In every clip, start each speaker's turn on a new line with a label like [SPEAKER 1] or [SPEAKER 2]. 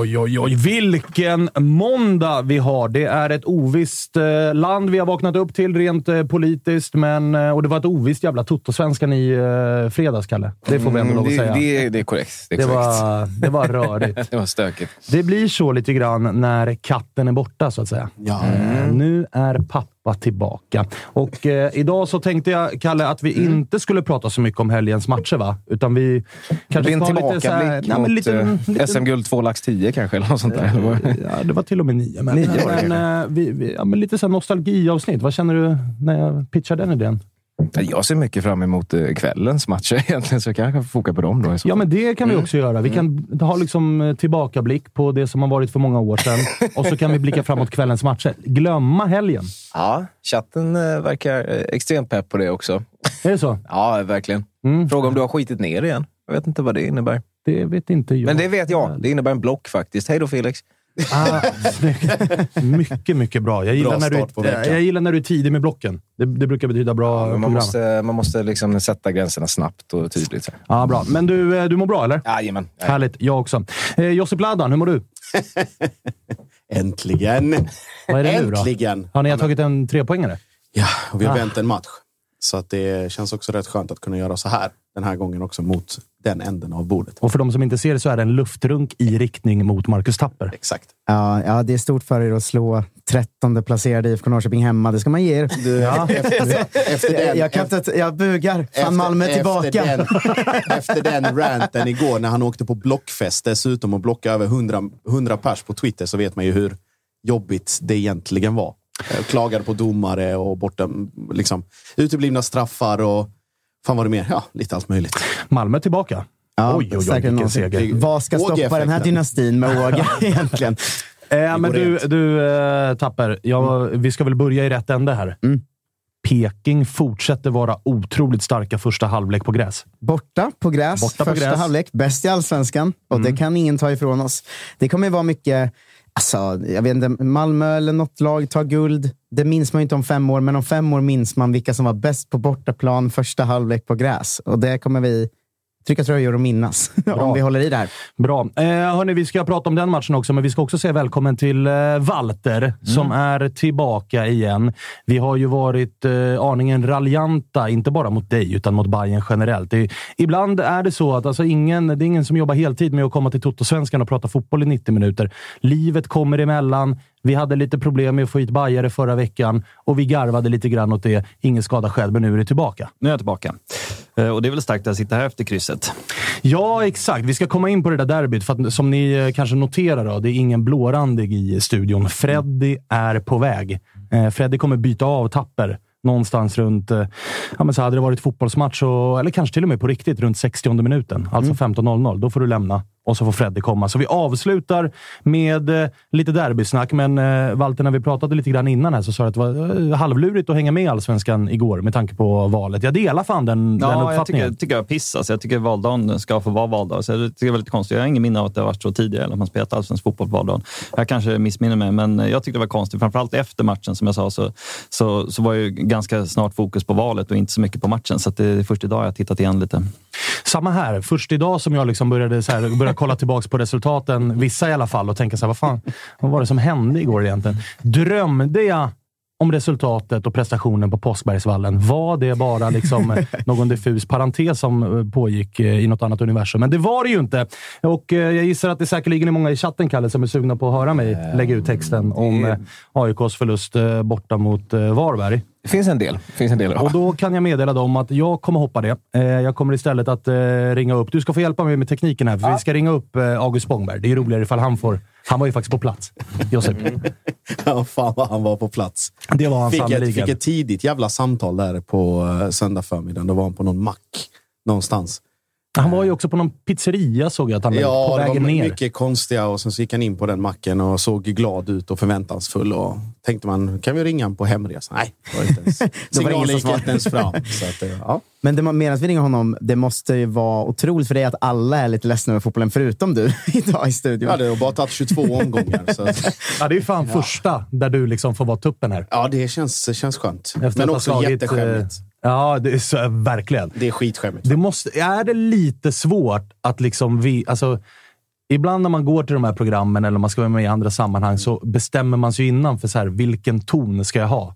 [SPEAKER 1] Oj, oj, oj. Vilken måndag vi har! Det är ett ovisst eh, land vi har vaknat upp till rent eh, politiskt, men, eh, och det var ett ovisst jävla Toto-svenskan i eh, fredags, Kalle. Det får vi ändå lov att
[SPEAKER 2] det,
[SPEAKER 1] säga.
[SPEAKER 2] Det, det är korrekt. Det, är
[SPEAKER 1] Det
[SPEAKER 2] korrekt.
[SPEAKER 1] var, det var rörigt.
[SPEAKER 2] det var stökigt.
[SPEAKER 1] Det blir så lite grann när katten är borta, så att säga. Eh, nu är pappa tillbaka. Och eh, idag så tänkte jag, Kalle, att vi
[SPEAKER 2] Mm.
[SPEAKER 1] inte skulle prata så mycket om helgens matcher, va? Utan vi kanske ska ha lite så här-
[SPEAKER 2] tillbakablick
[SPEAKER 1] nej, men lite-
[SPEAKER 2] eh,
[SPEAKER 1] lite-
[SPEAKER 2] SM-guld 2 lax 10 kanske, eller något sånt där. vad?
[SPEAKER 1] Ja, det var till och med nio. Men,
[SPEAKER 2] Nio var det
[SPEAKER 1] men, eh, vi, vi, ja, men lite så nostalgiavsnitt. Vad känner du när jag pitchar den idén?
[SPEAKER 2] Jag ser mycket fram emot eh, kvällens matcher egentligen, så jag kanske får foka på dem då.
[SPEAKER 1] Ja, men det kan vi också göra. Vi kan ha liksom eh, tillbakablick på det som har varit för många år sedan och så kan vi blicka framåt kvällens matcher. Glömma helgen.
[SPEAKER 2] Ja, chatten eh, verkar extremt pepp på det också.
[SPEAKER 1] Är det så?
[SPEAKER 2] Ja, verkligen.
[SPEAKER 1] Mm.
[SPEAKER 2] Fråga om du har skitit ner igen. Jag vet inte vad det innebär.
[SPEAKER 1] Det vet inte jag.
[SPEAKER 2] Men det vet jag. Det innebär en block faktiskt. Hej då Felix.
[SPEAKER 1] Ah, mycket, mycket bra. Jag gillar,
[SPEAKER 3] Bra
[SPEAKER 1] när, du,
[SPEAKER 3] veckan.
[SPEAKER 1] jag gillar när du är tidig med blocken. Det, det brukar betyda bra
[SPEAKER 2] Men man
[SPEAKER 1] program.
[SPEAKER 2] måste, man måste liksom sätta gränserna snabbt och tydligt.
[SPEAKER 1] Ja, bra. Men du, eh, du mår bra, eller?
[SPEAKER 2] Jajamän.
[SPEAKER 1] Härligt. Jag också. Eh, Josip Ladan, hur mår du?
[SPEAKER 3] Äntligen!
[SPEAKER 1] Vad är det nu då?
[SPEAKER 3] Äntligen!
[SPEAKER 1] Har ni tagit en trepoängare?
[SPEAKER 3] Ja, och vi har
[SPEAKER 1] Ah.
[SPEAKER 3] vänt en match. Så att det känns också rätt skönt att kunna göra så här den här gången också mot den änden av bordet.
[SPEAKER 1] Och för de som inte ser det så är det en luftrunk i riktning mot Marcus Tapper.
[SPEAKER 3] Exakt.
[SPEAKER 4] Ja, ja, det är stort för er att slå 13 placerade IFK Norrköping hemma. Det ska man ge er.
[SPEAKER 1] Ja.
[SPEAKER 3] Efter, efter den,
[SPEAKER 4] jag, kan inte, jag bugar. Fan, Malmö är tillbaka.
[SPEAKER 3] Efter den, efter den ranten igår när han åkte på blockfest dessutom och blockade över 100, 100 pers på Twitter så vet man ju hur jobbigt det egentligen var. Jag klagade på domare och borta, liksom, uteblivna straffar och fan var det mer? Ja, lite allt möjligt.
[SPEAKER 1] Malmö tillbaka.
[SPEAKER 4] Ja,
[SPEAKER 1] oj, oj, oj, vilken seger.
[SPEAKER 4] Vad ska stoppa den här dynastin med Åge egentligen?
[SPEAKER 1] Eh, men du,
[SPEAKER 3] rent.
[SPEAKER 1] du eh, Tapper, ja, vi ska väl börja i rätt ände här.
[SPEAKER 4] Mm.
[SPEAKER 1] Peking fortsätter vara otroligt starka första halvlek på gräs.
[SPEAKER 4] Borta på gräs,
[SPEAKER 1] Borta på
[SPEAKER 4] första
[SPEAKER 1] gräs.
[SPEAKER 4] halvlek. Bäst i allsvenskan. Och det kan ingen ta ifrån oss. Det kommer ju vara mycket... Alltså, jag vet inte, Malmö eller något lag tar guld. Det minns man ju inte om fem år, men om fem år minns man vilka som var bäst på bortaplan första halvlek på gräs. Och det kommer vi trycka tröjor och minnas om vi håller i det här.
[SPEAKER 1] Bra. Eh, hörni, vi ska prata om den matchen också, men vi ska också säga välkommen till eh, Walter som är tillbaka igen. Vi har ju varit eh, aningen raljanta, inte bara mot dig, utan mot Bayern generellt. Det, ibland är det så att alltså, ingen, det är ingen som jobbar heltid med att komma till Toto-svenskan och prata fotboll i 90 minuter. Livet kommer emellan. Vi hade lite problem med att få hit bajare förra veckan och vi garvade lite grann åt det. Ingen skada skedd, men nu är det tillbaka.
[SPEAKER 5] Nu är jag tillbaka. Eh, Och det är väl starkt att sitta här efter krysset.
[SPEAKER 1] Ja, exakt. Vi ska komma in på det där derbyt. För att, som ni eh, kanske noterar, då, det är ingen blårandig i studion. Freddy är på väg. Eh, Freddy kommer byta av Tapper någonstans runt... Ja, men så hade det varit fotbollsmatch, och, eller kanske till och med på riktigt, runt 60 minuten. Alltså 15.00. Då får du lämna och så får Freddy komma. Så vi avslutar med eh, lite derbysnack. Men eh, Walter, när vi pratade lite grann innan här så sa du att det var eh, halvlurigt att hänga med i Allsvenskan igår med tanke på valet. Jag delar fan den, den
[SPEAKER 5] Ja, jag
[SPEAKER 1] uppfattningen.
[SPEAKER 5] tycker, tycker jag piss. Alltså, jag tycker valdagen ska få vara valdag. Så jag tycker det är väldigt konstigt. Jag har ingen minne av att det har varit så tidigare, eller att man spelat allsvensk fotboll på valdagen. Jag kanske missminner mig, men jag tyckte det var konstigt. Framförallt efter matchen, som jag sa, så, så, så var ju ganska snart fokus på valet och inte så mycket på matchen. Så det är först idag jag har tittat igen lite.
[SPEAKER 1] Samma här. Först idag som jag liksom började, så här, började kolla tillbaka på resultaten, vissa i alla fall, och tänka så här, vad fan vad var det som hände igår egentligen? Drömde jag om resultatet och prestationen på Påskbergsvallen? Var det bara liksom någon diffus parentes som eh, pågick eh, i något annat universum? Men det var det ju inte. Och eh, jag gissar att det säkerligen är många i chatten, Kalle, som är sugna på att höra mig lägga ut texten om AIKs förlust borta mot Varberg.
[SPEAKER 2] Det finns en del. Finns en del.
[SPEAKER 1] Och då kan jag meddela dem att jag kommer hoppa det. Eh, jag kommer istället att eh, ringa upp. Du ska få hjälpa mig med tekniken här, för vi ska ringa upp eh, August Spångberg. Det är roligare ifall han får... Han var ju faktiskt på plats, Josip.
[SPEAKER 3] Ja, fan vad han var på plats.
[SPEAKER 1] Det var han
[SPEAKER 3] Fick ett,
[SPEAKER 1] sannerligen.
[SPEAKER 3] fick ett tidigt jävla samtal där på söndag förmiddagen. Då var han på någon mack någonstans.
[SPEAKER 1] Han var ju också på någon pizzeria, såg jag att han var på
[SPEAKER 3] Ja, det var
[SPEAKER 1] vägen ner.
[SPEAKER 3] mycket konstiga och sen så gick han in på den macken och såg glad ut och förväntansfull. Och tänkte man, kan vi ringa honom på hemresa? Nej, det var inte ens, signalen
[SPEAKER 4] som
[SPEAKER 3] gick inte ens fram. Så att, eh, ja.
[SPEAKER 4] Men det, medan vi ringer honom, det måste ju vara otroligt för dig att alla är lite ledsna över fotbollen, förutom du idag i studion.
[SPEAKER 3] ja, det har bara tagit 22 omgångar. Så, att-
[SPEAKER 1] Ja, det är fan första där du liksom får vara tuppen här.
[SPEAKER 3] ja, det känns, känns skönt.
[SPEAKER 1] Efter
[SPEAKER 3] Men också
[SPEAKER 1] slagit,
[SPEAKER 3] jätteskämmigt.
[SPEAKER 1] Ja, det är så, verkligen.
[SPEAKER 3] Det är skitskämmigt.
[SPEAKER 1] Det måste, är det lite svårt att liksom vi... Alltså, ibland när man går till de här programmen eller man ska vara med i andra sammanhang så bestämmer man sig innan för så här, vilken ton ska jag ha.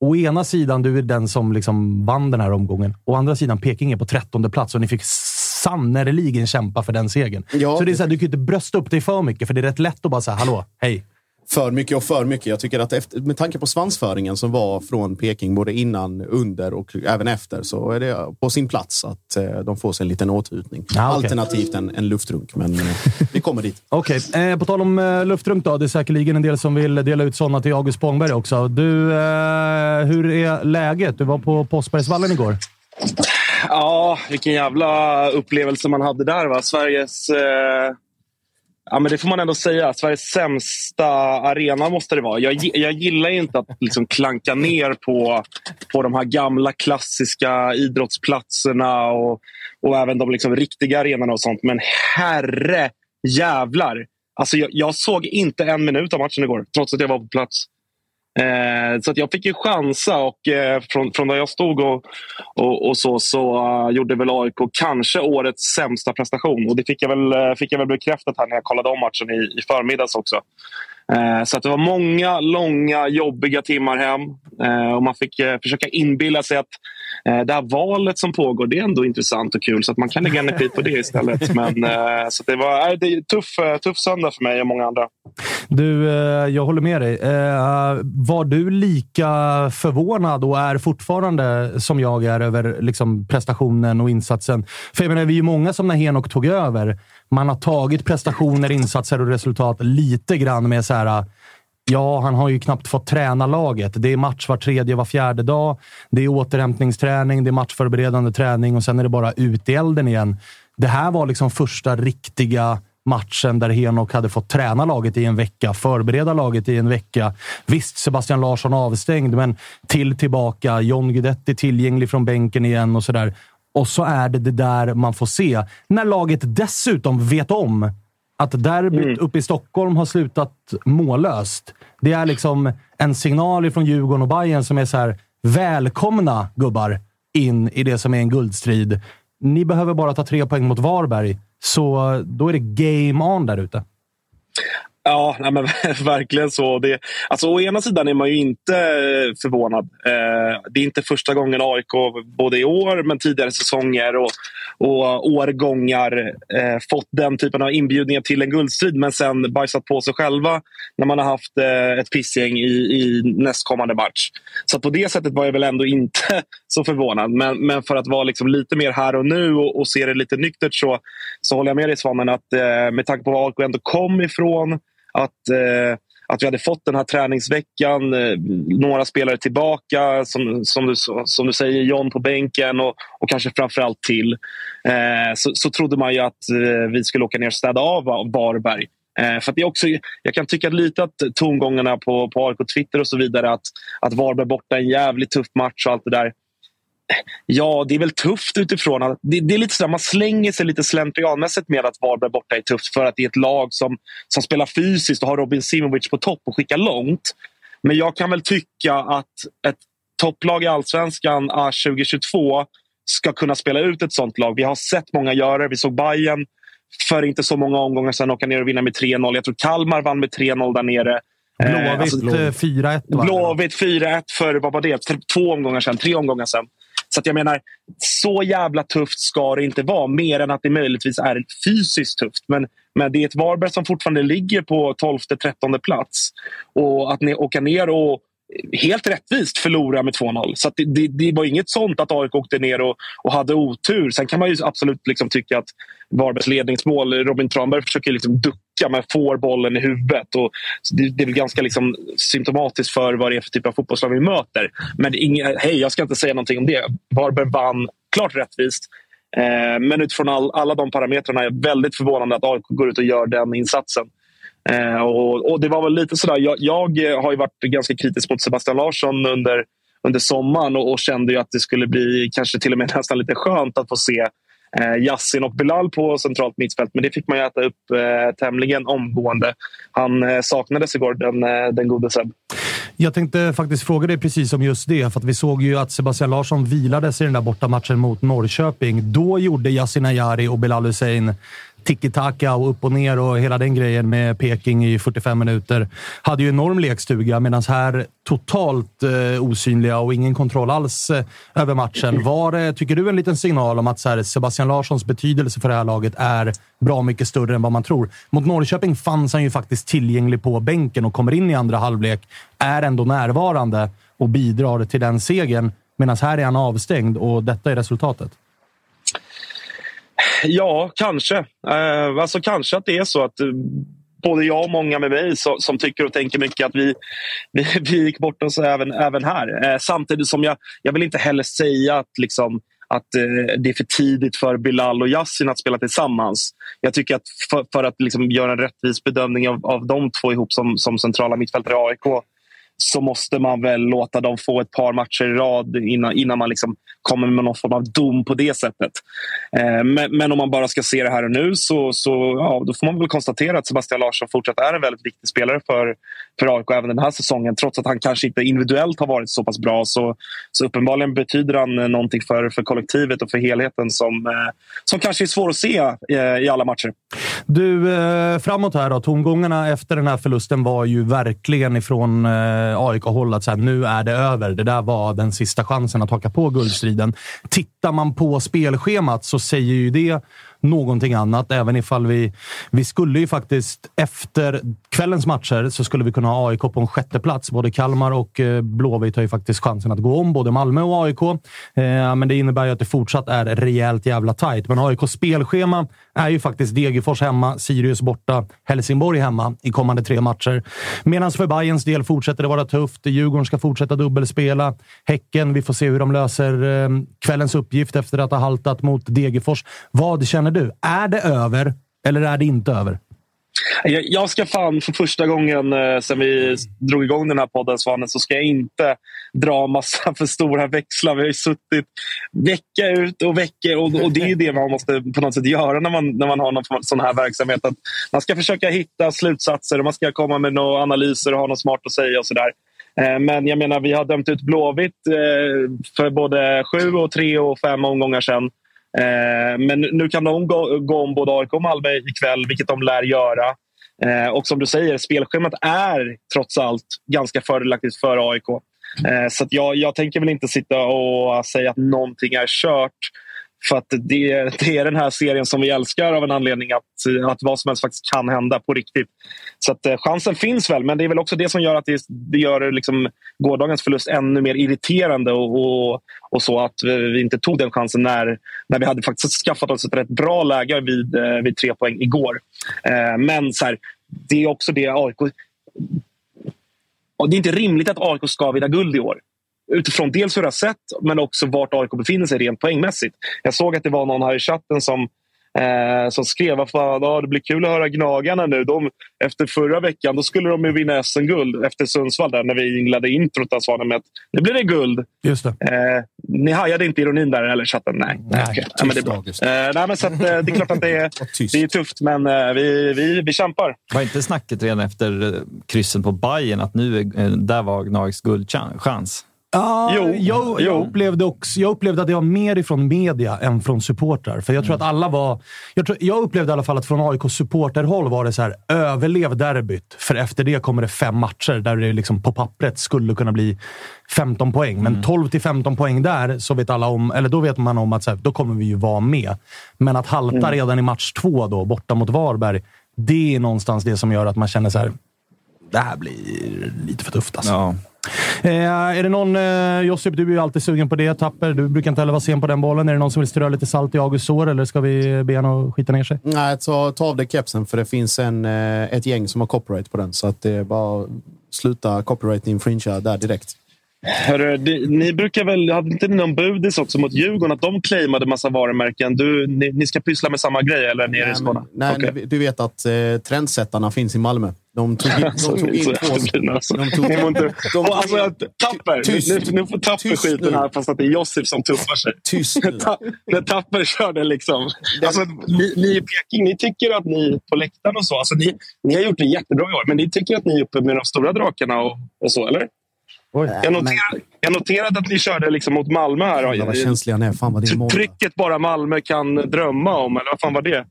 [SPEAKER 1] Å ena sidan, du är den som liksom vann den här omgången. Å andra sidan, Peking är på trettonde plats och ni fick sannerligen kämpa för den segern.
[SPEAKER 3] Ja.
[SPEAKER 1] Så det är så här, du kan ju inte brösta upp dig för mycket, för det är rätt lätt att bara säga hallå, hej.
[SPEAKER 3] För mycket och för mycket. Jag tycker att efter, med tanke på svansföringen som var från Peking både innan, under och även efter så är det på sin plats att eh, de får sig en liten åthutning.
[SPEAKER 1] Ja, okej.
[SPEAKER 3] Alternativt en, en luftrunk, men eh, vi kommer dit.
[SPEAKER 1] Okej, eh, på tal om eh, luftrunk då. Det är säkerligen en del som vill dela ut sådana till August Spångberg också. Du, eh, hur är läget? Du var på Påskbergsvallen igår.
[SPEAKER 6] Ja, vilken jävla upplevelse man hade där. Va? Sveriges... Ja, men det får man ändå säga. Sveriges sämsta arena måste det vara. Jag, jag gillar ju inte att liksom klanka ner på, på de här gamla klassiska idrottsplatserna och, och även de liksom riktiga arenorna och sånt. Men herre jävlar! Alltså, jag, jag såg inte en minut av matchen igår, trots att jag var på plats. Eh, så att jag fick ju chansa och eh, från, från där jag stod och, och, och så, så uh, gjorde väl AIK kanske årets sämsta prestation. Och det fick jag väl, eh, fick jag väl bekräftat här när jag kollade om matchen i, i förmiddags också. Eh, så att det var många långa, jobbiga timmar hem. Eh, och man fick eh, försöka inbilla sig att det här valet som pågår, det är ändå intressant och kul. Så att man kan lägga energi på det istället. Men, så det var det är tuff, tuff söndag för mig och många andra.
[SPEAKER 1] Du, jag håller med dig. Var du lika förvånad och är fortfarande som jag är över liksom, prestationen och insatsen? För jag menar, vi är ju många som när Henok tog över, man har tagit prestationer, insatser och resultat lite grann med så här Ja, han har ju knappt fått träna laget. Det är match var tredje, var fjärde dag. Det är återhämtningsträning, det är matchförberedande träning och sen är det bara ut i elden igen. Det här var liksom första riktiga matchen där Henok hade fått träna laget i en vecka, förbereda laget i en vecka. Visst, Sebastian Larsson avstängd, men till tillbaka. John Guidetti tillgänglig från bänken igen och sådär. Och så är det det där man får se. När laget dessutom vet om att derbyt uppe i Stockholm har slutat mållöst. Det är liksom en signal från Djurgården och Bayern som är så här: välkomna gubbar in i det som är en guldstrid. Ni behöver bara ta tre poäng mot Varberg, så då är det game on där ute.
[SPEAKER 6] Ja, nej, men verkligen så. Det, alltså, å ena sidan är man ju inte förvånad. Eh, det är inte första gången AIK, både i år men tidigare säsonger och, och årgångar, eh, fått den typen av inbjudningar till en guldstrid men sen bajsat på sig själva när man har haft eh, ett pissgäng i, i nästkommande match. Så på det sättet var jag väl ändå inte så förvånad. Men, men för att vara liksom lite mer här och nu och, och se det lite nyktert så, så håller jag med dig Svanen att eh, med tanke på var AIK ändå kom ifrån att, eh, att vi hade fått den här träningsveckan, eh, några spelare tillbaka, som, som, du, som du säger, John på bänken och, och kanske framförallt till. Eh, så, så trodde man ju att eh, vi skulle åka ner och städa av Varberg. Eh, för det är också, jag kan tycka lite att tongångarna på, på AIK Twitter och så vidare att, att Varberg borta är en jävligt tuff match och allt det där. Ja, det är väl tufft utifrån att det, det är lite så man slänger sig lite slentrianmässigt med att Varberg borta är tufft för att det är ett lag som, som spelar fysiskt och har Robin Simovic på topp och skickar långt. Men jag kan väl tycka att ett topplag i allsvenskan 2022 ska kunna spela ut ett sånt lag. Vi har sett många göra det. Vi såg Bayern för inte så många omgångar sedan åka ner och vinna med 3-0. Jag tror Kalmar vann med 3-0 där nere.
[SPEAKER 1] Blåvitt alltså, 4-1.
[SPEAKER 6] Blåvitt 4-1 för vad var det? två omgångar sedan, tre omgångar sedan. Så jag menar, så jävla tufft ska det inte vara. Mer än att det möjligtvis är fysiskt tufft. Men, men det är ett Varberg som fortfarande ligger på 12-13 plats. Och att ni åka ner och helt rättvist förlora med 2-0. Så det, det, det, var inget sånt att AIK åkte ner och, och hade otur. Sen kan man ju absolut liksom tycka att Varbergs ledningsmål, Robin Tranberg försöker liksom ducka men får bollen i huvudet. Och det, det är väl ganska liksom symptomatiskt för vad det är för typ av fotbollslag vi möter. Men hej, jag ska inte säga någonting om det. Varberg vann klart rättvist. Eh, men utifrån all, alla de parametrarna är jag väldigt förvånande att AIK går ut och gör den insatsen. Eh, och, och, Det var väl lite sådär. Jag, jag eh, har varit ganska kritisk mot Sebastian Larsson under, under sommaren och, och kände ju att det skulle bli kanske till och med nästan lite skönt att få se eh, Yassin och Bilal på centralt mittfält. Men det fick man ju äta upp eh, tämligen omgående. Han eh, saknades igår, den, eh, den gode Seb.
[SPEAKER 1] Jag tänkte faktiskt fråga dig precis om just det, för att vi såg ju att Sebastian Larsson vilades i den där bortamatchen mot Norrköping. Då gjorde Yasin Ayari och Bilal Hussein tiki-taka och upp och ner och hela den grejen med Peking i 45 minuter. Hade ju enorm lekstuga medan här totalt eh, osynliga och ingen kontroll alls eh, över matchen. Var det, tycker du, en liten signal om att här, Sebastian Larssons betydelse för det här laget är bra mycket större än vad man tror? Mot Norrköping fanns han ju faktiskt tillgänglig på bänken och kommer in i andra halvlek, är ändå närvarande och bidrar till den segern. Medan här är han avstängd och detta är resultatet.
[SPEAKER 6] Ja, kanske. Eh, alltså kanske att det är så att eh, både jag och många med mig så, som tycker och tänker mycket att vi, vi, vi gick bort oss även, även här. Eh, samtidigt som jag, jag vill inte heller säga att liksom, att eh, det är för tidigt för Bilal och Yassin att spela tillsammans. Jag tycker att för, för att liksom göra en rättvis bedömning av, av de två ihop som, som centrala mittfältare i AIK så måste man väl låta dem få ett par matcher i rad innan, innan man liksom kommer med någon form av dom på det sättet. Eh, men, men, om man bara ska se det här och nu så, så ja, då får man väl konstatera att Sebastian Larsson fortsatt är en väldigt viktig spelare för, för AIK även den här säsongen. Trots att han kanske inte individuellt har varit så pass bra så, så uppenbarligen betyder han eh, någonting för, för kollektivet och för helheten som, eh, som kanske är svår att se eh, i alla matcher.
[SPEAKER 1] Du, eh, framåt här då. Tongångarna efter den här förlusten var ju verkligen ifrån eh, Eh, AIK-håll att så här, nu är det över. Det där var den sista chansen att haka på guldstriden. Tittar man på spelschemat så säger ju det någonting annat. Även ifall vi... Vi skulle ju faktiskt efter kvällens matcher så skulle vi kunna ha AIK på en sjätte plats. Både Kalmar och eh, Blåvitt har ju faktiskt chansen att gå om både Malmö och AIK. Eh, men det innebär ju att det fortsatt är rejält jävla tajt. Men AIKs spelschema är ju faktiskt Degerfors hemma, Sirius borta, Helsingborg hemma i kommande tre matcher. Medan för Bayerns del fortsätter det vara tufft. Djurgården ska fortsätta dubbelspela. Häcken, vi får se hur de löser eh, kvällens uppgift efter att ha haltat mot Degerfors. Vad känner du? Är det över eller är det inte över?
[SPEAKER 6] Jag ska fan för första gången eh, sen vi drog igång den här podden Svanen så ska jag inte dra massa för stora växlar. Vi har ju suttit vecka ut och vecka och, och det är det man måste på något sätt göra när man, när man har någon sån här verksamhet. Att man ska försöka hitta slutsatser och man ska komma med några analyser och ha något smart att säga och sådär. Eh, men jag menar, vi har dömt ut Blåvitt eh, för både sju, och tre och fem omgångar sedan. Eh, men nu kan de gå, gå om både AIK och Malmö ikväll, vilket de lär göra. Eh, och som du säger, spelschemat är trots allt ganska fördelaktigt för AIK. Eh, så att jag, jag tänker väl inte sitta och säga att någonting är kört. För att det, det är den här serien som vi älskar av en anledning att, att vad som helst faktiskt kan hända på riktigt. Så att, eh, chansen finns väl, men det är väl också det som gör att det, det gör liksom gårdagens förlust ännu mer irriterande och, och, och, så att vi inte tog den chansen när, när vi hade faktiskt skaffat oss ett rätt bra läge vid, eh, vid tre poäng igår. Eh, men så här, det är också det AIK... Det är inte rimligt att AIK ska vinna guld i år utifrån dels hur det har sett men också vart AIK befinner sig rent poängmässigt. Jag såg att det var någon här i chatten som Eh, som skrev att ja, det blir kul att höra Gnagarna nu. De, efter förra veckan då skulle de ju vinna SM-guld efter Sundsvall där, när vi inledde introt av Svanen med att nu blir det guld.
[SPEAKER 1] Just det.
[SPEAKER 6] Eh, ni hajade inte ironin där eller chatten? Nej.
[SPEAKER 1] Nej,
[SPEAKER 6] okay. ja, men det är bra. Eh, nej, men så att, eh, det är klart att det är, det är tufft, men eh, vi, vi, vi kämpar.
[SPEAKER 5] Var inte snacket redan efter kryssen på Bayern att nu är, där var Gnags guldchans?
[SPEAKER 1] Ah, jo, jag, jag, upplevde också, jag upplevde att det var mer ifrån media än från supportrar. För jag tror mm. att alla var... Jag, tror, jag upplevde i alla fall att från AIKs supporterhåll var det så här, överlev derbyt. För efter det kommer det fem matcher där det liksom på pappret skulle kunna bli 15 poäng. Men 12 mm. till 15 poäng där, så vet alla om, eller då vet man om att så här, då kommer vi ju vara med. Men att halta mm. redan i match två, då, borta mot Varberg, det är någonstans det som gör att man känner så här, det här blir lite för tufft alltså. Ja. Eh, är det någon, eh, Josip, du är ju alltid sugen på det. Tapper, du brukar inte heller vara sen på den bollen. Är det någon som vill strö lite salt i Augusts sår eller ska vi be honom skita ner sig?
[SPEAKER 3] Nej, ta, ta av dig kepsen för det finns en, eh, ett gäng som har copyright på den. Så att det är bara sluta copyright infringea där direkt.
[SPEAKER 6] Hörru, det, ni brukar väl, hade inte ni någon budis också mot Djurgården att de claimade massa varumärken? Du, ni, ni ska pyssla med samma grej eller nere
[SPEAKER 3] nej,
[SPEAKER 6] i Skåne?
[SPEAKER 3] nej, okay. du vet att eh, trendsättarna finns i Malmö. De tog in, de tog in två... De tog,
[SPEAKER 6] de tog alltså, tapper! Tyst, nu, nu får Tapper tyst skiten här fast att det är Josip som tuffar sig.
[SPEAKER 3] Tyst
[SPEAKER 6] När Tapper körde liksom... Alltså, ni, ni i Peking, ni tycker att ni på läktaren och så, alltså, ni, ni har gjort det jättebra i år, men ni tycker att ni är uppe med de stora drakarna och, och så, eller?
[SPEAKER 3] Oj.
[SPEAKER 6] Jag, noterade, jag noterade att ni körde liksom mot Malmö här.
[SPEAKER 3] Ja, vad känsliga ni är. Fan vad det är
[SPEAKER 6] Trycket bara Malmö kan drömma om, eller vad fan var det?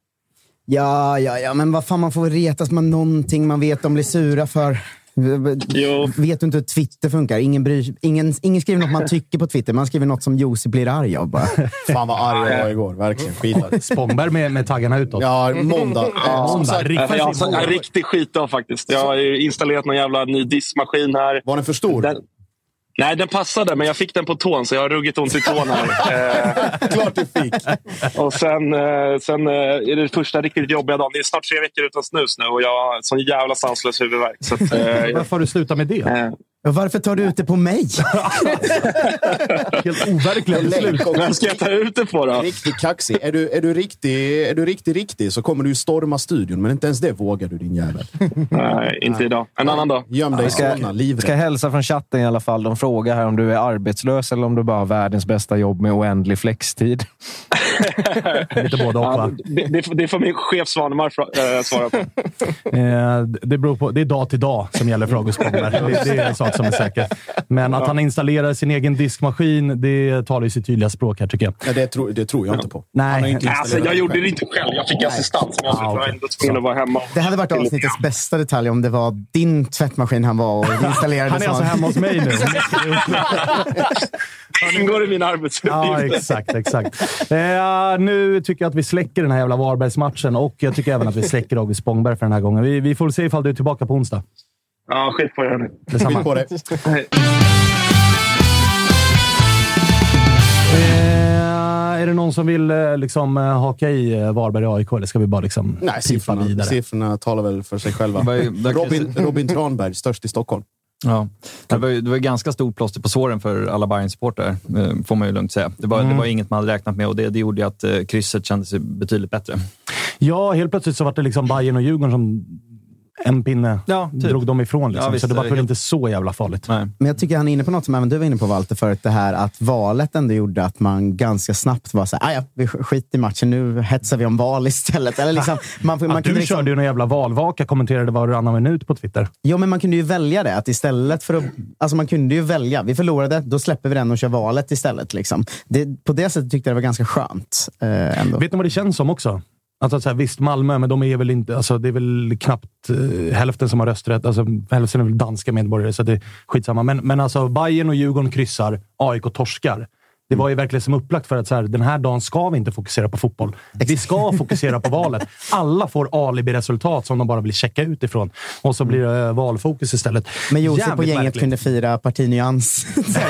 [SPEAKER 4] Ja, ja, ja, men vad fan, man får retas med någonting man vet de blir sura för. Jo. Vet du inte hur Twitter funkar? Ingen, bryr, ingen, ingen skriver något man tycker på Twitter. Man skriver något som Josip blir arg av bara.
[SPEAKER 3] Fan vad arg jag var igår. Verkligen. Skitarg.
[SPEAKER 1] Spångberg med, med taggarna utåt.
[SPEAKER 3] Ja, måndag.
[SPEAKER 6] Ja, måndag. Riktigt, jag har en riktig skitdag faktiskt. Jag har installerat någon jävla ny diskmaskin här.
[SPEAKER 3] Var den för stor? Den,
[SPEAKER 6] Nej, den passade, men jag fick den på tån, så jag har ruggit ont i tån här.
[SPEAKER 3] Eh, Klart du fick!
[SPEAKER 6] och sen, eh, sen eh, är det första riktigt jobbiga dagen. Det är snart tre veckor utan snus nu och jag har sån jävla sanslös huvudvärk. Så att,
[SPEAKER 1] Varför har du slutat med det?
[SPEAKER 4] Varför tar du ut det på mig?
[SPEAKER 1] Helt overkliga beslut.
[SPEAKER 6] Vem ska jag ta ut det på då?
[SPEAKER 3] Riktigt kaxig. Är du, är du riktig, är du riktig, riktig så kommer du storma studion. Men inte ens det vågar du, din jävel.
[SPEAKER 6] Nej, inte idag. En annan dag.
[SPEAKER 3] Göm dig i Solna, livrädd.
[SPEAKER 2] ska hälsa från chatten i alla fall. De frågar här om du är arbetslös eller om du bara har världens bästa jobb med oändlig flextid.
[SPEAKER 1] Lite både och, va?
[SPEAKER 6] det, det, det får min chef Svanemar äh, svara på.
[SPEAKER 1] Eh, det, beror på. Det är dag till dag som gäller för August Spångberg. Det, det är en sak som är säker. Men att han installerar sin egen diskmaskin, det talar ju sitt tydliga språk här, tycker jag.
[SPEAKER 3] Ja, det, tror, det tror jag inte på.
[SPEAKER 1] Nej.
[SPEAKER 6] Inte alltså, jag gjorde det inte själv. Jag fick Nej. assistans, men jag ah, okay. ändå tvungen att vara hemma.
[SPEAKER 4] Det hade varit avsnittets bästa detalj om det var din tvättmaskin han var och installerade.
[SPEAKER 1] han är alltså hemma hos mig nu.
[SPEAKER 6] det ingår i min arbetsuppgift.
[SPEAKER 1] Ja, exakt. exakt. Eh, nu tycker jag att vi släcker den här jävla Varbergsmatchen och jag tycker även att vi släcker August Spångberg för den här gången. Vi, vi får se ifall du är tillbaka på onsdag.
[SPEAKER 6] Ja, skit på det hörni.
[SPEAKER 1] Detsamma.
[SPEAKER 3] Skit på det.
[SPEAKER 1] Eh, är det någon som vill eh, liksom, eh, haka i Varberg och AIK, eller ska vi bara liksom
[SPEAKER 3] Nej, siffrorna,
[SPEAKER 1] vidare?
[SPEAKER 3] siffrorna talar väl för sig själva. Robin, Robin Tranberg, störst i Stockholm.
[SPEAKER 5] Ja. Det var, det var ganska stort plåster på såren för alla Bayern-supportrar, får man ju lugnt säga. Det var, mm. det var inget man hade räknat med och det, det gjorde att krysset kändes betydligt bättre.
[SPEAKER 1] Ja, helt plötsligt så var det liksom Bayern och Djurgården som en pinne ja, typ. drog de ifrån. Liksom. Ja, visst, så det var väl inte så jävla farligt.
[SPEAKER 4] Nej. Men jag tycker han är inne på något som även du var inne på Walter förut. Det här att valet ändå gjorde att man ganska snabbt var så här, ja, vi skiter i matchen. Nu hetsar vi om val istället. Eller liksom,
[SPEAKER 1] man, man, man du liksom... körde ju någon jävla valvaka, kommenterade varannan minut på Twitter.
[SPEAKER 4] Jo, men man kunde ju välja det. Att istället för att, alltså man kunde ju välja. Vi förlorade, då släpper vi den och kör valet istället. Liksom. Det, på det sättet tyckte jag det var ganska skönt. Eh, ändå.
[SPEAKER 1] Vet ni vad det känns som också? Alltså, så här, visst, Malmö, men de är väl inte... Alltså, det är väl knappt eh, hälften som har rösträtt. Alltså, hälften är väl danska medborgare, så det är skitsamma. Men, men alltså, Bayern och Djurgården kryssar, AIK torskar. Det var ju verkligen som upplagt för att så här, den här dagen ska vi inte fokusera på fotboll. Vi ska fokusera på valet. Alla får alibi-resultat som de bara vill checka utifrån. Och så blir det eh, valfokus istället.
[SPEAKER 4] Men Josef och
[SPEAKER 1] Jävligt
[SPEAKER 4] gänget
[SPEAKER 1] märkligt.
[SPEAKER 4] kunde fira partinyans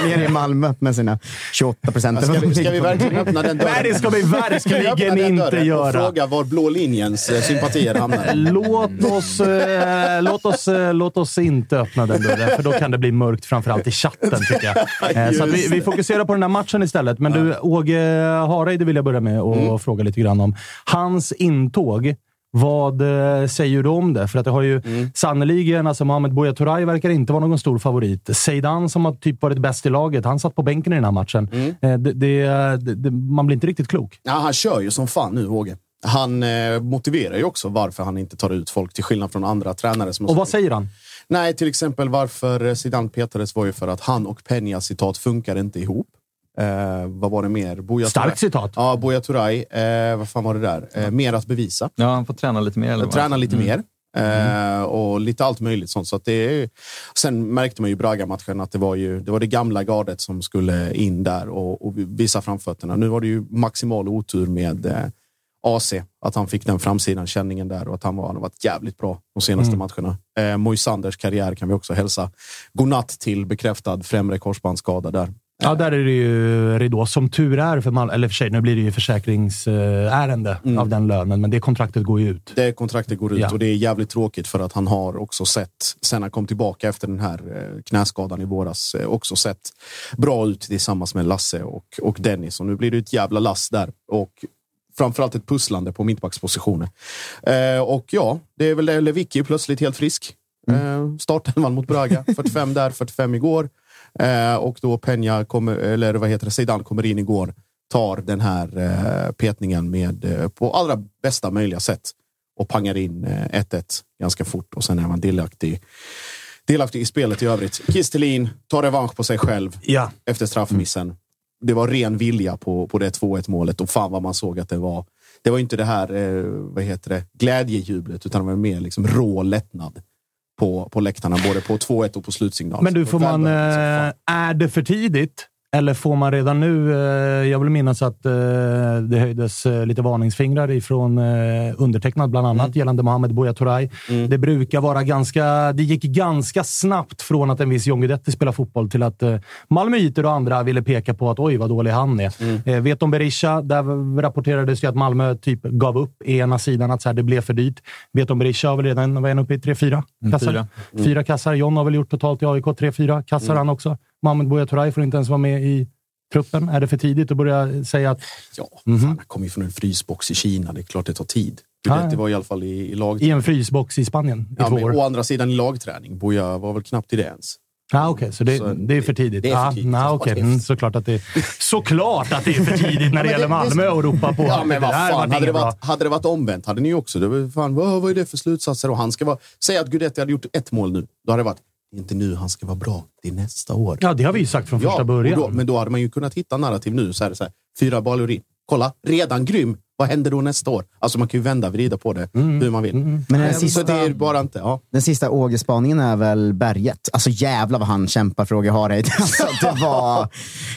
[SPEAKER 4] i Malmö med sina 28 procent.
[SPEAKER 3] Ska vi, ska vi verkligen öppna den dörren?
[SPEAKER 1] Nej, det ska vi verkligen inte göra.
[SPEAKER 3] Och fråga var blå linjens eh, sympatier hamnar.
[SPEAKER 1] Låt oss, eh, låt, oss, eh, låt oss inte öppna den dörren, för då kan det bli mörkt, framförallt i chatten, tycker jag. Eh, så att vi, vi fokuserar på den här matchen istället. Men du, Åge Hareide vill jag börja med och
[SPEAKER 3] Mm.
[SPEAKER 1] fråga lite grann om. Hans intåg, vad eh, säger du om det? För att det har ju
[SPEAKER 3] Mm.
[SPEAKER 1] sannoliken, alltså Mohamed Buya Turay verkar inte vara någon stor favorit. Zeidan, som har typ varit bäst i laget, han satt på bänken i den här matchen.
[SPEAKER 3] Mm.
[SPEAKER 1] Eh, det, det, det, man blir inte riktigt klok.
[SPEAKER 3] Ja, han kör ju som fan nu, Åge. Han eh, motiverar ju också varför han inte tar ut folk, till skillnad från andra tränare. Som
[SPEAKER 1] Och vad säger han?
[SPEAKER 3] Nej, till exempel varför Zidane petades var ju för att han och Peña citat funkar inte ihop. Eh, vad var det mer? Buya
[SPEAKER 1] Starkt
[SPEAKER 3] Turay-
[SPEAKER 1] citat.
[SPEAKER 3] Ja, Buya Turay. Eh, vad fan var det där? Eh, mer att bevisa.
[SPEAKER 5] Ja, han får träna lite mer. Eller?
[SPEAKER 3] Träna lite
[SPEAKER 5] Mm.
[SPEAKER 3] mer. Eh, och lite allt möjligt sånt. Så att det är, sen märkte man ju Braga-matchen att det var, ju, det var det gamla gardet som skulle in där och, och visa framfötterna. Nu var det ju maximal otur med eh, AC, att han fick den framsidan känningen där och att han, var, han har varit jävligt bra de senaste
[SPEAKER 1] Mm.
[SPEAKER 3] matcherna. Eh, Moisanders karriär kan vi också hälsa godnatt till bekräftad främre korsbandsskada där.
[SPEAKER 1] Ja, där är det ju ridå. Som tur är för Malmö, eller för sig, nu blir det ju försäkringsärende
[SPEAKER 3] Mm.
[SPEAKER 1] av den lönen, men det kontraktet går ju ut.
[SPEAKER 3] Det kontraktet går ut
[SPEAKER 1] Ja.
[SPEAKER 3] och det är jävligt tråkigt för att han har också sett, sen han kom tillbaka efter den här eh, knäskadan i våras, eh, också sett bra ut tillsammans med Lasse och, och Dennis. Och nu blir det ett jävla lass där. Och framförallt ett pusslande på mittbackspositionen. Eh, och ja, det är väl. Lewicki plötsligt helt frisk. Eh, startelvan mot Braga. 45 där, 45 igår. Eh, och då Peña, kommer, eller vad heter det, Zidane kommer in igår. Tar den här eh, petningen med, eh, på allra bästa möjliga sätt. Och pangar in eh, 1-1 ganska fort. Och sen är man delaktig, delaktig i spelet i övrigt. Kistelin tar revansch på sig själv
[SPEAKER 1] Ja.
[SPEAKER 3] efter straffmissen. Det var ren vilja på, på det 2-1 målet och fan vad man såg att det var. Det var inte det här eh, vad heter det, glädjejublet utan det var mer liksom rå lättnad på, på läktarna. Både på 2-1 och på slutsignal.
[SPEAKER 1] Men du, får man, eh, är det för tidigt? Eller får man redan nu... Eh, jag vill minnas att eh, det höjdes eh, lite varningsfingrar ifrån undertecknad, bland annat,
[SPEAKER 3] Mm.
[SPEAKER 1] gällande Mohamed Buya Turay. Det brukar vara ganska... Det gick ganska snabbt från att en viss John Guidetti spelar fotboll till att malmöiter och andra ville peka på att oj, vad dålig han är.
[SPEAKER 3] Mm.
[SPEAKER 1] Vet om Berisha, där rapporterades ju att Malmö typ gav upp ena sidan, att så här, det blev för dyrt. Vet om Berisha har väl redan, vad är han uppe i? Tre, fyra kassar?
[SPEAKER 5] fyra.
[SPEAKER 1] Fyra kassar. John har väl gjort totalt i AIK tre, fyra kassar
[SPEAKER 3] Mm.
[SPEAKER 1] han också. Mohamed Buya Turay får inte ens vara med i truppen. Är det för tidigt att börja säga att
[SPEAKER 3] Ja,
[SPEAKER 1] Mhm.
[SPEAKER 3] fan, han kommer ju från en frysbox i Kina. Det är klart det tar tid.
[SPEAKER 1] Ja,
[SPEAKER 3] Det, var i alla fall i, i lag.
[SPEAKER 1] i en frysbox i Spanien i
[SPEAKER 3] Ja,
[SPEAKER 1] två
[SPEAKER 3] men,
[SPEAKER 1] år?
[SPEAKER 3] å andra sidan i lagträning. Boja var väl knappt i det ens.
[SPEAKER 1] Ah, Okej, så, det,
[SPEAKER 3] Så
[SPEAKER 1] det är för tidigt?
[SPEAKER 3] det är för
[SPEAKER 1] Ah,
[SPEAKER 3] tidigt. det är-
[SPEAKER 1] Mm, såklart, att det, såklart att det är för tidigt när det
[SPEAKER 3] men
[SPEAKER 1] gäller Malmö att ropa på
[SPEAKER 3] Ja, men vad fan. Hade det, varit, hade det varit omvänt hade ni också... Det var, fan, vad, vad är det för slutsatser? Och han ska vara, säg att Guidetti hade gjort ett mål nu. Då hade det varit, inte nu han ska vara bra. Det är nästa år.
[SPEAKER 1] Ja, det har vi ju sagt från första
[SPEAKER 3] och
[SPEAKER 1] början.
[SPEAKER 3] Då, men då hade man ju kunnat hitta narrativ nu. Så här, så här, fyra bollar in. Kolla, redan grym. Vad händer då nästa år? Alltså man kan ju vända och vrida på det
[SPEAKER 1] Mm.
[SPEAKER 3] hur man vill.
[SPEAKER 4] Men den
[SPEAKER 3] Eh,
[SPEAKER 4] sista-
[SPEAKER 3] Så det är bara inte... Ja.
[SPEAKER 4] Den sista Åge-spaningen är väl berget. Alltså jävlar vad han kämpar för Åge Hareide. Alltså, det, var,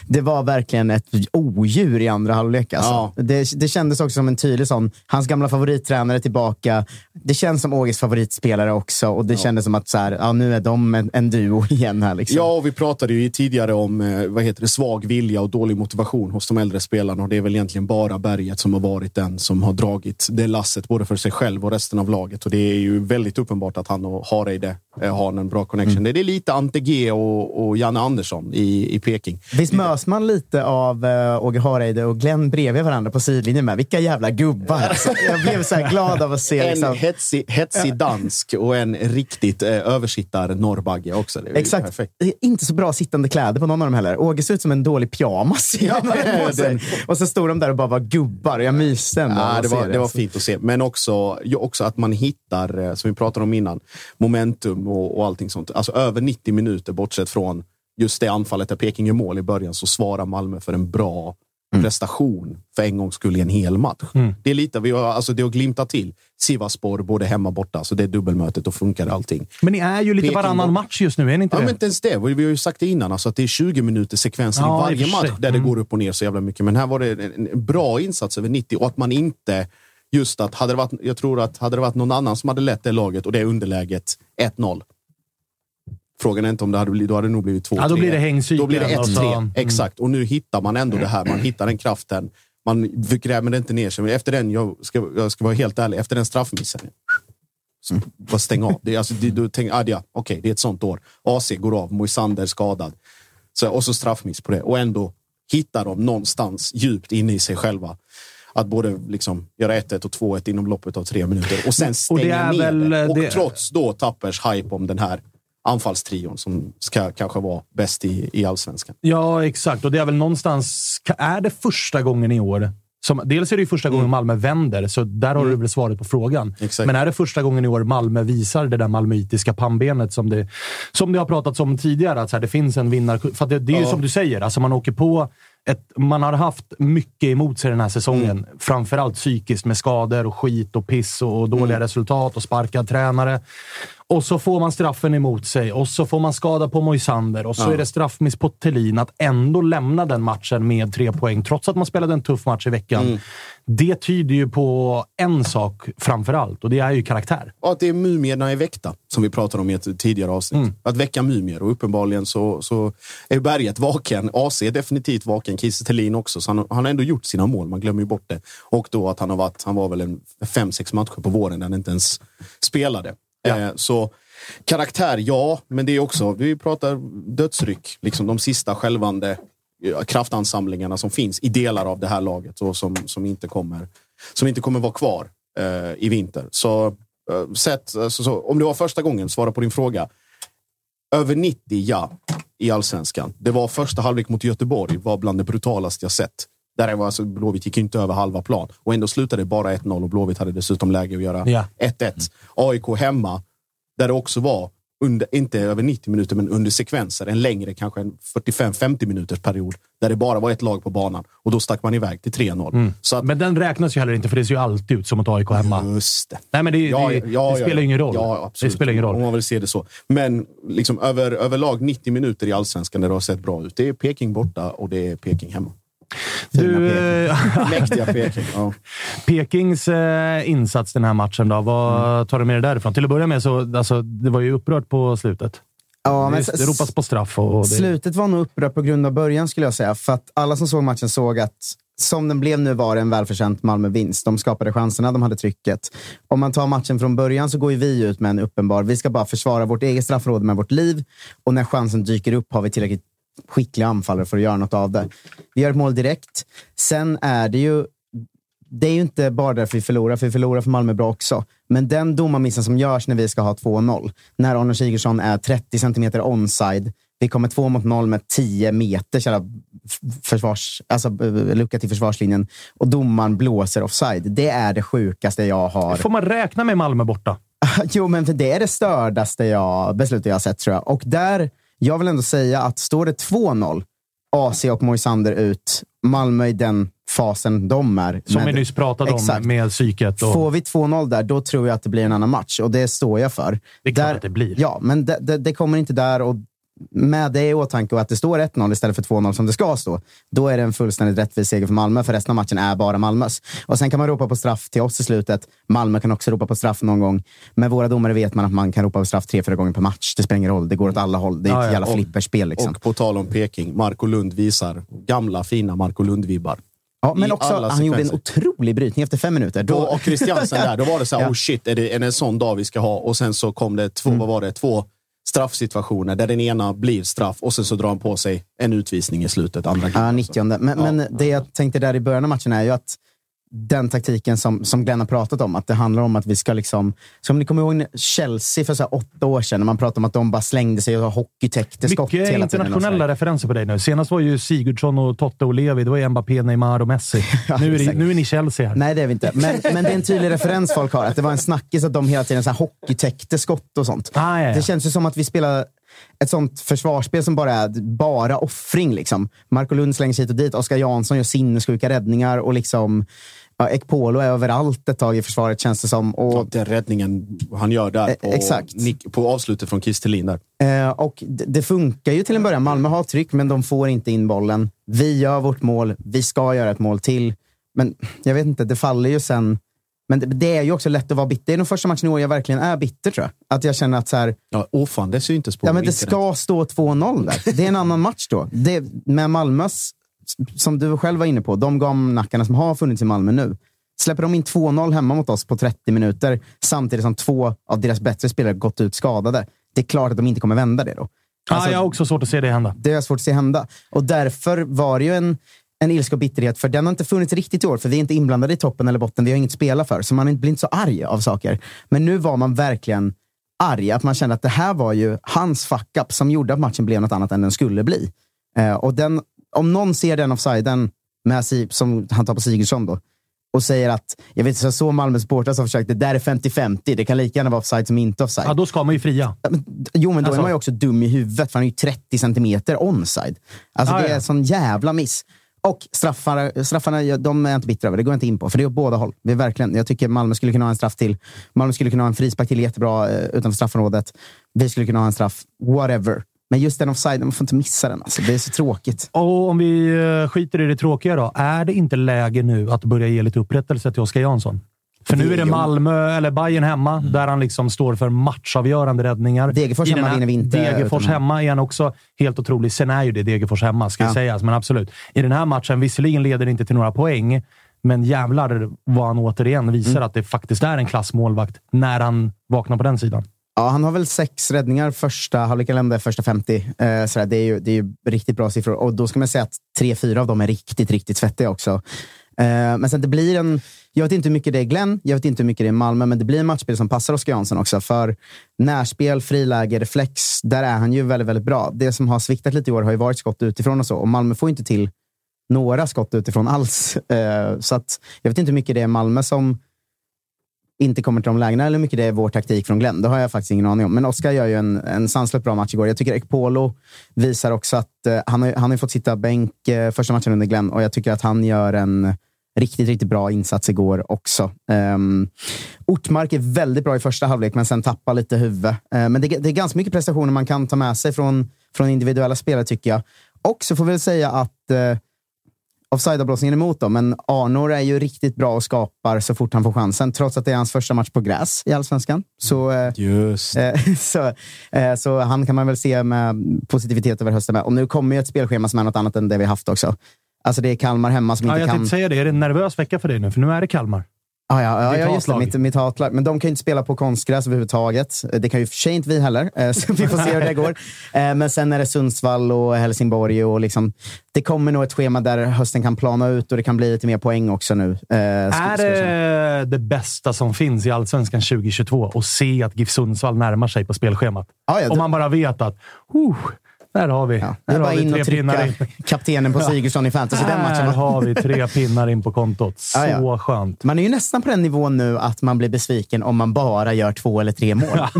[SPEAKER 4] det var verkligen ett odjur i andra halvlek. Alltså.
[SPEAKER 3] Ja.
[SPEAKER 4] Det, det kändes också som en tydlig sån, hans gamla favorittränare tillbaka. Det känns som Åges favoritspelare också och det kändes som att så här, ja, nu är de en, en duo igen här. Liksom.
[SPEAKER 3] Ja, och vi pratade ju tidigare om eh, vad heter det, svag vilja och dålig motivation hos de äldre spelarna. Och det är väl egentligen bara Berget som har varit den som har dragit det lasset, både för sig själv och resten av laget. Och det är ju väldigt uppenbart att han och Hareide eh, har en bra connection. Det är lite Ante G och, och Janne Andersson i, i Peking.
[SPEAKER 4] Visst mös man lite av uh, Åge Hareide och Glenn bredvid varandra på sidlinjen med? Vilka jävla gubbar! Alltså. Jag blev så här glad av att se.
[SPEAKER 3] En
[SPEAKER 4] Liksom.
[SPEAKER 3] hetsig, hetsig dansk och en riktigt eh, översittar norrbagge också.
[SPEAKER 4] Exakt.
[SPEAKER 3] Perfekt.
[SPEAKER 4] Inte så bra sittande kläder på någon av dem heller. Åge ser ut som en dålig pyjamas.
[SPEAKER 3] Ja,
[SPEAKER 4] Och så stod de där och bara var gubbar. Jag myste av
[SPEAKER 3] Ja, det, var, det var
[SPEAKER 4] alltså.
[SPEAKER 3] fint att se. Men också, också att man hittar, eh, som vi pratade om innan, momentum och, och allting sånt. Alltså över 90 minuter, bortsett från just det anfallet där Peking gör mål i början, så svarar Malmö för en bra prestation för en gångs skull i en hel match. Det är lite, vi har, alltså det har glimtat till. Sivasspor, både hemma och borta. Så det är dubbelmötet och funkar allting.
[SPEAKER 1] Men ni är ju lite
[SPEAKER 3] Peking
[SPEAKER 1] varannan match just nu, är ni inte
[SPEAKER 3] Ja,
[SPEAKER 1] det?
[SPEAKER 3] men inte ens det. Vi har ju sagt det innan, alltså att det är 20 minuters sekvenser
[SPEAKER 1] Ja,
[SPEAKER 3] i varje match där det
[SPEAKER 1] Mm.
[SPEAKER 3] går upp och ner så jävla mycket. Men här var det en, en bra insats över 90 och att man inte just att hade det varit, jag tror att hade det varit någon annan som hade lett det laget och det underläget 1-0. Frågan är inte om det hade blivit, då hade det nog blivit 2-3.
[SPEAKER 1] Ja, då blir det hängcykeln
[SPEAKER 3] Då blir det 1-3.
[SPEAKER 1] och så- mm.
[SPEAKER 3] Exakt. Och nu hittar man ändå det här. Man hittar den kraften. Man gräver det inte ner sig. Men efter den, jag ska, jag ska vara helt ärlig, efter den straffmissen. Så bara stäng av. Det alltså, det, du tänker, ah, ja, okej, det är ett sånt år. AC går av, Moisander skadad. Så, och så straffmiss på det. Och ändå hittar de någonstans djupt inne i sig själva att både liksom göra 1-1 och 2-1 inom loppet av tre minuter och sen
[SPEAKER 1] Och
[SPEAKER 3] stänga
[SPEAKER 1] det är
[SPEAKER 3] ner
[SPEAKER 1] väl,
[SPEAKER 3] det. Och
[SPEAKER 1] det-
[SPEAKER 3] trots då Tappers hype om den här anfallstrion som ska kanske vara bäst i, i allsvenskan.
[SPEAKER 1] Ja, exakt. Och det är väl någonstans... Är det första gången i år som, dels är det ju första gången Malmö vänder, så där har du väl svaret på frågan.
[SPEAKER 3] Mm. Exakt.
[SPEAKER 1] Men är det första gången i år Malmö visar det där malmöitiska pannbenet som det, som det har pratats om tidigare? Att så här, det finns en vinnare... För det, det är ju
[SPEAKER 3] Ja.
[SPEAKER 1] som du säger, alltså man åker på ett, man har haft mycket emot sig den här säsongen.
[SPEAKER 3] Mm.
[SPEAKER 1] Framförallt psykiskt med skador och skit och piss och, och dåliga
[SPEAKER 3] Mm.
[SPEAKER 1] resultat och sparkad tränare. Och så får man straffen emot sig och så får man skada på Moisander och så
[SPEAKER 3] Ja.
[SPEAKER 1] är det straffmiss på Thelin. Att ändå lämna den matchen med tre poäng, trots att man spelade en tuff match i veckan.
[SPEAKER 3] Mm.
[SPEAKER 1] Det tyder ju på en sak framför allt och det är ju karaktär.
[SPEAKER 3] Och att det är mumierna är väckta, som vi pratade om i ett tidigare avsnitt.
[SPEAKER 1] Mm.
[SPEAKER 3] Att väcka mumier. Och uppenbarligen så, så är berget vaken. AC är definitivt vaken. Kiese Thelin också. Så han, han har ändå gjort sina mål. Man glömmer ju bort det. Och då att han har varit, han var väl en fem, sex matcher på våren där han inte ens spelade. Eh, så karaktär, ja. Men det är också, vi pratar dödsryck. Liksom de sista skälvande kraftansamlingarna som finns i delar av det här laget och som, som, inte, kommer, som inte kommer vara kvar eh, i vinter. Så, eh, sett, alltså, så, om det var första gången, svara på din fråga. Över 90, ja, i allsvenskan. Det var första halvlek mot Göteborg, var bland det brutalaste jag sett. Där var alltså, Blåvitt gick inte över halva plan och ändå slutade det bara 1-0 och Blåvitt hade dessutom läge att göra
[SPEAKER 1] Ja.
[SPEAKER 3] 1-1. AIK hemma, där det också var, under, inte över 90 minuter, men under sekvenser, en längre, kanske en 45-50 minuters period, där det bara var ett lag på banan. Och då stack man iväg till 3-0. Så att,
[SPEAKER 1] Men den räknas ju heller inte, för det ser ju alltid ut som mot AIK hemma.
[SPEAKER 3] Just det.
[SPEAKER 1] Nej, men det,
[SPEAKER 3] Ja,
[SPEAKER 1] det,
[SPEAKER 3] ja, ja,
[SPEAKER 1] det spelar
[SPEAKER 3] ja.
[SPEAKER 1] ingen roll.
[SPEAKER 3] Ja.
[SPEAKER 1] Det spelar ingen
[SPEAKER 3] Om
[SPEAKER 1] roll.
[SPEAKER 3] man vill se det så. Men liksom över, överlag 90 minuter i allsvenskan där det har sett bra ut. Det är Peking borta och det är Peking hemma.
[SPEAKER 1] Du, eh,
[SPEAKER 3] Mäktiga Peking. Ja.
[SPEAKER 1] Pekings eh, insats den här matchen då. Vad
[SPEAKER 3] Mm.
[SPEAKER 1] tar du med dig därifrån? Till att börja med så alltså, det var ju upprört på slutet.
[SPEAKER 4] Ja, men
[SPEAKER 1] det, ropas på straff. Och, och det,
[SPEAKER 4] Slutet var nog upprört på grund av början, skulle jag säga. För att alla som såg matchen såg att som den blev nu var det en välförtjänt Malmö-vinst. De skapade chanserna, de hade trycket. Om man tar matchen från början så går ju vi ut med en uppenbar... Vi ska bara försvara vårt eget straffområde med vårt liv och när chansen dyker upp har vi tillräckligt skickliga anfallare för att göra något av det. Vi gör ett mål direkt. Sen är det ju det är ju inte bara därför vi förlorar, för vi förlorar för Malmö bra också. Men den domarmissen som görs när vi ska ha 2-0, när Arne Sigurdsson är 30 centimeter onside, vi kommer två mot noll med 10 meter kära f- försvars, alltså, lucka till försvarslinjen och domaren blåser offside. Det är det sjukaste jag har.
[SPEAKER 1] Får man räkna med Malmö borta?
[SPEAKER 4] Jo, men det är det stördaste jag, beslutet jag har sett tror jag. Och där, jag vill ändå säga att står det 2-0, AC och Moisander ut, Malmö i den fasen de är.
[SPEAKER 1] Som vi nyss pratade
[SPEAKER 4] Exakt.
[SPEAKER 1] om med psyket. Och,
[SPEAKER 4] Får vi 2-0 där, då tror jag att det blir en annan match. Och det står jag för.
[SPEAKER 1] Det är klart
[SPEAKER 4] där,
[SPEAKER 1] att det blir.
[SPEAKER 4] Ja, men det, det, det kommer inte där. Och med det i åtanke och att det står 1-0 istället för 2-0 som det ska stå, då är det en fullständigt rättvis seger för Malmö, för resten av matchen är bara Malmös. Och sen kan man ropa på straff till oss i slutet. Malmö kan också ropa på straff någon gång. Med våra domare vet man att man kan ropa på straff tre, fyra gånger per match. Det spelar ingen roll. Det går åt alla håll. Det är ett
[SPEAKER 1] ja.
[SPEAKER 4] jävla flipperspel. Liksom.
[SPEAKER 3] Och på tal om Peking, Marco Lund visar gamla fina Marco Lund-vibbar.
[SPEAKER 4] ja, men också, han gjorde en
[SPEAKER 3] sekvenser.
[SPEAKER 4] otrolig brytning efter fem minuter.
[SPEAKER 3] Då, och Christiansen där, då var det så här,
[SPEAKER 4] Ja.
[SPEAKER 3] oh shit, är det, är det en sån dag vi ska ha? Och sen så kom det två, vad var det, två straffsituationer där den ena blir straff och sen så drar han på sig en utvisning i slutet. Andra
[SPEAKER 4] Ja,
[SPEAKER 3] gången.
[SPEAKER 4] 90. Men, men det jag tänkte där i början av matchen är ju att den taktiken som, som Glenn har pratat om, att det handlar om att vi ska liksom... Som ni kommer ihåg Chelsea för så åtta år sedan, när man pratade om att de bara slängde sig och hockeytäckte skott
[SPEAKER 1] Mycket
[SPEAKER 4] hela tiden. så
[SPEAKER 1] internationella referenser på dig nu. Senast var ju Sigurdsson och Totte och Levi. Det var ju Mbappé, Neymar och Messi. nu, är det, nu är ni Chelsea här.
[SPEAKER 4] Nej, det är vi inte. Men, men det är en tydlig referens folk har. Att det var en snackis att de hela tiden så här hockeytäckte skott och sånt.
[SPEAKER 1] Ah, ja, ja.
[SPEAKER 4] Det känns ju som att vi spelar... ett sånt försvarsspel som bara är bara offring. Liksom. Marco Lund slängs hit och dit. Oskar Jansson gör sinnessjuka räddningar och liksom Ja, Ekpolo är överallt ett tag i försvaret känns det som. Och,
[SPEAKER 3] ja, den räddningen han gör där på,
[SPEAKER 4] exakt.
[SPEAKER 3] Nick, på avslutet från Kistelin.
[SPEAKER 4] Eh, och det, det, funkar ju till en början. Malmö har tryck, men de får inte in bollen. Vi gör vårt mål. Vi ska göra ett mål till. Men jag vet inte, det faller ju sen. Men det, det är ju också lätt att vara bitter. Det är nog första matchen i år jag verkligen är bitter tror jag. Att jag känner att så här...
[SPEAKER 3] Ja, åh fan, det syntes på
[SPEAKER 4] Ja, men det ska stå 2-0 där. Det är en annan match då. Det, med Malmös, som du själv var inne på, de gamnackarna som har funnits i Malmö nu. Släpper de in 2-0 hemma mot oss på 30 minuter samtidigt som två av deras bättre spelare gått ut skadade. Det är klart att de inte kommer vända det då.
[SPEAKER 1] Alltså, ah, jag har också svårt att se det hända.
[SPEAKER 4] Det är svårt att se hända. Och därför var det ju en, en ilska och bitterhet, för den har inte funnits riktigt i år, för vi är inte inblandade i toppen eller botten. Vi har inget att spela för, så man blir inte så arg av saker. Men nu var man verkligen arg, att man kände att det här var ju hans fuck-up som gjorde att matchen blev något annat än den skulle bli. Eh, och den, om någon ser den offsiden med, som han tar på Sigurdsson då, och säger att, jag vet jag såg Malmö supportrar som försökte, det där är 50-50, det kan lika gärna vara offside som inte offside.
[SPEAKER 1] Ja, då ska man ju fria.
[SPEAKER 4] Jo, men då alltså. är man ju också dum i huvudet, för han är ju 30 centimeter onside. Alltså ah, det är en sån jävla miss. Och straffarna, straffarna de är jag inte bitter över. Det går jag inte in på, för det är åt båda håll. Det är verkligen, jag tycker Malmö skulle kunna ha en straff till. Malmö skulle kunna ha en frispark till jättebra eh, utanför straffområdet. Vi skulle kunna ha en straff. Whatever. Men just den offside, man får inte missa den. Alltså. Det är så tråkigt.
[SPEAKER 1] Och om vi eh, skiter i det tråkiga då. Är det inte läge nu att börja ge lite upprättelse till Oskar Jansson? För nu är det Malmö, eller Bayern hemma, mm. där han liksom står för matchavgörande räddningar.
[SPEAKER 4] Degerfors hemma vinner vi inte.
[SPEAKER 1] Degerfors hemma är han också helt otrolig. Sen är ju det Degerfors hemma, ska ja. sägas, men absolut. I den här matchen, visserligen leder det inte till några poäng, men jävlar vad han återigen visar mm. att det faktiskt är en klassmålvakt när han vaknar på den sidan.
[SPEAKER 4] Ja, han har väl sex räddningar första halvlek, eller första 50. Eh, sådär. Det, är ju, det är ju riktigt bra siffror. Och då ska man säga att tre, fyra av dem är riktigt, riktigt svettiga också. Eh, men sen det blir en... Jag vet inte hur mycket det är Glenn, jag vet inte hur mycket det är Malmö, men det blir en matchspel som passar Oskar Jansson också. För närspel, friläge, reflex, där är han ju väldigt, väldigt bra. Det som har sviktat lite i år har ju varit skott utifrån och så. Och Malmö får inte till några skott utifrån alls. Eh, så att, jag vet inte hur mycket det är Malmö som inte kommer till de lägena eller hur mycket det är vår taktik från Glenn. Det har jag faktiskt ingen aning om. Men Oskar gör ju en, en sanslöst bra match igår. Jag tycker Ekpolo visar också att eh, han, har, han har fått sitta bänk eh, första matchen under Glenn och jag tycker att han gör en riktigt, riktigt bra insats igår också. Um, Ortmark är väldigt bra i första halvlek, men sen tappar lite huvud. Uh, men det, det, är ganska mycket prestationer man kan ta med sig från, från individuella spelare, tycker jag. Och så får vi väl säga att offside-avblåsningen emot dem, men Arnor är ju riktigt bra och skapar så fort han får chansen, trots att det är hans första match på gräs i allsvenskan. Så,
[SPEAKER 3] eh, Just.
[SPEAKER 4] Eh, så, så han kan man väl se med positivitet över hösten med. Och nu kommer ju ett spelschema som är något annat än det vi haft också. Alltså det är Kalmar hemma som
[SPEAKER 1] ja,
[SPEAKER 4] inte
[SPEAKER 1] jag
[SPEAKER 4] kan...
[SPEAKER 1] Jag tänkte säga det. Är det en nervös vecka för dig nu? För nu är det Kalmar.
[SPEAKER 4] Ah, ja, ja, ja, just det. Mitt, mitt hatlag. Men de kan ju inte spela på konstgräs överhuvudtaget. Det kan ju för sig inte vi heller, eh, så vi får se hur det går. Eh, men sen är det Sundsvall och Helsingborg. Och liksom, det kommer nog ett schema där hösten kan plana ut och det kan bli lite mer poäng också nu.
[SPEAKER 1] Eh, är det det bästa som finns i Allsvenskan 2022 att se att GIF Sundsvall närmar sig på spelschemat? Ah, ja, Om man bara vet att uh, där har vi. Ja,
[SPEAKER 4] det är bara in och trycka in. kaptenen på Sigurdsson i fantasy.
[SPEAKER 1] Den matchen. Där har vi tre pinnar in på kontot. Så ja, ja. skönt.
[SPEAKER 4] Man är ju nästan på den nivån nu att man blir besviken om man bara gör två eller tre mål.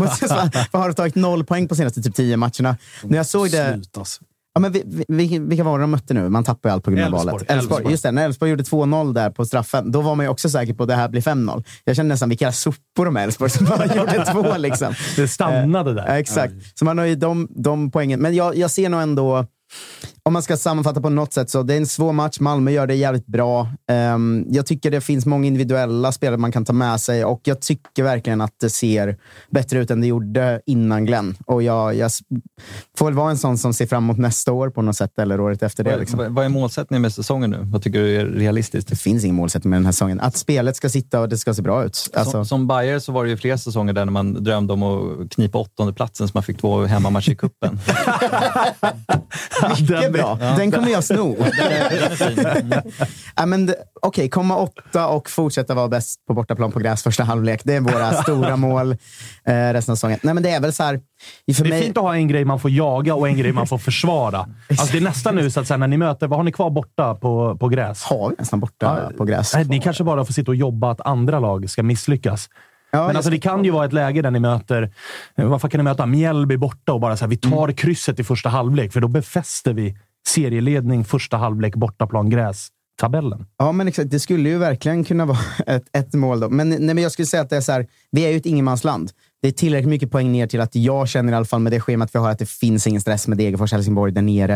[SPEAKER 4] För har tagit noll poäng på senaste typ tio matcherna. När jag såg det... Slutas. Ja, men vi, vi, vilka var det de mötte nu? Man tappar ju allt på grund av valet. Elfsborg. Just det, när Elfsborg gjorde 2-0 där på straffen, då var man ju också säker på att det här blir 5-0. Jag kände nästan vilka sopor de är Elfsborg som bara gjorde två. Liksom.
[SPEAKER 1] Det stannade där.
[SPEAKER 4] Eh, exakt. Så man har ju de, de poängen. Men jag, jag ser nog ändå om man ska sammanfatta på något sätt så det är en svår match. Malmö gör det jävligt bra. Um, jag tycker det finns många individuella spelare man kan ta med sig och jag tycker verkligen att det ser bättre ut än det gjorde innan Glenn. Och jag, jag får väl vara en sån som ser fram emot nästa år på något sätt eller året efter det. Liksom.
[SPEAKER 5] Vad, vad är målsättningen med säsongen nu? Vad tycker du är realistiskt?
[SPEAKER 4] Det finns ingen målsättning med den här säsongen. Att spelet ska sitta och det ska se bra ut.
[SPEAKER 5] Alltså... Som, som Bayer så var det ju flera säsonger där när man drömde om att knipa åttonde platsen så man fick två hemmamatcher i cupen.
[SPEAKER 4] Bra. Ja. Den kommer jag sno. ja, Okej, okay, komma åtta och fortsätta vara bäst på bortaplan på gräs första halvlek. Det är våra stora mål eh, resten av säsongen. Nej, men det är väl så här,
[SPEAKER 1] för det är mig... fint att ha en grej man får jaga och en grej man får försvara. Alltså det är nästan nu så att sen när ni möter, vad har ni kvar borta på, på gräs?
[SPEAKER 4] Har vi nästan borta ja, på gräs?
[SPEAKER 1] Nej, ni kanske bara får sitta och jobba att andra lag ska misslyckas. Men
[SPEAKER 4] jag
[SPEAKER 1] alltså, det kan ju vara ett läge där ni möter... Varför kan ni möta Mjällby borta och bara så här, vi tar
[SPEAKER 4] Mm.
[SPEAKER 1] krysset i första halvlek, för då befäster vi serieledning första halvlek, bortaplan, gräs. Tabellen.
[SPEAKER 4] Ja, men exakt. Det skulle ju verkligen kunna vara ett, ett mål. Då. Men, nej, men jag skulle säga att det är så här, vi är ju ett ingenmansland. Det är tillräckligt mycket poäng ner till att jag känner i alla fall med det schemat vi har att det finns ingen stress med Degerfors Helsingborg där nere.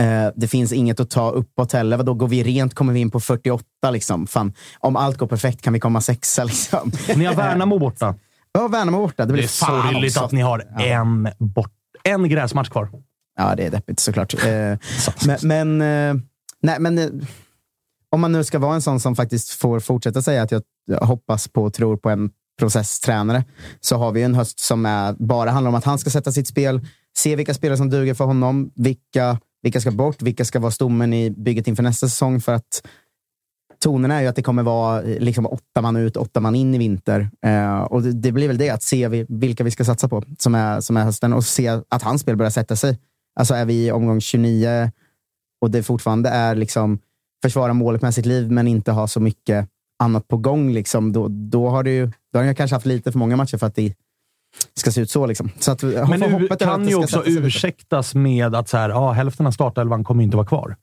[SPEAKER 4] Eh, det finns inget att ta uppåt heller. Vadå, går vi rent kommer vi in på 48. Liksom. Fan, om allt går perfekt kan vi komma sexa. Liksom.
[SPEAKER 1] Ni har Värnamo borta.
[SPEAKER 4] Ja, Värnamo borta. Det, blir
[SPEAKER 1] Det är sorgligt att ni har en, bort, en gräsmatch kvar.
[SPEAKER 4] Ja, det är deppigt såklart. Eh, men men, eh, nej, men eh, om man nu ska vara en sån som faktiskt får fortsätta säga att jag hoppas på och tror på en processtränare, så har vi en höst som är, bara handlar om att han ska sätta sitt spel, se vilka spelare som duger för honom, vilka, vilka ska bort, vilka ska vara stommen i bygget inför nästa säsong. För att tonen är ju att det kommer vara liksom åtta man ut, åtta man in i vinter. Eh, och det, det blir väl det, att se vi, vilka vi ska satsa på som är, som är hösten och se att hans spel börjar sätta sig. Alltså är vi i omgång 29 och det fortfarande är liksom försvara målet med sitt liv, men inte ha så mycket annat på gång, liksom, då, då har ju, då har jag kanske haft lite för många matcher för att det ska se ut så. Liksom. så att,
[SPEAKER 1] Men
[SPEAKER 4] att
[SPEAKER 1] kan
[SPEAKER 4] det
[SPEAKER 1] ju också ursäktas med att så här, ja, hälften av startelvan kommer inte vara kvar.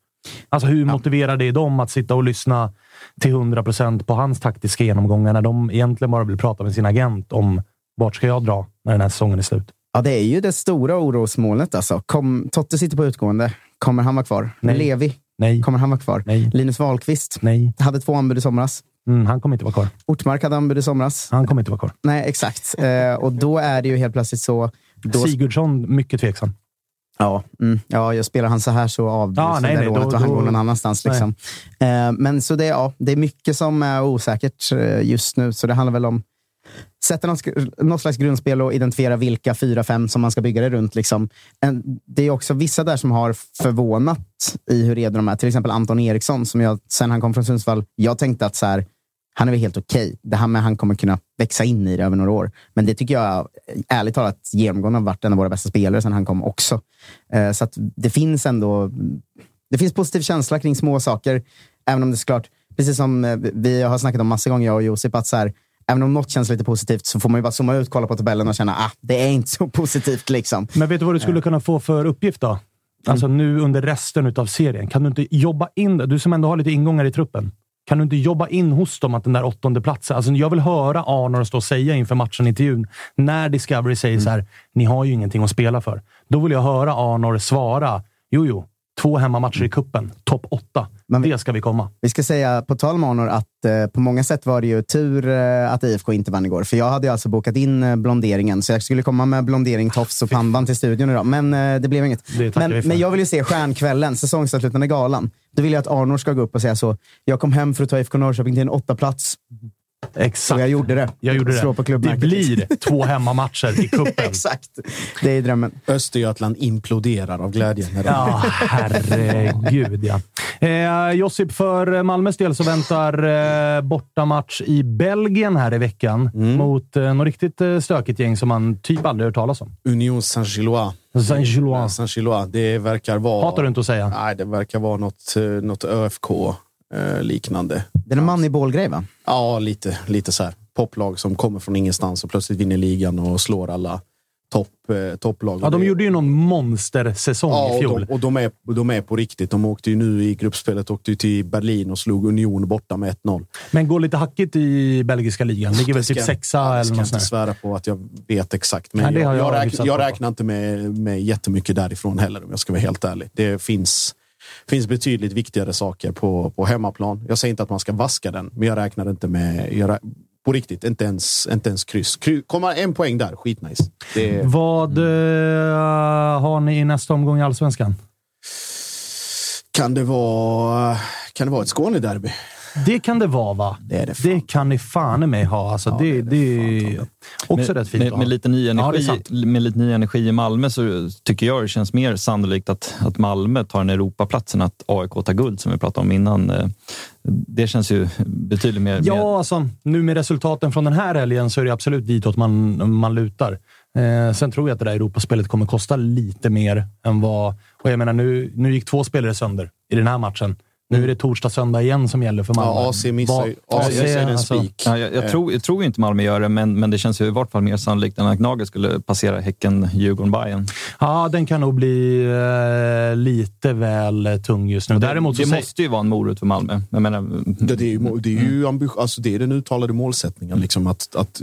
[SPEAKER 1] Alltså hur motiverar det dem att sitta och lyssna till 100 procent på hans taktiska genomgångar när de egentligen bara vill prata med sin agent om vart ska jag dra när den här säsongen är slut?
[SPEAKER 4] Ja, det är ju det stora orosmolnet. Alltså. Kom, Totte sitter på utgående. Kommer han vara kvar?
[SPEAKER 1] Nej.
[SPEAKER 4] Levi,
[SPEAKER 1] Nej.
[SPEAKER 4] kommer han vara kvar?
[SPEAKER 1] Nej.
[SPEAKER 4] Linus Wahlqvist
[SPEAKER 1] Nej.
[SPEAKER 4] hade två anbud i somras.
[SPEAKER 1] Mm, han kommer inte vara kvar.
[SPEAKER 4] Ortmark hade anbud i somras.
[SPEAKER 1] Han kommer inte vara kvar.
[SPEAKER 4] Nej, exakt. Eh, och då är det ju helt plötsligt så... Då,
[SPEAKER 1] Sigurdsson, mycket tveksam.
[SPEAKER 4] ja, mm, ja, jag spelar han så här så avbryts
[SPEAKER 1] Ja, nej,
[SPEAKER 4] det
[SPEAKER 1] nej,
[SPEAKER 4] lånet
[SPEAKER 1] då-
[SPEAKER 4] och han
[SPEAKER 1] då-
[SPEAKER 4] går någon annanstans. Liksom. Eh, men så det, ja, det är mycket som är osäkert eh, just nu, så det handlar väl om sätta något, något slags grundspel och identifiera vilka fyra, fem som man ska bygga det runt. Liksom. En, det är också vissa där som har förvånat i hur redo de är. Till exempel Anton Eriksson, som jag, sen han kom från Sundsvall, jag tänkte att så här, han är väl helt okej. Det här med han kommer kunna växa in i det över några år. Men det tycker jag, ärligt talat, genomgående har varit en av våra bästa spelare sen han kom också. Eh, så att det finns ändå det finns positiv känsla kring små saker. Även om det såklart, precis som eh, vi har snackat om massa gånger, jag och Josip, att så här, även om något känns lite positivt så får man ju bara zooma ut, kolla på tabellen och känna att ah, det är inte så positivt. liksom.
[SPEAKER 1] Men vet du vad du skulle kunna få för uppgift då? Alltså nu under resten av serien. Kan du inte jobba in det? Du som ändå har lite ingångar i truppen. Kan du inte jobba in hos dem att den där åttonde platsen... Alltså jag vill höra Arnor stå och säga inför matchen i intervjun, när Discovery säger så här, ni har ju ingenting att spela för. Då vill jag höra Arnor svara, jo, jo, två hemmamatcher i kuppen, topp åtta.
[SPEAKER 4] Men vi-
[SPEAKER 1] det ska vi komma.
[SPEAKER 4] Vi ska säga, på tal om Arnor, att eh, på många sätt var det ju tur eh, att IFK inte vann igår. För jag hade ju alltså bokat in eh, blonderingen, så jag skulle komma med blondering, tofs och pannband till studion idag. Men eh, det blev inget.
[SPEAKER 1] Det
[SPEAKER 4] Men, men jag vill ju se stjärnkvällen, säsongsavslutande galan. Då vill jag att Arnor ska gå upp och säga så. Jag kom hem för att ta IFK Norrköping till en åttaplats
[SPEAKER 1] Exakt.
[SPEAKER 4] och jag gjorde det.
[SPEAKER 1] Jag gjorde
[SPEAKER 4] Slå
[SPEAKER 1] det.
[SPEAKER 4] på
[SPEAKER 1] det blir två hemmamatcher i kuppen.
[SPEAKER 4] Exakt. Det är drömmen.
[SPEAKER 3] Östergötland imploderar av glädje. När de...
[SPEAKER 1] Ja, herregud ja. Eh, Josip, för Malmös del så väntar eh, bortamatch i Belgien här i veckan mot eh, något riktigt eh, stökigt gäng som man typ aldrig hört talas om.
[SPEAKER 3] Union Saint-Gillois.
[SPEAKER 1] Saint-Gillois.
[SPEAKER 3] Saint-Gillois. Det verkar vara...
[SPEAKER 1] Hatar du inte att säga.
[SPEAKER 3] Nej, det verkar vara något, eh, något ÖFK-liknande.
[SPEAKER 4] Det är en man i bålgrej, va?
[SPEAKER 3] Ja, lite, lite så här. Poplag som kommer från ingenstans och plötsligt vinner ligan och slår alla topp, eh, topplag.
[SPEAKER 1] Ja, de gjorde ju någon monstersäsong
[SPEAKER 3] Ja,
[SPEAKER 1] i
[SPEAKER 3] och,
[SPEAKER 1] fjol.
[SPEAKER 3] de, och de, är, de är på riktigt. De åkte ju nu i gruppspelet åkte ju till Berlin och slog Union borta med 1-0.
[SPEAKER 1] Men går lite hackigt i belgiska ligan. Ligger väl typ sexa
[SPEAKER 3] ja, det
[SPEAKER 1] eller något
[SPEAKER 3] jag inte
[SPEAKER 1] sånt där.
[SPEAKER 3] svära på att jag vet exakt. Men
[SPEAKER 1] Nej,
[SPEAKER 3] jag,
[SPEAKER 1] jag
[SPEAKER 3] jag, räkn,
[SPEAKER 1] hyfsat
[SPEAKER 3] jag räknar inte med, med jättemycket därifrån heller om jag ska vara helt ärlig. Det finns, finns betydligt viktigare saker på, på hemmaplan. Jag säger inte att man ska vaska den, men jag räknar inte med... Jag, på riktigt, inte ens, inte ens kryss. Kry, komma en poäng där, skitnice. Det,
[SPEAKER 1] Vad eh, har ni i nästa omgång i Allsvenskan?
[SPEAKER 3] kan, det vara, kan det vara ett Skånederby?
[SPEAKER 1] Det kan det vara, va?
[SPEAKER 3] Det är det fan.
[SPEAKER 1] Det kan ni fan i mig ha. Alltså, det, det är också rätt fint
[SPEAKER 5] med, med, lite ny
[SPEAKER 1] Ja, det
[SPEAKER 5] energi,
[SPEAKER 1] sant.
[SPEAKER 5] med lite ny energi i Malmö så tycker jag det känns mer sannolikt att, att Malmö tar en Europaplats än att AIK tar guld, som vi pratade om innan. Eh, Det känns ju betydligt mer... mer
[SPEAKER 1] Ja, alltså, nu med resultaten från den här helgen så är det absolut ditåt man, man lutar. Eh, sen tror jag att det där Europaspelet kommer kosta lite mer än vad... Och jag menar, nu, nu gick två spelare sönder i den här matchen. Nu är det torsdag, söndag igen som gäller för Malmö.
[SPEAKER 3] Ja, AC missar ju. AC
[SPEAKER 1] AC,
[SPEAKER 3] är en
[SPEAKER 1] alltså-
[SPEAKER 3] spik.
[SPEAKER 5] Ja, jag, jag, tror, jag tror inte Malmö gör det, men, men det känns ju i vart fall mer sannolikt än att Gnaget skulle passera Häcken, Djurgården, Bayern.
[SPEAKER 1] Ja, den kan nog bli eh, lite väl tung just nu. Däremot så
[SPEAKER 5] det måste ju vara en morot för Malmö. Jag menar,
[SPEAKER 3] Det, det är ju, det är ju ambition, alltså det är den uttalade målsättningen, liksom att, att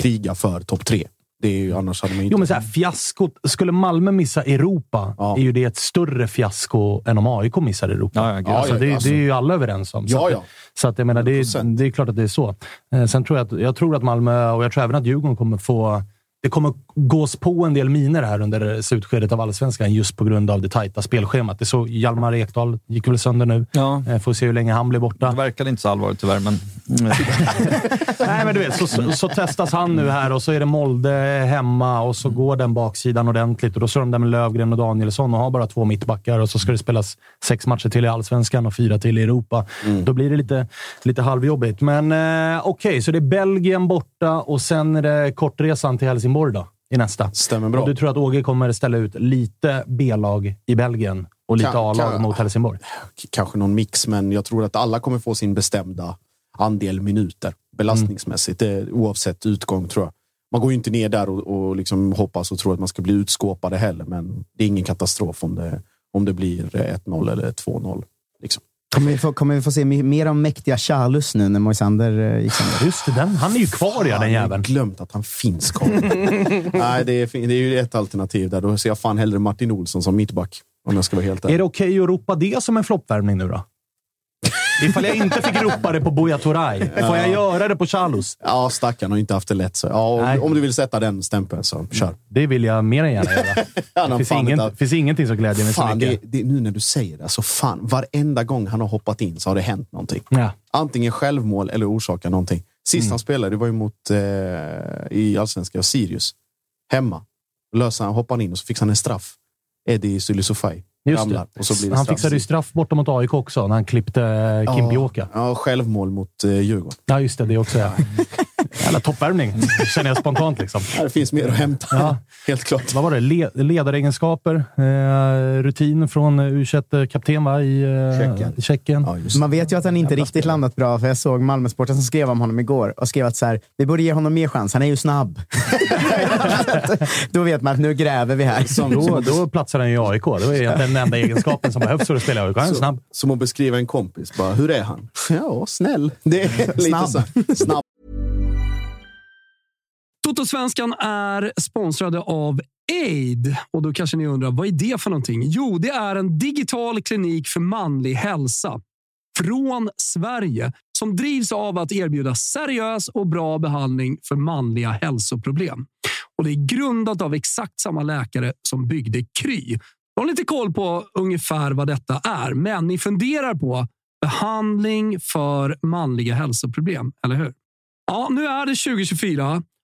[SPEAKER 3] kriga för topp tre. Det är ju, annars hade man inte...
[SPEAKER 1] Jo, men så här, fiaskot. Skulle Malmö missa Europa
[SPEAKER 3] Ja.
[SPEAKER 1] är ju det ett större fiasko än om AIK missar Europa.
[SPEAKER 5] Ja, ja,
[SPEAKER 1] alltså,
[SPEAKER 3] Ja, ja,
[SPEAKER 1] det,
[SPEAKER 3] alltså.
[SPEAKER 1] det är ju alla överens om. Så
[SPEAKER 3] Ja, ja.
[SPEAKER 1] Så att jag menar, det, är,
[SPEAKER 3] 100%.
[SPEAKER 1] det är klart att det är så. Eh, sen tror jag att, jag tror att Malmö, och jag tror även att Djurgården kommer få... Det kommer gås på en del miner här under slutskedet av allsvenskan just på grund av det tajta spelschemat. Det så Hjalmar Ekdal gick väl sönder nu.
[SPEAKER 5] ja,
[SPEAKER 1] Eh, Får se hur länge han blir borta.
[SPEAKER 5] det verkade inte så allvarligt tyvärr, men...
[SPEAKER 1] Nej, men du vet, så, så, så testas han nu här och så är det Molde hemma och så går den baksidan ordentligt. Och Då står de där med Lövgren och Danielsson och har bara två mittbackar och så ska det spelas sex matcher till i Allsvenskan och fyra till i Europa. Då blir det lite, lite halvjobbigt. Men eh, okej, så det är Belgien borta och sen är det kortresan till Helsingborg då, i nästa.
[SPEAKER 3] Stämmer bra.
[SPEAKER 1] Och du tror att Åge kommer ställa ut lite B-lag i Belgien och lite A-lag mot Helsingborg?
[SPEAKER 3] Kanske någon mix, men jag tror att alla kommer få sin bestämda andel minuter belastningsmässigt. Det, oavsett utgång, tror jag. Man går ju inte ner där och, och liksom hoppas och tror att man ska bli utskåpade heller, men det är ingen katastrof om det, om det blir 1-0 eller 2-0. Liksom.
[SPEAKER 4] Kommer vi, få, kommer vi få se mer om mäktiga Charlus nu när Moisander eh, gick sönder?
[SPEAKER 1] Just det, den, han är ju kvar ja, den
[SPEAKER 3] Fan, jag har
[SPEAKER 1] jäveln.
[SPEAKER 3] glömt att han finns kvar. Nej, det är, det är ju ett alternativ där. Då ser jag fan hellre Martin Olsson som mittback. Om jag ska vara helt
[SPEAKER 1] Är
[SPEAKER 3] ärlig.
[SPEAKER 1] det okej att ropa det som en floppvärmning nu då? Ifall jag inte fick ropa det på Buya Turay, får jag göra det på Charlos?
[SPEAKER 3] Ja, stackarn har inte haft det lätt. Så. Ja, om, om du vill sätta den stämpeln så kör.
[SPEAKER 1] Det vill jag mer än gärna göra.
[SPEAKER 3] Han
[SPEAKER 1] Det finns, ingen,
[SPEAKER 3] inte-
[SPEAKER 1] finns ingenting som glädjer mig så
[SPEAKER 3] Fan, det,
[SPEAKER 1] mycket.
[SPEAKER 3] det, nu när du säger det, så fan, varenda gång han har hoppat in så har det hänt någonting.
[SPEAKER 1] Ja.
[SPEAKER 3] Antingen självmål eller orsakar någonting. Sist
[SPEAKER 1] Mm.
[SPEAKER 3] han spelade, det var ju mot, eh, i allsvenskan, Sirius. Hemma. Lösa, han hoppade in och så fixade han en straff. Eddie Sylisufaj
[SPEAKER 1] Just det.
[SPEAKER 3] och så blir det
[SPEAKER 1] Han
[SPEAKER 3] straff.
[SPEAKER 1] fixade ju straff borta mot AIK också, när han klippte Kim Bioka.
[SPEAKER 3] Ja, självmål mot eh, Djurgården.
[SPEAKER 1] Ja, just det. Det också. Ja. Jävla toppvärmning, känner jag spontant. Liksom.
[SPEAKER 3] Det finns mer att hämta.
[SPEAKER 1] Ja.
[SPEAKER 3] Helt klart.
[SPEAKER 1] Vad var det? Le ledaregenskaper, eh, rutin från u kapten va? i eh,
[SPEAKER 3] Tjeckien. Ja.
[SPEAKER 4] Man vet ju att han inte riktigt landat bra, för jag såg Malmösporten som skrev om honom igår och skrev att så här, vi borde ge honom mer chans. Han är ju snabb. Då vet man att nu gräver vi här.
[SPEAKER 1] Då, då platsar han ju i AIK. Det var egentligen den enda egenskapen som behövs för att spela i AIK. Han är snabb.
[SPEAKER 3] Så, som att beskriva en kompis. Bara, hur är han? Ja, snäll. Det är lite
[SPEAKER 4] Snabb.
[SPEAKER 3] så. Snabb.
[SPEAKER 7] Totosvenskan är sponsrade av Aid. Och då kanske ni undrar, vad är det för någonting? Jo, det är en digital klinik för manlig hälsa från Sverige som drivs av att erbjuda seriös och bra behandling för manliga hälsoproblem. Och Det är grundat av exakt samma läkare som byggde Kry. Jag har lite koll på ungefär vad detta är, men ni funderar på behandling för manliga hälsoproblem, eller hur? Ja, nu är det 2024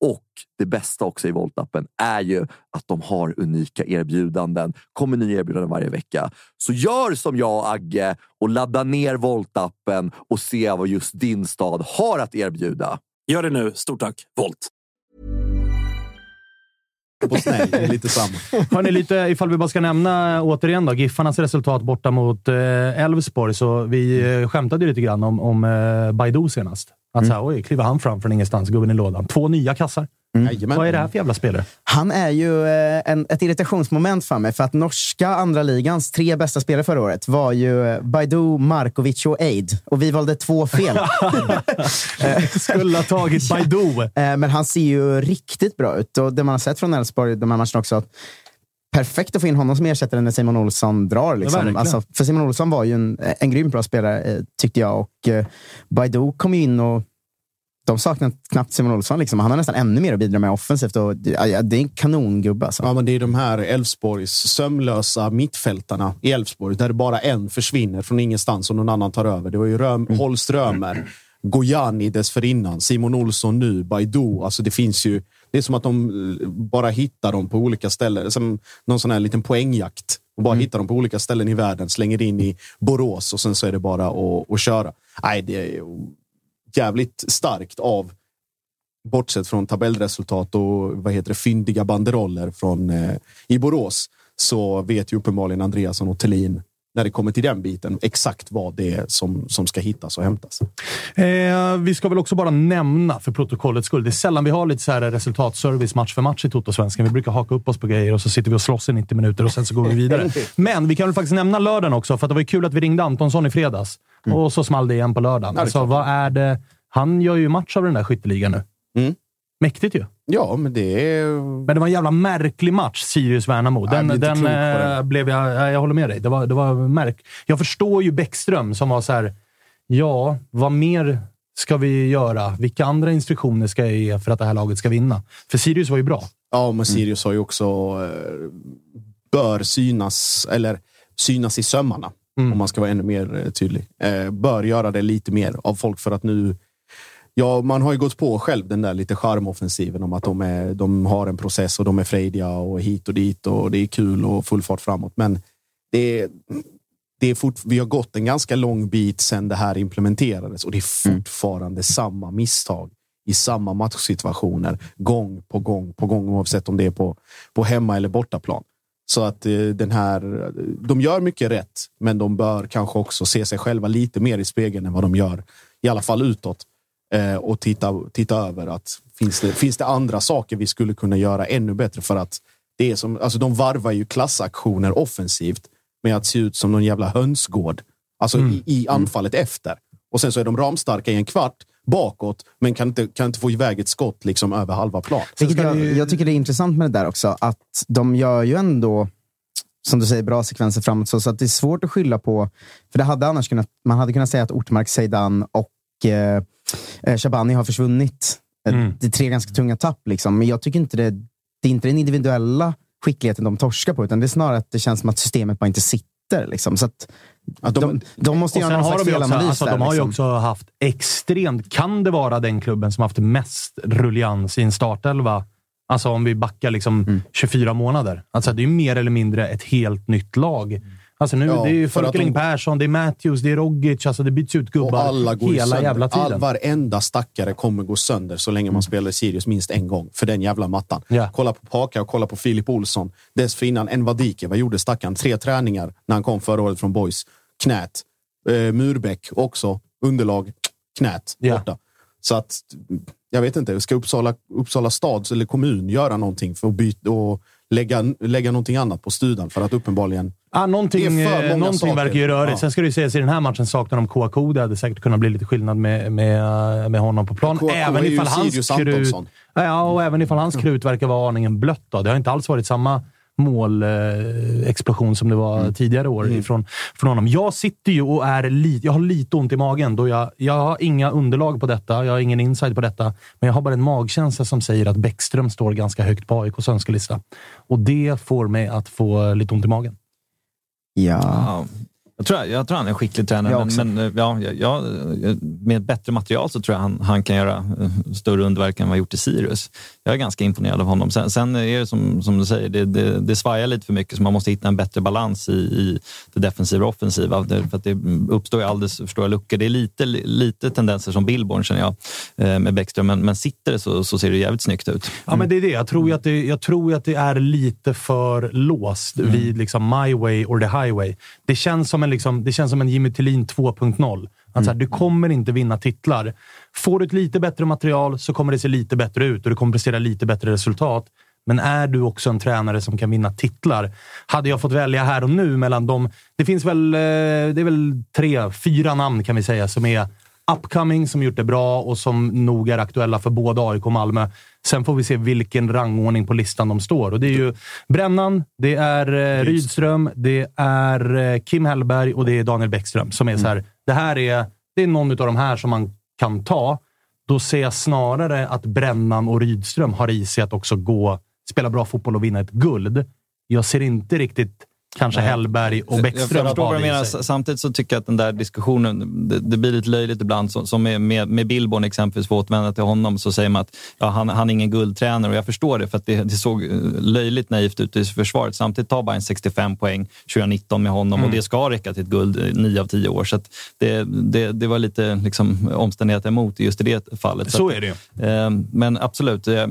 [SPEAKER 8] Och det bästa också i Volt-appen är ju att de har unika erbjudanden. kommer nya erbjudanden varje vecka. Så gör som jag och Agge och ladda ner Volt-appen och se vad just din stad har att erbjuda.
[SPEAKER 9] Gör det nu. Stort tack, Volt.
[SPEAKER 3] På snäll, det är lite samma.
[SPEAKER 1] Hörni, lite, ifall vi bara ska nämna eh, återigen då, Giffarnas resultat borta mot eh, Elfsborg. så vi eh, skämtade lite grann om, om eh, Baidu senast. Att
[SPEAKER 4] Mm.
[SPEAKER 1] så här, oj, kliver han fram från ingenstans, gubben i lådan. Två nya kassar.
[SPEAKER 3] Jajamän.
[SPEAKER 1] Vad är det här för jävla spelare?
[SPEAKER 4] Han är ju eh, en, ett irritationsmoment för mig, för att norska andra ligans tre bästa spelare förra året var ju eh, Baidu, Markovic och Aid. Och vi valde två fel.
[SPEAKER 1] Skulle ha tagit Baidu.
[SPEAKER 4] Eh, Men han ser ju riktigt bra ut. Och det man har sett från Elfsborg de här matcherna också, att perfekt att få in honom som ersättare när Simon Olsson drar. Liksom. alltså, för Simon Olsson var ju en, en grymt bra spelare, eh, tyckte jag. Och eh, Baidu kom ju in och de saknar knappt Simon Olsson. Liksom. Han har nästan ännu mer att bidra med offensivt. Och, ja, det är en kanongubbe. Alltså.
[SPEAKER 3] Ja, men det är de här Elfsborgs sömlösa mittfältarna i Elfsborg, där bara en försvinner från ingenstans och någon annan tar över. Det var ju Röm, Holst Römer, Gojani dessförinnan, Simon Olsson nu, Baidu. Alltså det finns ju... Det är som att de eh, bara hittar dem på olika ställen. Som någon sån här liten poängjakt. Och bara hittar dem på olika ställen i världen, slänger in i Borås och sen så är det bara att, att köra. Nej, det är jävligt starkt av bortsett från tabellresultat och vad heter det, fyndiga banderoller från, eh, i Borås så vet ju uppenbarligen Andreasson och Thelin när det kommer till den biten exakt vad det är som, som ska hittas och hämtas.
[SPEAKER 1] Eh, vi ska väl också bara nämna, för protokollets skull, det är sällan vi har lite så här resultatservice match för match i Toto-svenskan. Vi brukar haka upp oss på grejer och så sitter vi och slåss i 90 minuter och sen så går vi vidare. Men vi kan väl faktiskt nämna lördagen också, för att det var ju kul att vi ringde Antonsson i fredags. Och så small det igen på lördagen. alltså, vad är det? Han gör ju match av den där skytteligan nu.
[SPEAKER 3] Mm.
[SPEAKER 1] Mäktigt ju.
[SPEAKER 3] Ja, men det är...
[SPEAKER 1] Men det var en jävla märklig match, Sirius-Värnamo. Den,
[SPEAKER 3] inte
[SPEAKER 1] den eh, blev jag... ja, Jag håller med dig. Det var, det var märk... Jag förstår ju Bäckström som var så här. Ja, vad mer ska vi göra? Vilka andra instruktioner ska jag ge för att det här laget ska vinna? För Sirius var ju bra.
[SPEAKER 3] Ja, men Sirius har ju också eh, bör synas, eller synas i sömmarna. Om man ska vara ännu mer eh, tydlig. Bör göra det lite mer av folk för att nu Ja, man har ju gått på själv den där lite charmoffensiven om att de, är, de har en process och de är frejdiga och hit och dit och det är kul och full fart framåt. Men det är, det är fort, vi har gått en ganska lång bit sedan det här implementerades och det är fortfarande samma misstag i samma matchsituationer gång på gång på gång oavsett om det är på, på hemma eller bortaplan. Så att eh, den här, de gör mycket rätt, men de bör kanske också se sig själva lite mer i spegeln än vad de gör, i alla fall utåt. Eh, och titta, titta över att finns det, finns det andra saker vi skulle kunna göra ännu bättre för att det är som, alltså de varvar ju klassaktioner offensivt med att se ut som någon jävla hönsgård. Alltså i, i anfallet efter. Och sen så är de ramstarka i en kvart bakåt, men kan inte, kan inte få iväg ett skott liksom över halva plan.
[SPEAKER 4] Jag, jag tycker det är intressant med det där också, att de gör ju ändå som du säger, bra sekvenser framåt. Så, så att det är svårt att skylla på. För det hade annars kunnat, man hade kunnat säga att Ortmark, Zeidan och eh, eh, Shabani har försvunnit. Eh,
[SPEAKER 1] Mm.
[SPEAKER 4] Det är tre ganska tunga tapp. Liksom. Men jag tycker inte det, det är inte den individuella skickligheten de torskar på, utan det är snarare att det känns som att systemet bara inte sitter. Liksom. Så att de, de, måste
[SPEAKER 1] Och
[SPEAKER 4] göra någon
[SPEAKER 1] har
[SPEAKER 4] slags
[SPEAKER 1] de, ju också, alltså,
[SPEAKER 4] där.
[SPEAKER 1] de har ju
[SPEAKER 4] liksom.
[SPEAKER 1] också haft extremt... Kan det vara den klubben som haft mest rullians i en startelva? Alltså om vi backar liksom
[SPEAKER 4] Mm.
[SPEAKER 1] 24 månader. Alltså det är ju mer eller mindre ett helt nytt lag. Alltså nu,
[SPEAKER 3] Ja,
[SPEAKER 1] det är ju
[SPEAKER 3] för att
[SPEAKER 1] Folkeling
[SPEAKER 3] de-
[SPEAKER 1] Persson, det är Matthews, det är Rogic. Alltså det byts ut
[SPEAKER 3] Och
[SPEAKER 1] gubbar
[SPEAKER 3] alla går
[SPEAKER 1] hela
[SPEAKER 3] sönder.
[SPEAKER 1] jävla tiden.
[SPEAKER 3] All, varenda stackare kommer gå sönder så länge man spelar i Sirius minst en gång. För den jävla mattan.
[SPEAKER 1] Ja.
[SPEAKER 3] Kolla på Paka och kolla på Filip Olsson. Dessförinnan Envadike. Vad gjorde stackaren? Tre träningar när han kom förra året från Boys. Knät. Eh, Murbeck också. Underlag. Knät.
[SPEAKER 1] Ja.
[SPEAKER 3] Borta. Så att, jag vet inte. Ska Uppsala, Uppsala stad eller kommun göra någonting för att byta och lägga, lägga någonting annat på studan? För att uppenbarligen
[SPEAKER 1] Ah, någonting eh, någonting verkar ju rörigt.
[SPEAKER 3] Ja.
[SPEAKER 1] Sen ska det ju sägas i den här matchen saknar de Kouakou. Det hade säkert kunnat bli lite skillnad med, med, med honom på plan.
[SPEAKER 3] Kouakou
[SPEAKER 1] Även ifall hans krut, ja, och även ifall hans krut verkar vara aningen blött. Då. Det har inte alls varit samma målexplosion eh, som det var
[SPEAKER 3] Mm.
[SPEAKER 1] tidigare år ifrån, från honom. Jag sitter ju och är lite, jag har lite ont i magen. Då jag, jag har inga underlag på detta. Jag har ingen insight på detta. Men jag har bara en magkänsla som säger att Bäckström står ganska högt på AIKs önskelista. Och det får mig att få lite ont i magen.
[SPEAKER 4] Ja.
[SPEAKER 5] Ja. Jag tror, jag tror han är en skicklig tränare, men, men eh, ja, jag, med bättre material så tror jag han, han kan göra eh, större underverk än vad han gjort i Sirius. Jag är ganska imponerad av honom. Sen, sen är det som, som du säger, det, det, det svajar lite för mycket så man måste hitta en bättre balans i, i det defensiva och offensiva. Det, för att det uppstår ju alldeles för stora luckor. Det är lite, lite tendenser som Billborn känner jag eh, med Bäckström, men, men sitter det så, så ser det jävligt snyggt ut.
[SPEAKER 1] Ja, men det är det. Jag tror ju att det, jag tror att det är lite för låst vid liksom my way or the highway. Det känns som en, liksom, det känns som en Jimmy Tillin 2.0. Att så här, du kommer inte vinna titlar. Får du ett lite bättre material så kommer det se lite bättre ut och du kommer prestera lite bättre resultat. Men är du också en tränare som kan vinna titlar? Hade jag fått välja här och nu mellan dem. Det finns väl, eh, det är väl tre, fyra namn kan vi säga som är upcoming, som gjort det bra och som nog är aktuella för både AIK och Malmö. Sen får vi se vilken rangordning på listan de står. Och det är ju Brännan, det är eh, Rydström, det är eh, Kim Hellberg och det är Daniel Bäckström som är så här. Det här är, det är någon av de här som man kan ta. Då ser jag snarare att Brännan och Rydström har i sig att också gå, spela bra fotboll och vinna ett guld. Jag ser inte riktigt kanske Hellberg och
[SPEAKER 5] Jag
[SPEAKER 1] Bäckström
[SPEAKER 5] förstår
[SPEAKER 1] ha
[SPEAKER 5] vad du menar. Samtidigt så tycker jag att den där diskussionen, det, det blir lite löjligt ibland. Som, som med, med, med Billborn exempelvis, för att återvända till honom, så säger man att ja, han, han är ingen guldtränare. Och jag förstår det, för att det, det såg eh, löjligt naivt ut i försvaret. Samtidigt tar Bayern 65 poäng 2019 med honom
[SPEAKER 1] Mm.
[SPEAKER 5] och det ska räcka till ett guld eh, 9 av 10 år. Så det, det, det var lite liksom, omständigheter emot just i det fallet.
[SPEAKER 1] Så
[SPEAKER 5] att-
[SPEAKER 1] är det.
[SPEAKER 5] Eh, Men absolut, eh,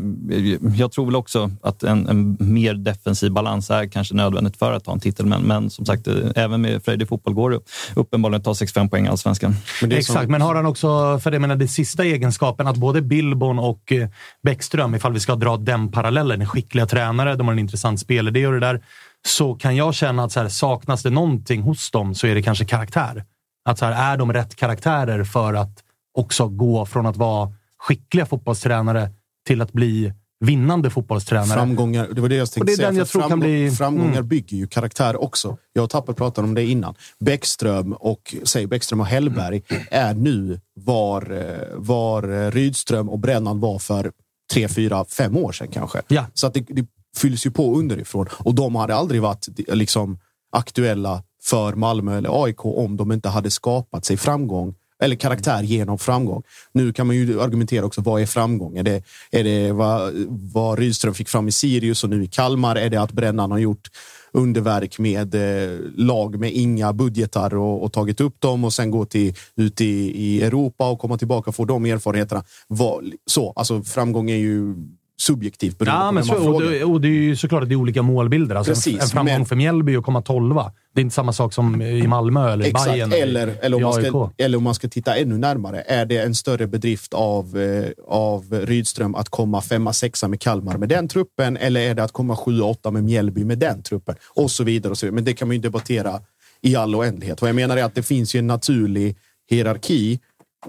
[SPEAKER 5] jag tror väl också att en, en mer defensiv balans är kanske nödvändigt för att ta en titel. Men, men som sagt, eh, även med frejdig fotboll går det uppenbarligen att ta 65 poäng i Allsvenskan.
[SPEAKER 3] Men det är
[SPEAKER 1] Exakt,
[SPEAKER 3] som-
[SPEAKER 1] men har han också, för jag menar, det sista egenskapen, att både Billborn och eh, Bäckström, ifall vi ska dra den parallellen, är skickliga tränare, de har en intressant spelidé och det där, så kan jag känna att så här, saknas det någonting hos dem så är det kanske karaktär. Att så här, är de rätt karaktärer för att också gå från att vara skickliga fotbollstränare till att bli vinnande fotbollstränare?
[SPEAKER 3] Framgångar, det var det jag tänkte säga.
[SPEAKER 1] jag
[SPEAKER 3] framgång,
[SPEAKER 1] bli-
[SPEAKER 3] Framgångar
[SPEAKER 1] mm.
[SPEAKER 3] bygger ju karaktär också. Jag och Tapper pratade om det innan. Bäckström och, säg Bäckström och Hellberg är nu var, eh, var Rydström och Brännan var för tre, fyra, fem år sedan kanske.
[SPEAKER 1] Ja.
[SPEAKER 3] Så att det, det fylls ju på underifrån. Och de hade aldrig varit liksom, aktuella för Malmö eller AIK om de inte hade skapat sig framgång eller karaktär genom framgång. Nu kan man ju argumentera också, vad är framgång? Är det, är det vad, vad Rydström fick fram i Sirius och nu i Kalmar? Är det att Brännan har gjort underverk med eh, lag med inga budgetar och, och tagit upp dem och sen gå till, ut i, i Europa och komma tillbaka och få de erfarenheterna? Vad, så, alltså framgång är ju subjektivt beroende
[SPEAKER 1] Ja,
[SPEAKER 3] på
[SPEAKER 1] men
[SPEAKER 3] vem man
[SPEAKER 1] så, och,
[SPEAKER 3] frågar.
[SPEAKER 1] det, och det är ju såklart att det är olika målbilder. Alltså
[SPEAKER 3] Precis,
[SPEAKER 1] en, framgång
[SPEAKER 3] men-
[SPEAKER 1] för Mjällby att komma tolva. Det är inte samma sak som i Malmö eller
[SPEAKER 3] Exakt,
[SPEAKER 1] Bayern
[SPEAKER 3] eller, eller, om man ska, eller om man ska titta ännu närmare. Är det en större bedrift av, eh, av Rydström att komma femma, sexa med Kalmar med den truppen? Eller är det att komma sjua, åtta med Mjällby med den truppen? Och så vidare. Och så vidare. Men det kan man ju debattera i all oändlighet. Vad jag menar är att det finns ju en naturlig hierarki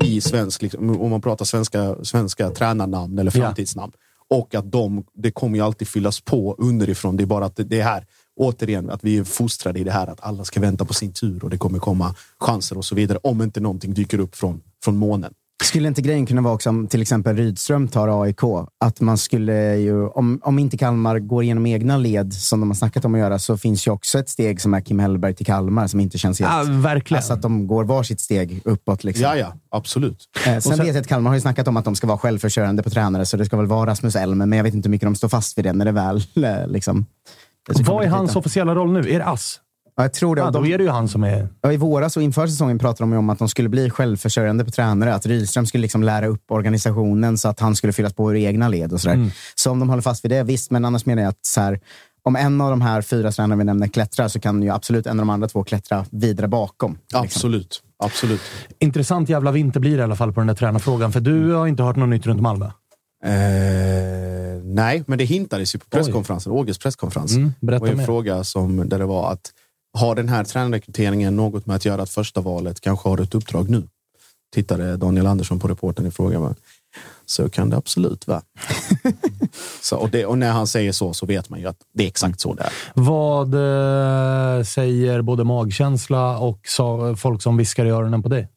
[SPEAKER 3] i svensk, liksom, om man pratar svenska, svenska tränarnamn eller
[SPEAKER 1] Ja.
[SPEAKER 3] Och att de, det kommer ju alltid fyllas på underifrån. Det är bara att det, det är här. återigen, att vi är fostrade i det här att alla ska vänta på sin tur och det kommer komma chanser och så vidare. Om inte någonting dyker upp från, från månen.
[SPEAKER 4] Skulle inte grejen kunna vara också om till exempel Rydström tar AIK? Att man skulle ju, om, om inte Kalmar går igenom egna led, som de har snackat om att göra, så finns ju också ett steg som är Kim Hellberg till Kalmar som inte känns helt...
[SPEAKER 1] Ja, verkligen.
[SPEAKER 4] Alltså att de går varsitt steg uppåt. Liksom.
[SPEAKER 3] Ja, ja, absolut.
[SPEAKER 4] Eh, sen,
[SPEAKER 1] sen-
[SPEAKER 4] vet jag att Kalmar har ju snackat om att de ska vara självförsörjande på tränare, så det ska väl vara Rasmus Elm, men jag vet inte hur mycket de står fast vid det när det väl eh, liksom...
[SPEAKER 1] Vad är hans officiella roll nu? Är det Ass?
[SPEAKER 4] Ja, jag tror det.
[SPEAKER 1] Ja, då
[SPEAKER 4] de,
[SPEAKER 1] är det ju han som är...
[SPEAKER 4] ja, I våras och inför säsongen pratade de ju om att de skulle bli självförsörjande på tränare. Att Rydström skulle liksom lära upp organisationen så att han skulle fyllas på ur egna led. och sådär.
[SPEAKER 1] Mm.
[SPEAKER 4] Så om de håller fast vid det, visst. Men annars menar jag att så här, om en av de här fyra tränarna vi nämner klättrar så kan ju absolut en av de andra två klättra vidare bakom. liksom.
[SPEAKER 3] Absolut. Absolut.
[SPEAKER 1] Intressant jävla vinter blir det i alla fall på den där tränarfrågan. För du har inte hört något nytt runt Malmö?
[SPEAKER 3] Eh, nej, men det hintades ju på presskonferensen, Åges presskonferens.
[SPEAKER 1] Mm, berätta
[SPEAKER 3] det var en
[SPEAKER 1] mer.
[SPEAKER 3] fråga som, där det var att har den här tränarrekryteringen något med att göra att första valet kanske har ett uppdrag nu? Tittade Daniel Andersson på reporten i frågan. va? Så kan det absolut vara. så, och, det, och när han säger så så vet man ju att det är exakt så det är.
[SPEAKER 1] Vad eh, säger både magkänsla och folk som viskar i öronen på dig?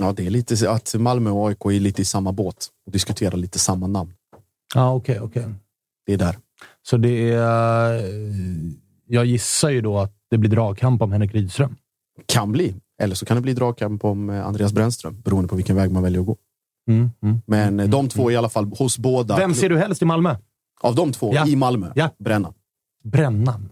[SPEAKER 3] Ja, det är lite att Malmö och AIK är lite i samma båt och diskuterar lite samma namn.
[SPEAKER 1] Ja, okej, okej.
[SPEAKER 3] Det är där.
[SPEAKER 1] Så det är... eh, Jag gissar ju då att det blir dragkamp om Henrik Rydström.
[SPEAKER 3] Kan bli. Eller så kan det bli dragkamp om eh, Andreas Brännström, beroende på vilken väg man väljer att gå.
[SPEAKER 1] Mm, mm.
[SPEAKER 3] Men eh, de två i alla fall hos båda.
[SPEAKER 1] Vem ser du helst i Malmö?
[SPEAKER 3] Av de två
[SPEAKER 1] Ja.
[SPEAKER 3] i Malmö?
[SPEAKER 1] Ja.
[SPEAKER 3] Bränna.
[SPEAKER 1] Brännan.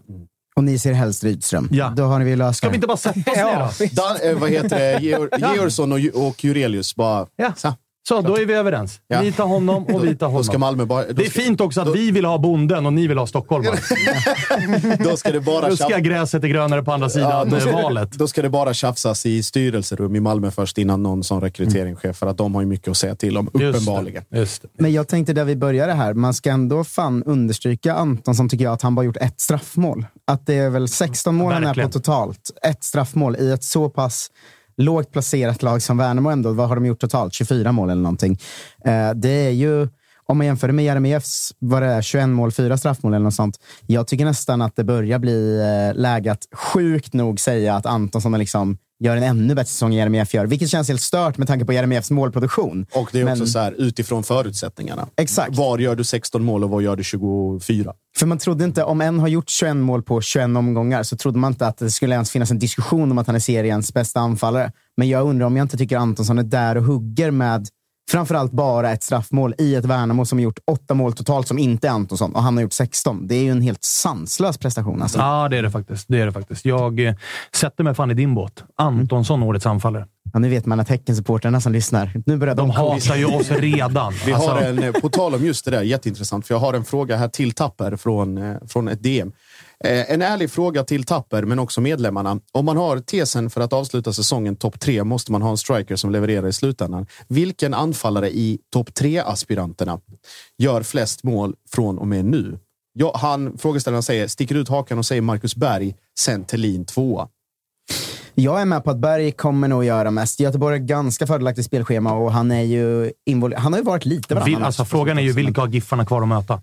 [SPEAKER 4] Och ni ser helst Rydström.
[SPEAKER 1] Ja.
[SPEAKER 4] Då har ni väl löst
[SPEAKER 1] Ska vi inte bara sätta oss ner då?
[SPEAKER 3] Dan, eh, vad heter det? Georg, Georgsson och, och Jurelius bara...
[SPEAKER 1] Ja.
[SPEAKER 3] Så.
[SPEAKER 1] Så, då är vi överens.
[SPEAKER 3] Ja.
[SPEAKER 1] Ni tar honom och vi tar
[SPEAKER 3] Då ska
[SPEAKER 1] honom.
[SPEAKER 3] Malmö bara... Då
[SPEAKER 1] Det är
[SPEAKER 3] ska,
[SPEAKER 1] fint också att vi vill ha bonden och ni vill ha stockholmare.
[SPEAKER 3] Då ska det bara,
[SPEAKER 1] Då ska
[SPEAKER 3] tjaf-
[SPEAKER 1] gräset är grönare på andra
[SPEAKER 3] ja,
[SPEAKER 1] sidan
[SPEAKER 3] då,
[SPEAKER 1] eh,
[SPEAKER 3] ska
[SPEAKER 1] valet.
[SPEAKER 3] då ska det bara tjafsas i styrelserum i Malmö först innan någon som rekryteringschef. För att de har ju mycket att säga till om,
[SPEAKER 1] Just det,
[SPEAKER 3] uppenbarligen.
[SPEAKER 1] Just det.
[SPEAKER 4] Men jag tänkte där vi började här, man ska ändå fan understryka Anton som tycker jag att han bara gjort ett straffmål. Att det är väl 16 mål han är på totalt. Ett straffmål i ett så pass lågt placerat lag som Värnamo ändå. Vad har de gjort totalt? 24 mål eller någonting. Eh, det är ju, om man jämför det med Jeremieffs, vad det är, 21 mål, 4 straffmål eller något sånt. Jag tycker nästan att det börjar bli eh, läge att sjukt nog säga att Antonsson är liksom gör en ännu bättre säsong än Jeremejeff gör. Vilket känns helt stört med tanke på Jeremieffs målproduktion.
[SPEAKER 3] Och det är också
[SPEAKER 4] Men-
[SPEAKER 3] så här, utifrån förutsättningarna.
[SPEAKER 4] Exakt.
[SPEAKER 3] Var gör du 16 mål och var gör du 24?
[SPEAKER 4] För man trodde inte, om en har gjort 21 mål på 21 omgångar, så trodde man inte att det skulle ens finnas en diskussion om att han är seriens bästa anfallare. Men jag undrar om jag inte tycker Antonsson är där och hugger med framförallt bara ett straffmål i ett Värnamo som har gjort åtta mål totalt som inte är Antonsson och han har gjort 16. Det är ju en helt sanslös prestation. Alltså.
[SPEAKER 1] Ja, det är det faktiskt. Det är det faktiskt. Jag eh, sätter mig fan i din båt. Antonsson, årets anfallare.
[SPEAKER 4] Ja, nu vet man att Häckensupportrarna som lyssnar, nu börjar de,
[SPEAKER 1] De hatar ju oss redan.
[SPEAKER 3] Vi
[SPEAKER 1] Alltså,
[SPEAKER 3] har en, eh, på tal om just det där, jätteintressant, för jag har en fråga här till Tapper från, eh, från ett DM. Eh, En ärlig fråga till Tapper, men också medlemmarna. Om man har tesen för att avsluta säsongen topp tre måste man ha en striker som levererar i slutändan. Vilken anfallare i topp tre-aspiranterna gör flest mål från och med nu? Ja, han, frågeställaren säger, sticker ut hakan och säger Marcus Berg, sen Thelin tvåa.
[SPEAKER 4] Jag är med på att Berg kommer nog göra mest. Göteborg har ett ganska fördelaktigt spelschema och han är ju invol- Han har ju varit lite
[SPEAKER 1] Vil,
[SPEAKER 4] varannan
[SPEAKER 1] alltså, frågan är ju vilka har Giffarna kvar att möta?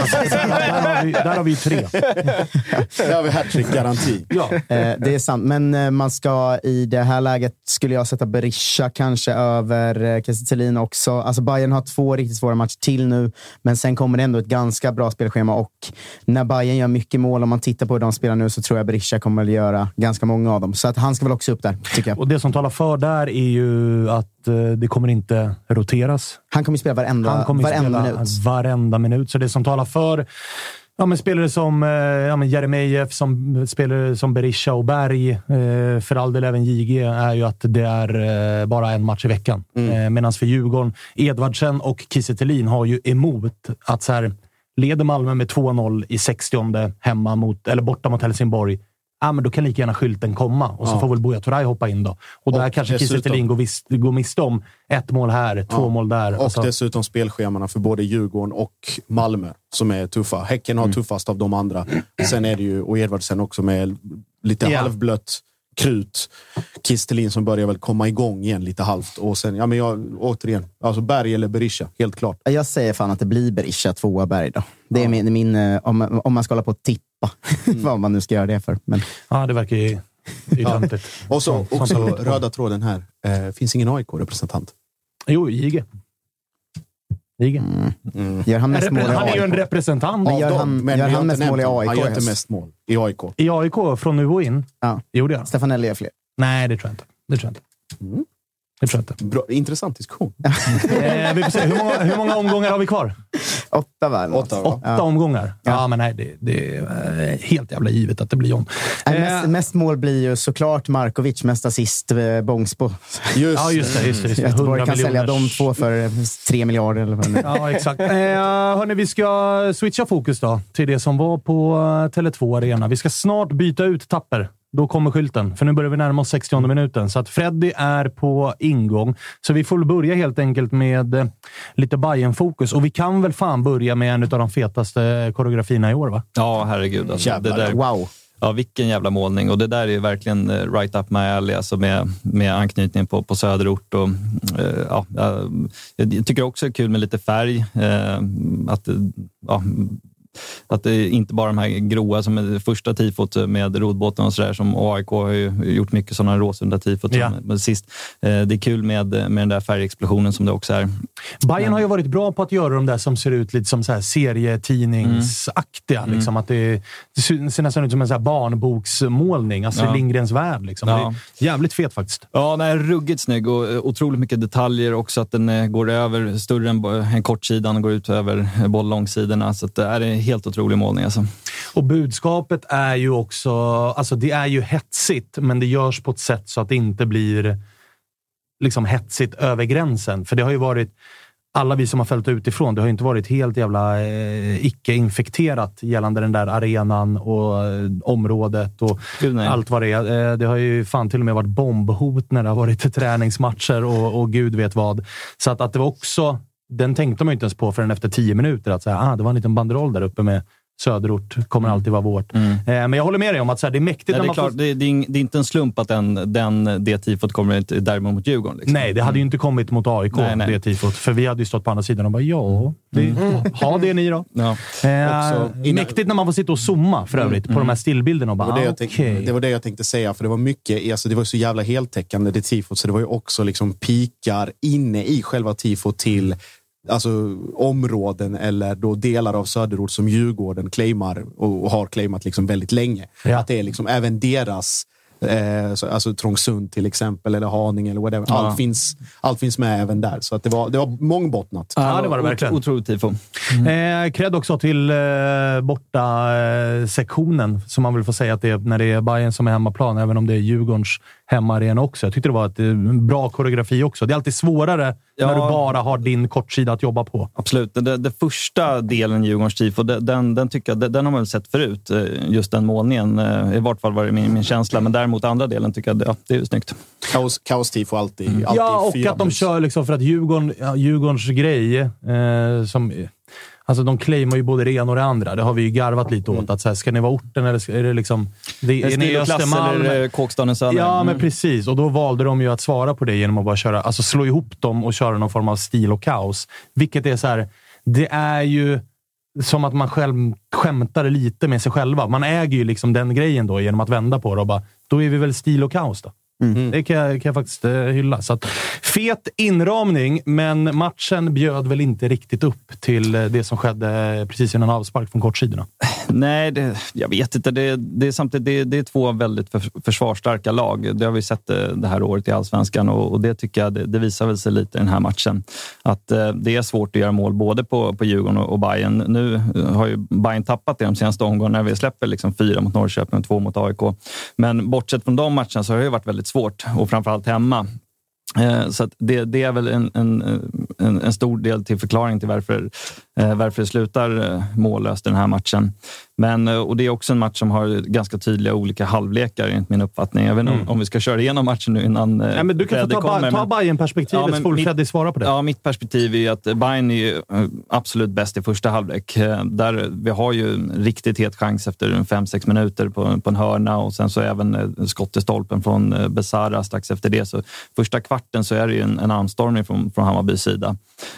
[SPEAKER 1] Alltså, där, har vi, där har vi ju tre.
[SPEAKER 3] Där har vi hattrick-garanti.
[SPEAKER 1] Ja.
[SPEAKER 4] Eh, det är sant, men eh, man ska i det här läget skulle jag sätta Berisha kanske över eh, Kiese Thelin också. Alltså Bayern har två riktigt svåra matcher till nu, men sen kommer det ändå ett ganska bra spelschema och när Bayern gör mycket mål, om man tittar på hur de spelar nu, så tror jag Berisha kommer att göra ganska många av dem. Så att han ska väl också upp där, tycker jag.
[SPEAKER 1] Och det som talar för där är ju att eh, det kommer inte roteras.
[SPEAKER 4] Han kommer att spela varenda,
[SPEAKER 1] Han kommer
[SPEAKER 4] varenda
[SPEAKER 1] spela
[SPEAKER 4] minut.
[SPEAKER 1] varenda minut. Så det som talar för ja, men spelare som eh, ja, men Jeremejeff, som spelare som Berisha och Berg, eh, för all del även JG, är ju att det är eh, bara en match i veckan. Eh, Medan för Djurgården, Edvardsen och Kiese har ju emot att så här, leder Malmö med 2-0 i 60 hemma mot, eller borta mot Helsingborg. Ja, men då kan lika gärna skylten komma och så
[SPEAKER 3] Ja.
[SPEAKER 1] får väl Buya Turay hoppa in då. Och, där
[SPEAKER 3] Och
[SPEAKER 1] kanske Kiese går, vis- går miste om ett mål här, två
[SPEAKER 3] Ja.
[SPEAKER 1] mål där.
[SPEAKER 3] Och
[SPEAKER 1] Alltså-
[SPEAKER 3] dessutom spelschemana för både Djurgården och Malmö som är tuffa. Häcken har
[SPEAKER 1] Mm.
[SPEAKER 3] tuffast av de andra. Sen är det ju, och Edvardsen också med lite
[SPEAKER 1] Ja.
[SPEAKER 3] halvblött krut. Kistelin som börjar väl komma igång igen lite halvt. Och sen, ja men jag, återigen, alltså Berg eller Berisha, helt klart.
[SPEAKER 4] Jag säger fan att det blir Berisha tvåa Berg då. Det är min, min eh, om, om man ska hålla på att tippa. Vad man nu ska göra det för. Men,
[SPEAKER 1] Ja, det verkar ju ju
[SPEAKER 3] Ja. Och så också röda tråden här. Eh, finns ingen AIK-representant.
[SPEAKER 1] Jo, Jige. Jige.
[SPEAKER 4] Gör han mest mål i
[SPEAKER 1] han är ju en representant.
[SPEAKER 4] Men gör
[SPEAKER 3] Av
[SPEAKER 4] han-
[SPEAKER 3] dem, men
[SPEAKER 4] gör han mest mål i. AIK
[SPEAKER 3] Han gör
[SPEAKER 4] i
[SPEAKER 3] inte mest mål i AIK.
[SPEAKER 1] I AIK från nu och in?
[SPEAKER 4] Ja.
[SPEAKER 1] Gjorde jag?
[SPEAKER 4] Stefanelli gör fler.
[SPEAKER 1] Nej, det tror jag inte. Det tror jag inte. Det tror jag inte.
[SPEAKER 3] Bra, intressant diskussion.
[SPEAKER 1] Eh, vi får se. Hur många, hur många omgångar har vi kvar?
[SPEAKER 4] Åtta något?
[SPEAKER 3] Åtta?
[SPEAKER 1] Åtta omgångar? Ja, men nej, det, det är helt jävla givet att det blir John.
[SPEAKER 4] Nej,
[SPEAKER 1] Eh,
[SPEAKER 4] mest, mest mål blir ju såklart Markovic, mest assist eh, Bångsbo.
[SPEAKER 3] Just,
[SPEAKER 1] Ja, just det. Just det, just det.
[SPEAKER 4] Göteborg
[SPEAKER 1] 100
[SPEAKER 4] kan sälja de två för tre miljarder. Eller vad.
[SPEAKER 1] Ja, exakt. Eh, hörni, vi ska switcha fokus då till det som var på eh, Tele2 Arena. Vi ska snart byta ut Tapper. Då kommer skylten, för nu börjar vi närma oss 60 minuten. Så att Freddy är på ingång. Så vi får börja helt enkelt med eh, lite bayern fokus Och vi kan väl fan börja med en av de fetaste koreografierna i år, va?
[SPEAKER 5] Ja, herregud. Alltså,
[SPEAKER 3] Jävlar,
[SPEAKER 5] det där,
[SPEAKER 4] Wow.
[SPEAKER 5] Ja, vilken jävla målning. Och det där är ju verkligen eh, right up my alley, alltså med, med anknytning på, på söderort. Och, eh, ja, jag tycker också det är kul med lite färg. Att, ja, att det är inte bara de här gråa som är det första tifot med rodbåten och sådär som AIK har ju gjort mycket sådana Råsunda tifot
[SPEAKER 1] Ja.
[SPEAKER 5] sist. Eh, Det är kul med, med den där färgexplosionen som det också är.
[SPEAKER 1] Bayern har ju varit bra på att göra de där som ser ut lite som så här serietidningsaktiga.
[SPEAKER 5] Mm.
[SPEAKER 1] Liksom, att det, det ser nästan ut som en så här barnboksmålning. Astrid
[SPEAKER 5] Ja.
[SPEAKER 1] Lindgrens värld. Liksom.
[SPEAKER 5] Ja.
[SPEAKER 1] Det är jävligt fet faktiskt.
[SPEAKER 5] Ja, den är ruggigt snygg och otroligt mycket detaljer också. Att den eh, går över, större än kortsidan och går ut över eh, boll långsidorna. Så att det är helt otrolig målning. Alltså.
[SPEAKER 1] Och budskapet är ju också... Alltså det är ju hetsigt, men det görs på ett sätt så att det inte blir liksom hetsigt över gränsen. För det har ju varit... Alla vi som har följt utifrån, det har ju inte varit helt jävla eh, icke-infekterat gällande den där arenan och eh, området och
[SPEAKER 5] Gud,
[SPEAKER 1] allt vad det är. Eh, det har ju fan till och med varit bombhot när det har varit träningsmatcher och, och gud vet vad. Så att, att det var också... Den tänkte man ju inte ens på förrän efter tio minuter. Att säga, ah, det var en liten banderoll där uppe med söderort kommer alltid vara vårt. Eh, men jag håller med dig om att så här, det är mäktigt
[SPEAKER 5] Nej, det, är
[SPEAKER 1] man
[SPEAKER 5] klart,
[SPEAKER 1] får...
[SPEAKER 5] det, det, är, det är inte en slump att den, den, det tifot kommer ett derby mot Djurgården. Liksom.
[SPEAKER 1] Nej, det hade ju inte kommit mot AIK,
[SPEAKER 5] Nej, nej.
[SPEAKER 1] det tifot. För vi hade ju stått på andra sidan och bara, ja, det, ha det ni då.
[SPEAKER 5] Ja.
[SPEAKER 1] Eh,
[SPEAKER 3] Också
[SPEAKER 1] Mäktigt när man får sitta och zooma för övrigt på de här stillbilderna och
[SPEAKER 3] Det
[SPEAKER 1] bara,
[SPEAKER 3] var det,
[SPEAKER 1] ah,
[SPEAKER 3] jag tänkte, det var det jag tänkte säga, för det var mycket, alltså det var så jävla heltäckande det tifot, så det var ju också liksom pikar inne i själva tifot till alltså, områden eller då delar av söderort som Djurgården claimar och, och har claimat liksom väldigt länge.
[SPEAKER 1] Ja.
[SPEAKER 3] Att det är liksom även deras Eh, så, alltså Trångsund till exempel, eller Haninge eller whatever. Allt, finns, allt finns med även där. Så att det, var, det var mångbottnat.
[SPEAKER 1] Ja, det var det verkligen.
[SPEAKER 5] Otroligt tifo.
[SPEAKER 1] Eh, cred också till eh, borta eh, sektionen som man väl får säga att det är när det är Bayern som är hemmaplan, även om det är Djurgårdens hemmaarena också. Jag tyckte det var ett eh, bra koreografi också. Det är alltid svårare
[SPEAKER 5] Ja.
[SPEAKER 1] när du bara har din kortsida att jobba på.
[SPEAKER 5] Absolut. Det, det första delen i Djurgårdens tifo, den, den, tycker jag, den, den har man väl sett förut. eh, Just den målningen. Eh, I vart fall var det min, min känsla. Men däremot andra delen tycker jag ja, det är snyggt.
[SPEAKER 3] Kaos, kaos-tifo alltid. alltid
[SPEAKER 1] Ja, och att de
[SPEAKER 3] plus.
[SPEAKER 1] kör liksom för att Djurgården, ja, Djurgårdens grej, eh, som, alltså de claimar ju både det ena och det andra. Det har vi ju garvat lite åt. Att så här, ska ni vara orten eller är det liksom... Det,
[SPEAKER 5] Är
[SPEAKER 1] är ni Östermalm?
[SPEAKER 5] eller Kåkstaden Söder?
[SPEAKER 1] Ja, men
[SPEAKER 5] Mm.
[SPEAKER 1] precis. Och då valde de ju att svara på det genom att bara köra, alltså slå ihop dem och köra någon form av stil och kaos. Vilket är så här, det är ju som att man själv skämtar lite med sig själva. Man äger ju liksom den grejen då genom att vända på det och bara, då är vi väl stil och kaos då. Det kan jag, kan jag faktiskt eh, hylla. Så att, fet inramning, men matchen bjöd väl inte riktigt upp till eh, det som skedde precis innan avspark från kortsidorna.
[SPEAKER 5] Nej, det, jag vet inte. Det, det, är samtidigt, det, det är två väldigt för, försvarsstarka lag. Det har vi sett eh, det här året i allsvenskan och, och det tycker jag det, visar väl sig lite i den här matchen. Att eh, det är svårt att göra mål både på, på Djurgården och, och Bayern. Nu eh, har ju Bayern tappat det de senaste omgångarna när vi släpper liksom fyra mot Norrköping och två mot AIK. Men bortsett från de matcherna så har det varit väldigt svårt och framförallt hemma. Eh, så att det, det är väl en, en, en, en stor del till förklaring till varför, eh, varför det slutar eh, mållöst i den här matchen. Men, och det är också en match som har ganska tydliga olika halvlekar enligt min uppfattning. Jag vet inte
[SPEAKER 1] Mm.
[SPEAKER 5] om, vi ska köra igenom matchen nu innan
[SPEAKER 1] Nej, men du kan få
[SPEAKER 5] Freddy
[SPEAKER 1] ta, ba-
[SPEAKER 5] kommer,
[SPEAKER 1] ta Bayern-perspektivet
[SPEAKER 5] Ja,
[SPEAKER 1] så får Freddy svara på det.
[SPEAKER 5] Ja, mitt perspektiv är ju att Bayern är ju eh, absolut bäst i första halvlek. Eh, Där vi har ju riktigt het chans efter en fem sex minuter på, på en hörna och sen så även eh, skott i stolpen från eh, Besara strax efter det. Så första kvarten så är det ju en, en anstormning från, från Hammarbys sida.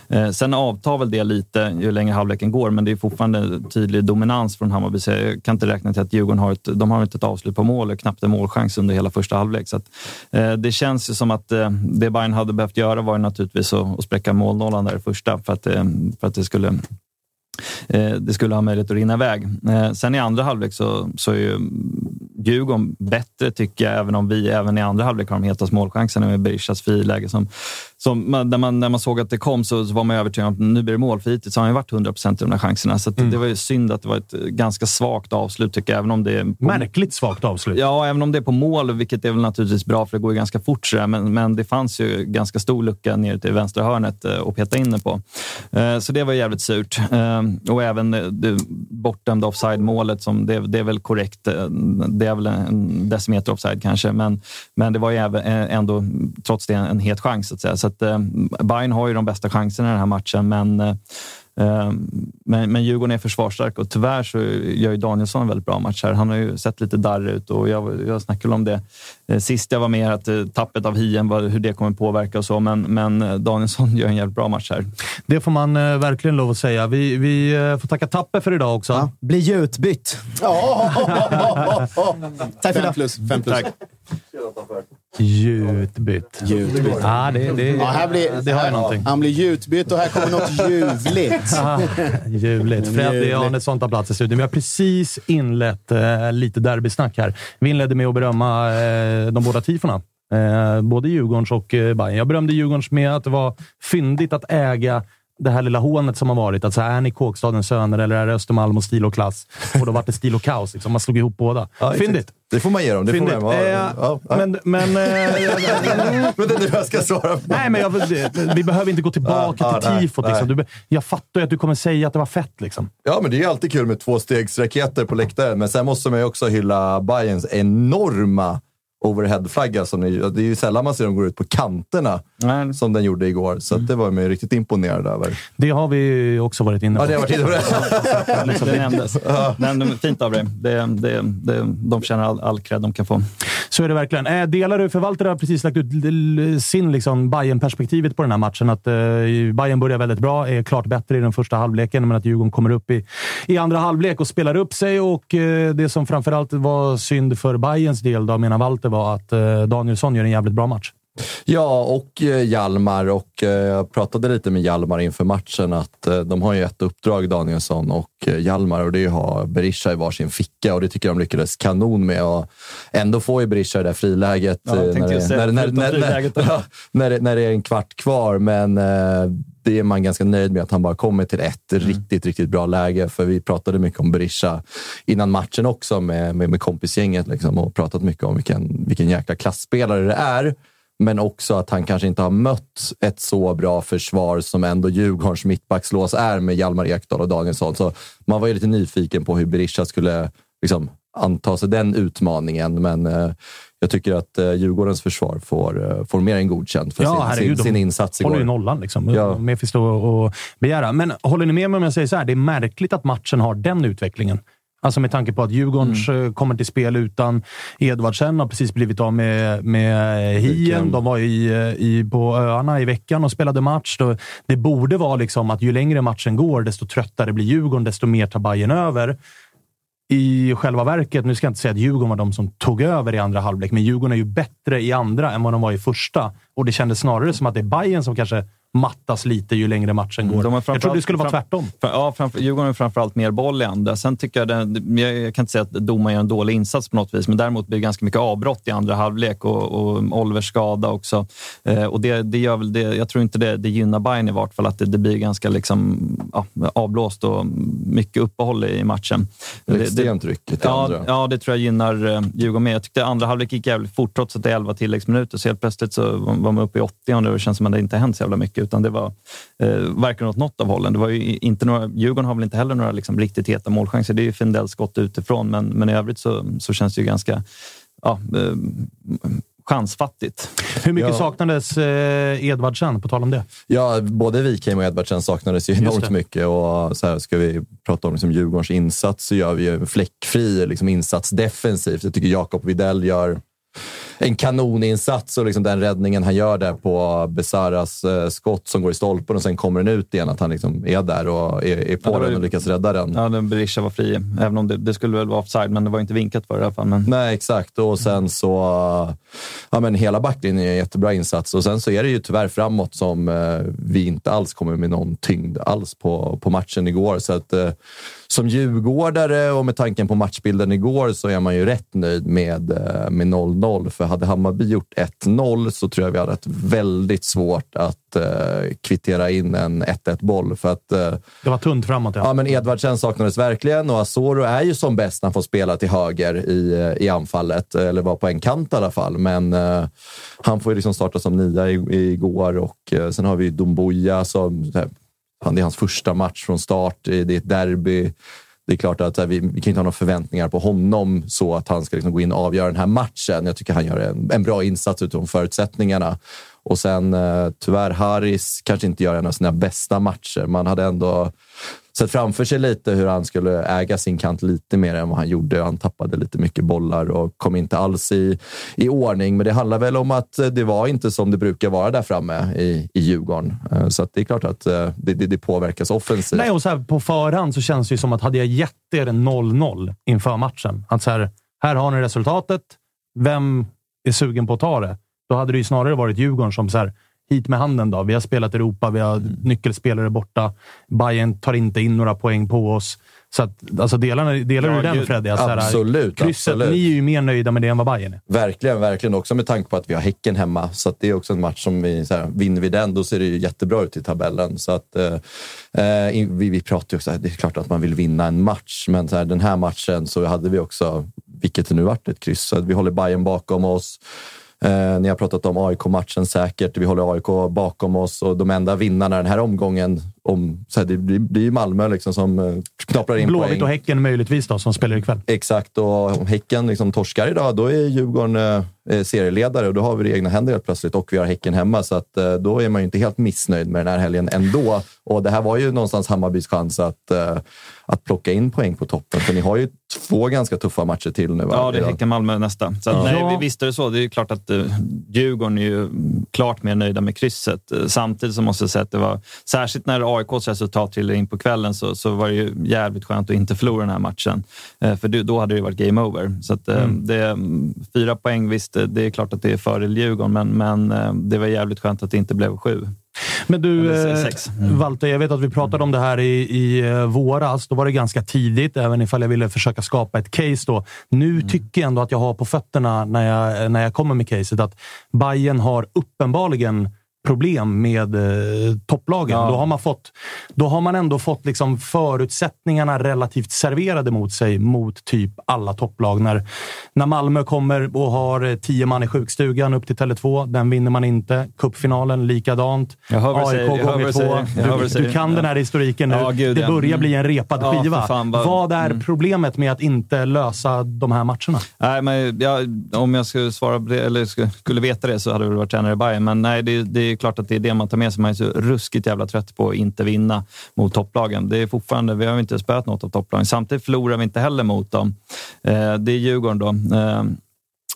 [SPEAKER 5] Eh, sen avtar väl det lite ju längre halvleken går, men det är fortfarande tydlig dominans från Hammarby. Så jag kan inte räkna till att Djurgården har ett, de har inte ett avslut på mål, och knappt en målchans under hela första halvlek. Så att, eh, det känns ju som att eh, det Bayern hade behövt göra var ju naturligtvis att, att spräcka målnollan där i första för att, eh, för att det skulle eh, det skulle ha möjlighet att rinna iväg. Eh, sen i andra halvlek så, så är ju Djurgården bättre tycker jag, även om vi även i andra halvlek har de hetast målchanserna med Berishas friläge. Som, som, när, man, när man såg att det kom så, så var man övertygad om att nu blir det mål. För hittills har han ju varit 100 procent i de här chanserna. Så att det var ju synd att det var ett eh, ganska svagt avslut tycker jag. Även om det är på,
[SPEAKER 1] Märkligt svagt avslut.
[SPEAKER 5] Ja, även om det är på mål, vilket är väl naturligtvis bra för det går ju ganska fort. Så där, men, men det fanns ju ganska stor lucka ner till vänstra hörnet eh, att peta in det på. Eh, Så det var jävligt surt. Och även det bortdömda offside-målet, som det, det är väl korrekt. Det är väl en decimeter offside kanske, men, men det var ju även, ändå trots det en, en het chans. Så att säga. Så att, eh, Bayern har ju de bästa chanserna i den här matchen, men eh, Eh, Men, men Djurgården är försvarsstark och tyvärr så gör ju Danielsson en väldigt bra match här. Han har ju sett lite darrig ut och jag, jag snackade om det eh, sist jag var med, att eh, tappet av hien, vad- hur det kommer påverka och så. Men, men Danielsson gör en jävligt bra match här.
[SPEAKER 1] Det får man eh, verkligen lov att säga. Vi, vi eh, får tacka Tappe för idag också.
[SPEAKER 4] Ja, bli utbytt. Tack för
[SPEAKER 3] Fem
[SPEAKER 4] idag.
[SPEAKER 3] plus. Fem plus.
[SPEAKER 1] Gjutbytt.
[SPEAKER 3] Gjutbytt.
[SPEAKER 1] Ja, det, det,
[SPEAKER 3] Ja, här blir,
[SPEAKER 1] det har ju någonting.
[SPEAKER 3] Han blir gjutbytt och här kommer något ljuvligt.
[SPEAKER 1] Ah, Ljuvligt. Freddy. Arnesson tar plats i studion. Vi har precis inlett eh, lite derbysnack här. Vi inledde med att berömma eh, de båda tifona. Eh, både Djurgårdens och eh, Bayern. Jag berömde Djurgårdens med att det var fyndigt att äga det här lilla hånet som har varit. Att så här, är ni Kåkstadens söner eller är det Östermalm och stil och klass? Och då var det stil och kaos. Liksom. Man slog ihop båda.
[SPEAKER 10] Ja.
[SPEAKER 1] Fyndigt.
[SPEAKER 10] Det får man ge dem. Det får
[SPEAKER 1] Fyndigt.
[SPEAKER 10] man, ja,
[SPEAKER 1] Eh,
[SPEAKER 10] ja, ja.
[SPEAKER 1] Men, men, eh,
[SPEAKER 10] är nu jag ska svara
[SPEAKER 1] nej, men jag, vi behöver inte gå tillbaka
[SPEAKER 10] Ja,
[SPEAKER 1] till
[SPEAKER 10] nej,
[SPEAKER 1] tifot. Liksom. Du, jag fattar ju att du kommer säga att det var fett. Liksom.
[SPEAKER 10] Ja, men det är ju alltid kul med tvåstegsraketer på läktaren. Men sen måste man ju också hylla Bayerns enorma overheadflagga. Som ni, det är ju sällan man ser dem gå ut på kanterna
[SPEAKER 5] Nej.
[SPEAKER 10] som den gjorde igår. Så att det var man ju riktigt imponerad över.
[SPEAKER 1] Det har vi också varit inne på.
[SPEAKER 10] Ja, det har varit inne på det.
[SPEAKER 1] Liksom,
[SPEAKER 5] Det nämndes. Men fint av dig. Det, det, det, de förtjänar all, all cred de kan få.
[SPEAKER 1] Så är det verkligen. Eh, delar du, förvaltare har precis lagt ut sin liksom, bayern perspektivet på den här matchen. Att eh, Bayern börjar väldigt bra, är klart bättre i den första halvleken, men att Djurgården kommer upp i, i andra halvlek och spelar upp sig. Och eh, Det som framförallt var synd för Bayerns del, då, menar Walter, var att eh, Danielsson gör en jävligt bra match.
[SPEAKER 10] Ja, och eh, Hjalmar. Och eh, jag pratade lite med Hjalmar inför matchen att de har ju ett uppdrag, Danielsson och Hjalmar, och det är att ha Berisha i varsin ficka. Och det tycker jag de lyckades kanon med. Och ändå får ju Berisha det där friläget. När, det, är en kvart kvar. Men det är man ganska nöjd med att han bara kommer till ett
[SPEAKER 5] Mm.
[SPEAKER 10] riktigt, riktigt bra läge. För vi pratade mycket om Berisha innan matchen också med, med, med kompisgänget liksom, och pratat mycket om vilken, vilken jäkla klassspelare det är. Men också att han kanske inte har mött ett så bra försvar som ändå Djurgårdens mittbackslås är med Hjalmar Ekdal och Danielsson. Så man var ju lite nyfiken på hur Berisha skulle liksom, anta sig den utmaningen. Men eh, jag tycker att eh, Djurgårdens försvar får, eh, får mer än godkänt för sin, sin,
[SPEAKER 1] de
[SPEAKER 10] sin insats igår.
[SPEAKER 1] håller ju nollan. Liksom.
[SPEAKER 10] Ja.
[SPEAKER 1] Att att begära. Men håller ni med mig om jag säger så här? Det är märkligt att matchen har den utvecklingen. Alltså med tanke på att Djurgårdens eh, kommer till spel utan Edvardsen, har precis blivit av med, med Hien. De var i, i, på öarna i veckan och spelade match. Då, det borde vara liksom att ju längre matchen går, desto tröttare blir Djurgården, desto mer tar Bayern över. I själva verket, nu ska jag inte säga att Djurgården var de som tog över i andra halvlek, men Djurgården är ju bättre i andra än vad de var i första. Och det kändes snarare som att det är Bayern som kanske mattas lite ju längre matchen går.
[SPEAKER 5] Mm, har
[SPEAKER 1] jag trodde det skulle vara
[SPEAKER 5] fram-
[SPEAKER 1] tvärtom.
[SPEAKER 5] För, ja, framför, Djurgården har framförallt mer boll i andra. Sen tycker jag, den, jag, kan inte säga att domaren gör en dålig insats på något vis, men däremot blir det ganska mycket avbrott i andra halvlek och, och Olivers skada också. Eh, och det, det gör väl det, jag tror inte det, det gynnar Bayern i vart fall, att det, det blir ganska liksom, ja, avblåst och mycket uppehåll i matchen.
[SPEAKER 10] Det extremt tryck i
[SPEAKER 5] Ja,
[SPEAKER 10] andra.
[SPEAKER 5] ja, det tror jag gynnar eh, Djurgården med. Jag tyckte andra halvlek gick jävligt fort, trots att det är 11 tilläggsminuter. Så helt plötsligt så var var man uppe i 80 och det känns som att det inte hänt så jävla mycket. Mycket, utan det var eh, varken åt något av hållen. Det var ju inte några, Djurgården har väl inte heller några liksom, riktigt heta målchanser. Det är ju Findells skott utifrån, men, men i övrigt så, så känns det ju ganska ja, eh, chansfattigt.
[SPEAKER 1] Hur mycket
[SPEAKER 10] Ja.
[SPEAKER 1] saknades eh, Edvardsen, på tal om det?
[SPEAKER 10] Ja, både Wikheim och Edvardsen saknades ju enormt mycket. Och så här, ska vi prata om liksom Djurgårdens insats så gör vi ju en fläckfri liksom, insats defensivt. Jag tycker Jakob Widell gör en kanoninsats och liksom den räddningen han gör där på Besaras eh, skott som går i stolpen och sen kommer den ut igen. Att han liksom är där och är, är på
[SPEAKER 5] Ja,
[SPEAKER 10] den och lyckas rädda den.
[SPEAKER 5] Ja, den Berisha var fri, även om det, det skulle väl vara offside, men det var inte vinkat för det i alla fall. Men...
[SPEAKER 10] Nej, exakt. Och sen så... Ja, men hela backlinjen är en jättebra insats. Och sen så är det ju tyvärr framåt som eh, vi inte alls kommer med någon tyngd alls på, på matchen igår. Så att eh, som djurgårdare och med tanken på matchbilden igår så är man ju rätt nöjd med, eh, med 0-0. För hade Hammarby gjort 1-0 så tror jag vi hade haft väldigt svårt att eh, kvittera in en 1-1 boll. För att eh,
[SPEAKER 1] Det var tunt framåt, ja.
[SPEAKER 10] Ja, men Edvardsen saknades verkligen och Asoro är ju som bäst när han får spela till höger i, i anfallet, eller var på en kant i alla fall. Men eh, han får ju liksom starta som nia i- igår och eh, sen har vi Domboja som fan, Det är hans första match från start. Det är ett derby. Det är klart att här, vi, vi kan inte ha några förväntningar på honom så att han ska liksom gå in och avgöra den här matchen. Jag tycker han gör en, en bra insats utifrån förutsättningarna. Och sen eh, tyvärr, Haris kanske inte gör en av sina bästa matcher. Man hade ändå sett framför sig lite hur han skulle äga sin kant lite mer än vad han gjorde. Han tappade lite mycket bollar och kom inte alls i, i ordning. Men det handlar väl om att det var inte som det brukar vara där framme i, i Djurgården. Eh, så att det är klart att eh, det, det, det påverkas offensivt.
[SPEAKER 1] Nej, och så här, på förhand så känns det ju som att hade jag gett er 0-0 inför matchen, att så här, här har ni resultatet. Vem är sugen på att ta det? Då hade det ju snarare varit Djurgården som så här, hit med handen då. Vi har spelat Europa, vi har nyckelspelare borta. Bayern tar inte in några poäng på oss. Så att, alltså delar, delar
[SPEAKER 10] Ja,
[SPEAKER 1] du den Freddy? Att så här,
[SPEAKER 10] absolut,
[SPEAKER 1] Krysset,
[SPEAKER 10] absolut.
[SPEAKER 1] ni är ju mer nöjda med det än vad Bayern är.
[SPEAKER 10] Verkligen, verkligen. Också med tanke på att vi har Häcken hemma. Så det är också en match som vi, så här, vinner vi den, då ser det ju jättebra ut i tabellen. Så att, eh, eh, vi, vi pratar ju också, det är klart att man vill vinna en match, men så här, den här matchen så hade vi också, vilket det nu vart, ett kryss. Så att vi håller Bayern bakom oss. Eh, ni har pratat om AIK-matchen säkert. Vi håller AIK bakom oss och de enda vinnarna den här omgången, om, så här, det blir, ju Malmö liksom som eh, knaprar in
[SPEAKER 1] Blåvitt
[SPEAKER 10] poäng.
[SPEAKER 1] och Häcken möjligtvis då, som spelar ikväll.
[SPEAKER 10] Exakt, och om Häcken liksom torskar idag, då är Djurgården eh, eh, serieledare och då har vi det i egna händer helt plötsligt och vi har Häcken hemma. Så att, eh, då är man ju inte helt missnöjd med den här helgen ändå. Och det här var ju någonstans Hammarbys chans att, eh, att plocka in poäng på toppen. För ni har ju två ganska tuffa matcher till nu. Va?
[SPEAKER 5] Ja, det är Häcken-Malmö nästa. Så
[SPEAKER 10] Ja.
[SPEAKER 5] nej, vi visste det så. Det är ju klart att uh, Djurgården är ju klart mer nöjda med krysset. Eh, samtidigt så måste jag säga att det var, särskilt när AIKs resultat trillade in på kvällen, så, så var det ju jävligt skönt att inte förlora den här matchen. Eh, för då hade det varit game over. Så att, eh,
[SPEAKER 1] Mm.
[SPEAKER 5] det, mm, fyra poäng, visst, det är klart att det är fördel Djurgården, men, men det var jävligt skönt att det inte blev sju.
[SPEAKER 1] Men du,
[SPEAKER 5] Eller
[SPEAKER 1] eh. Walter, jag vet att vi pratade om det här i, i eh, våras. Då var det ganska tidigt, även ifall jag ville försöka skapa ett case. Då. Nu tycker jag ändå att jag har på fötterna när jag, när jag kommer med caset att Bayern har uppenbarligen problem med eh, topplagen.
[SPEAKER 5] Ja.
[SPEAKER 1] Då, har man fått, då har man ändå fått liksom förutsättningarna relativt serverade mot sig mot typ alla topplag. När, när Malmö kommer och har eh, tio man i sjukstugan upp till Tele2, den vinner man inte. Cupfinalen likadant.
[SPEAKER 5] Jag hör
[SPEAKER 1] AIK
[SPEAKER 5] säger,
[SPEAKER 1] gånger två. Du,
[SPEAKER 5] du
[SPEAKER 1] kan den här historiken nu.
[SPEAKER 5] Ja, gud,
[SPEAKER 1] det
[SPEAKER 5] ja.
[SPEAKER 1] börjar bli en repad
[SPEAKER 5] Ja,
[SPEAKER 1] skiva.
[SPEAKER 5] fan, vad-
[SPEAKER 1] vad är
[SPEAKER 5] mm.
[SPEAKER 1] problemet med att inte lösa de här matcherna?
[SPEAKER 5] Nej, men jag, om jag skulle svara på det, eller skulle, skulle veta det så hade jag väl varit tränare i Bayern. Men nej, det, det är klart att det är det man tar med sig. Man är så ruskigt jävla trött på att inte vinna mot topplagen. Det är fortfarande, vi har inte spöat något av topplagen. Samtidigt förlorar vi inte heller mot dem. Eh, det är Djurgården då. Eh,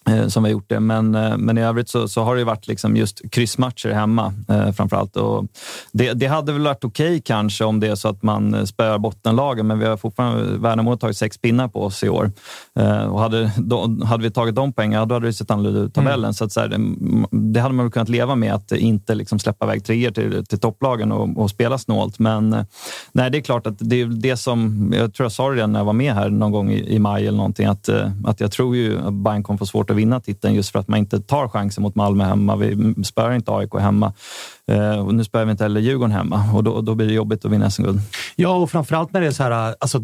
[SPEAKER 5] Eh, som har gjort det. Men, eh, men i övrigt så, så har det varit liksom just kryssmatcher hemma eh, framför allt. Och det, det hade väl varit okej kanske om det är så att man eh, spöar bottenlagen, men vi har fortfarande, Värnamo har tagit sex pinnar på oss i år. Eh, och hade, då, hade vi tagit de poängen, då hade det sett annorlunda ut tabellen. Så att så här, det, hade man väl kunnat leva med, att inte liksom släppa iväg treor till, till topplagen och, och spela snålt. Men nej, det är klart att det är det som, jag tror jag sa det redan när jag var med här någon gång i, i maj eller någonting, att, att jag tror ju att Bayern kommer få svårt att vinna titeln just för att man inte tar chansen mot Malmö hemma. Vi spöar inte AIK hemma. Eh, och nu spöar vi inte heller Djurgården hemma och då, då blir det jobbigt att vinna SM-guld.
[SPEAKER 1] Ja, och framförallt när det är så här... Alltså,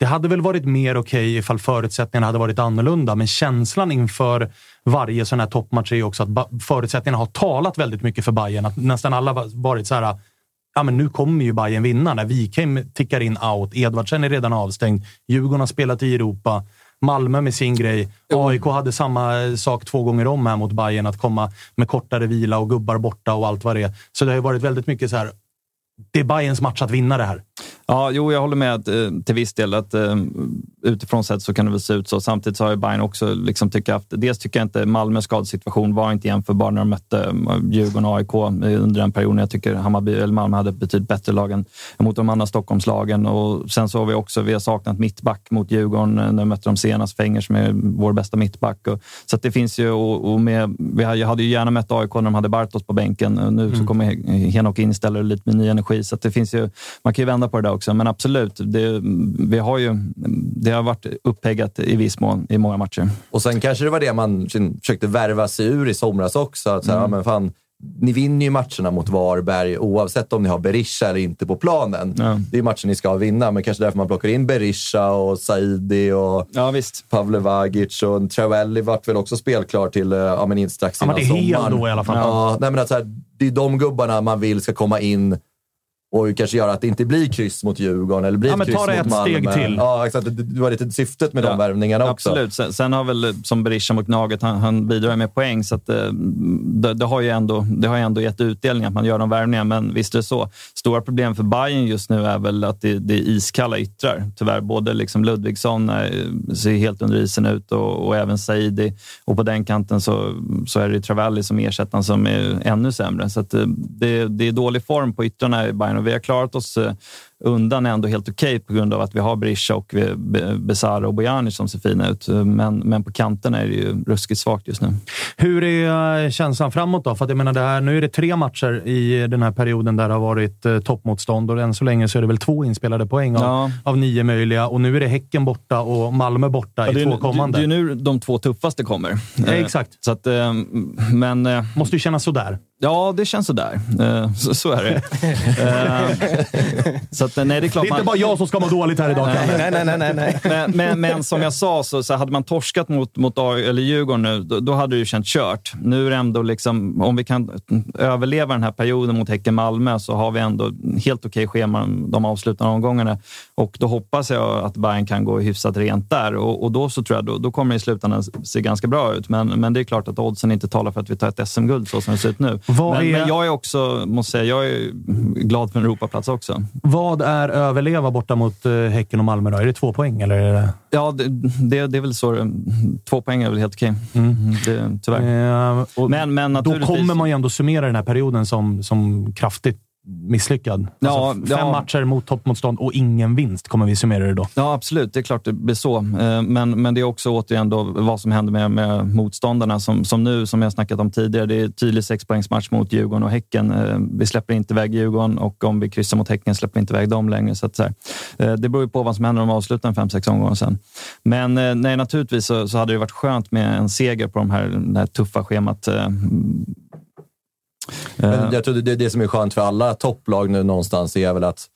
[SPEAKER 1] Det hade väl varit mer okej ifall förutsättningarna hade varit annorlunda, men känslan inför varje sån här toppmatch är ju också att förutsättningarna har talat väldigt mycket för Bayern. Att nästan alla har varit så här, ja men nu kommer ju Bayern vinna. När Wikheim tickar in out, Edvardsen är redan avstängd, Djurgården har spelat i Europa, Malmö med sin grej. AIK hade samma sak två gånger om här mot Bayern att komma med kortare vila och gubbar borta och allt vad det är. Så det har ju varit väldigt mycket så här. Det är Bayerns match att vinna det här.
[SPEAKER 5] Ja, jo, jag håller med att, eh, till viss del. att eh, Utifrån sett så kan det väl se ut så. Samtidigt så har ju Bayern också liksom tycker haft... Dels tycker jag inte Malmös skadesituation var inte jämförbar när de mötte eh, Djurgården och AIK under den perioden. Jag tycker Hammarby, eller Malmö hade betydligt bättre lag än mot de andra Stockholmslagen. Och sen så har vi också vi har saknat mittback mot Djurgården när vi mötte dem senast. Fenger som är vår bästa mittback. Och, så att det finns ju... Och, och med, vi hade, jag hade ju gärna mött AIK när de hade Bartos på bänken. Och Nu så
[SPEAKER 1] Mm.
[SPEAKER 5] kommer Henok in istället lite med ny energi. Så att det finns ju, man kan ju vända på det där också. Men absolut, det, vi har ju, det har varit uppheggat i viss mån i många matcher.
[SPEAKER 10] Och sen kanske det var det man försökte värva sig ur i somras också. Att så här,
[SPEAKER 5] Mm.
[SPEAKER 10] ja, men fan, ni vinner ju matcherna mot Varberg oavsett om ni har Berisha eller inte på planen. Det är matcher ni ska vinna, men kanske därför man plockar in Berisha och Saidi och
[SPEAKER 5] ja, visst.
[SPEAKER 10] Pavle Vagic och Travelli vart väl också spelklar till eh, ja, men strax innan
[SPEAKER 1] var det hel
[SPEAKER 10] sommaren.
[SPEAKER 1] då i alla fall.
[SPEAKER 10] Ja, nej, men att så här, det är de gubbarna man vill ska komma in och kanske göra att det inte blir kryss mot Djurgården eller blir
[SPEAKER 1] Ja, men
[SPEAKER 10] kryss
[SPEAKER 1] ta det
[SPEAKER 10] mot
[SPEAKER 1] ett
[SPEAKER 10] Malmö.
[SPEAKER 1] steg till.
[SPEAKER 10] Ja, exakt. Det, var lite syftet med de värvningarna också.
[SPEAKER 5] Absolut. Sen, sen har väl som Berisha mot Gnaget, han, han bidrar med poäng. Så att, eh, det, det, har ju ändå, det har ju ändå gett utdelning att man gör de värvningarna. Men visst är det så. Stora problem för Bayern just nu är väl att det, det är iskalla yttrar. Tyvärr. Både liksom Ludvigsson är, ser helt under isen ut och, och även Saidi. Och på den kanten så, så är det Travalli som ersättaren som är ännu sämre. Så att, eh, det, det är dålig form på yttrarna i Bayern vi har klarat oss eh, undan ändå helt okej på grund av att vi har Berisha och Be- Besara och Bojanic som ser fina ut. Men, men på kanterna är det ju ruskigt svagt just nu.
[SPEAKER 1] Hur är eh, känslan framåt då? För att jag menar, det här, nu är det tre matcher i den här perioden där det har varit eh, toppmotstånd och än så länge så är det väl två inspelade poäng av,
[SPEAKER 5] Ja.
[SPEAKER 1] av nio möjliga. Och nu är det Häcken borta och Malmö borta
[SPEAKER 5] Ja,
[SPEAKER 1] i två kommande.
[SPEAKER 5] Det, det är nu de två tuffaste kommer.
[SPEAKER 1] Ja,
[SPEAKER 5] Eh,
[SPEAKER 1] exakt.
[SPEAKER 5] Så att, eh, men, eh,
[SPEAKER 1] Måste ju kännas sådär.
[SPEAKER 5] Ja, det känns sådär. Eh, Så, så är det. Eh, så att, nej, det är klart
[SPEAKER 1] Det är inte
[SPEAKER 5] man-
[SPEAKER 1] bara jag som ska må dåligt här idag.
[SPEAKER 2] Nej, nej, nej, nej, nej.
[SPEAKER 5] Men, men, men som jag sa, så, så hade man torskat mot, mot eller Djurgården nu, då, då hade det ju känts kört. Nu är det ändå, liksom, om vi kan överleva den här perioden mot Häcken-Malmö så har vi ändå helt okej schema de avslutande omgångarna. Och då hoppas jag att Bayern kan gå hyfsat rent där. Och, och då så tror jag då, då kommer det i slutändan se ganska bra ut. Men, men det är klart att oddsen inte talar för att vi tar ett SM-guld så som det ser ut nu. Men,
[SPEAKER 1] är-
[SPEAKER 5] men jag är också, måste säga, jag är glad för en Europaplats också.
[SPEAKER 1] Vad är överleva borta mot eh, Häcken och Malmö? Då? Är det två poäng? Eller är det...
[SPEAKER 5] Ja, det, det, det är väl så. Två poäng är väl helt okej. Det, tyvärr.
[SPEAKER 1] Eh,
[SPEAKER 5] Men, men
[SPEAKER 1] Då
[SPEAKER 5] naturligtvis...
[SPEAKER 1] kommer man ju ändå summera den här perioden som, som kraftigt misslyckad.
[SPEAKER 5] Ja,
[SPEAKER 1] alltså, fem
[SPEAKER 5] ja.
[SPEAKER 1] matcher mot toppmotstånd och ingen vinst kommer vi summera det då.
[SPEAKER 5] Ja, absolut. Det är klart det blir så. Eh, Men, men det är också återigen då vad som händer med, med motståndarna. Som, som nu, som jag snackat om tidigare, det är tydlig sexpoängsmatch mot Djurgården och Häcken. Eh, Vi släpper inte iväg Djurgården och om vi kryssar mot Häcken släpper vi inte iväg dem längre. Så så eh, det beror ju på vad som händer om de avslutar en fem, sex omgångar sen. Men nej, naturligtvis så, så hade det varit skönt med en seger på de här, det här tuffa schemat. Eh,
[SPEAKER 10] Men jag tror det, det som är skönt för alla topplag nu någonstans är väl att,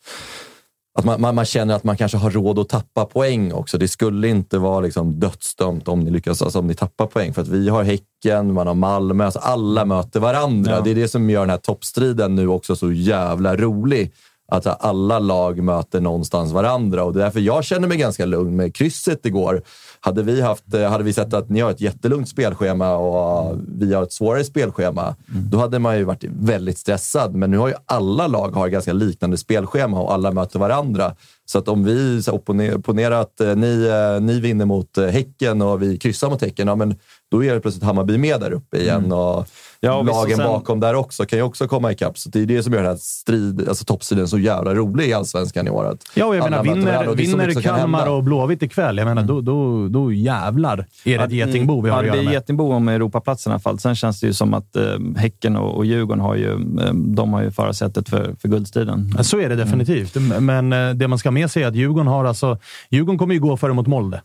[SPEAKER 10] att man, man, man känner att man kanske har råd att tappa poäng också. Det skulle inte vara liksom dödsdömt om ni lyckas, alltså om ni tappar poäng. För att vi har Häcken, man har Malmö, alltså alla möter varandra.
[SPEAKER 5] Ja.
[SPEAKER 10] Det är det som gör den här toppstriden nu också så jävla rolig. Att alla lag möter någonstans varandra och det är därför jag känner mig ganska lugn med krysset igår. Hade vi, haft, eh, hade vi sett att ni har ett jättelugnt spelschema och vi har ett svårare spelschema, då hade man ju varit väldigt stressad. Men nu har ju alla lag har ganska liknande spelschema och alla möter varandra. Så att om vi så här, opponer- ponera att eh, ni, eh, ni vinner mot eh, Häcken och vi kryssar mot Häcken, ja, men då är det plötsligt Hammarby med där uppe igen. Och
[SPEAKER 5] Ja, och
[SPEAKER 10] lagen
[SPEAKER 5] sen-
[SPEAKER 10] bakom där också kan ju också komma ikapp. Så det är det som gör den här strid, alltså toppstriden så jävla rolig i Allsvenskan i år. Att
[SPEAKER 1] Ja, och jag menar, vinner,
[SPEAKER 10] och det är
[SPEAKER 1] vinner Kalmar och Blåvitt ikväll, jag menar, då, då, då jävlar är det ett getingbo vi har
[SPEAKER 5] ja,
[SPEAKER 1] att
[SPEAKER 5] det
[SPEAKER 1] göra med.
[SPEAKER 5] getingbo om Europaplatsen i alla fall. Sen känns det ju som att eh, Häcken och, och Djurgården har ju, eh, de har ju förarsätet för, för guldstriden.
[SPEAKER 1] Ja, Så är det definitivt. Men eh, det man ska med sig är att Djurgården har alltså... Djurgården kommer ju gå före mot Molde.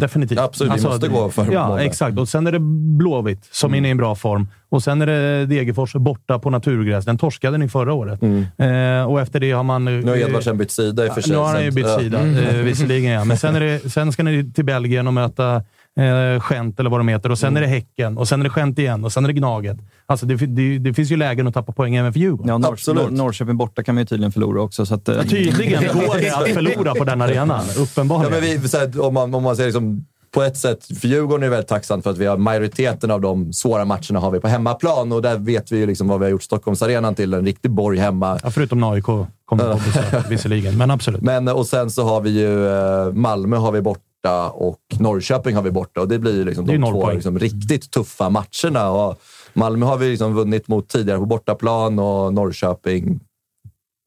[SPEAKER 1] Definitivt.
[SPEAKER 10] Absolut, vi måste gå för
[SPEAKER 1] Ja,
[SPEAKER 10] mål där.
[SPEAKER 1] exakt. Och sen är det Blåvitt som är inne i en bra form. Och sen är det Degerfors borta på naturgräs. Den torskade ni förra året. Eh, och efter det har man...
[SPEAKER 10] Nu har Edvardsen bytt sida i och för sig.
[SPEAKER 1] Nu har han ju bytt sida,
[SPEAKER 10] Ja.
[SPEAKER 1] eh, visserligen. Ja. Men sen, är det, sen ska ni till Belgien och möta eh, Gent eller vad de heter. Och sen är det Häcken. Och sen är det Gent igen. Och sen är det Gnaget. Alltså, det, det, det finns ju lägen att tappa poäng även för Djurgården.
[SPEAKER 5] Ja, Norr, Norr, Norrköping borta kan man ju tydligen förlora också. Så att, eh,
[SPEAKER 1] Ja, tydligen går det att förlora på den arenan.
[SPEAKER 10] Ja,
[SPEAKER 1] Uppenbarligen.
[SPEAKER 10] men vi, så här, om, man, om man säger liksom, på ett sätt, för Djurgården är väldigt tacksamt för att vi har majoriteten av de svåra matcherna har vi på hemmaplan och där vet vi ju liksom vad vi har gjort Stockholmsarenan till. En riktig borg hemma.
[SPEAKER 1] Ja, förutom när AIK kommer på besök, visserligen. Men absolut.
[SPEAKER 10] Men, och sen så har vi ju eh, Malmö har vi borta och Norrköping har vi borta. Och det blir liksom
[SPEAKER 1] Det
[SPEAKER 10] de två liksom riktigt tuffa matcherna. Och Malmö har vi liksom vunnit mot tidigare på bortaplan och Norrköping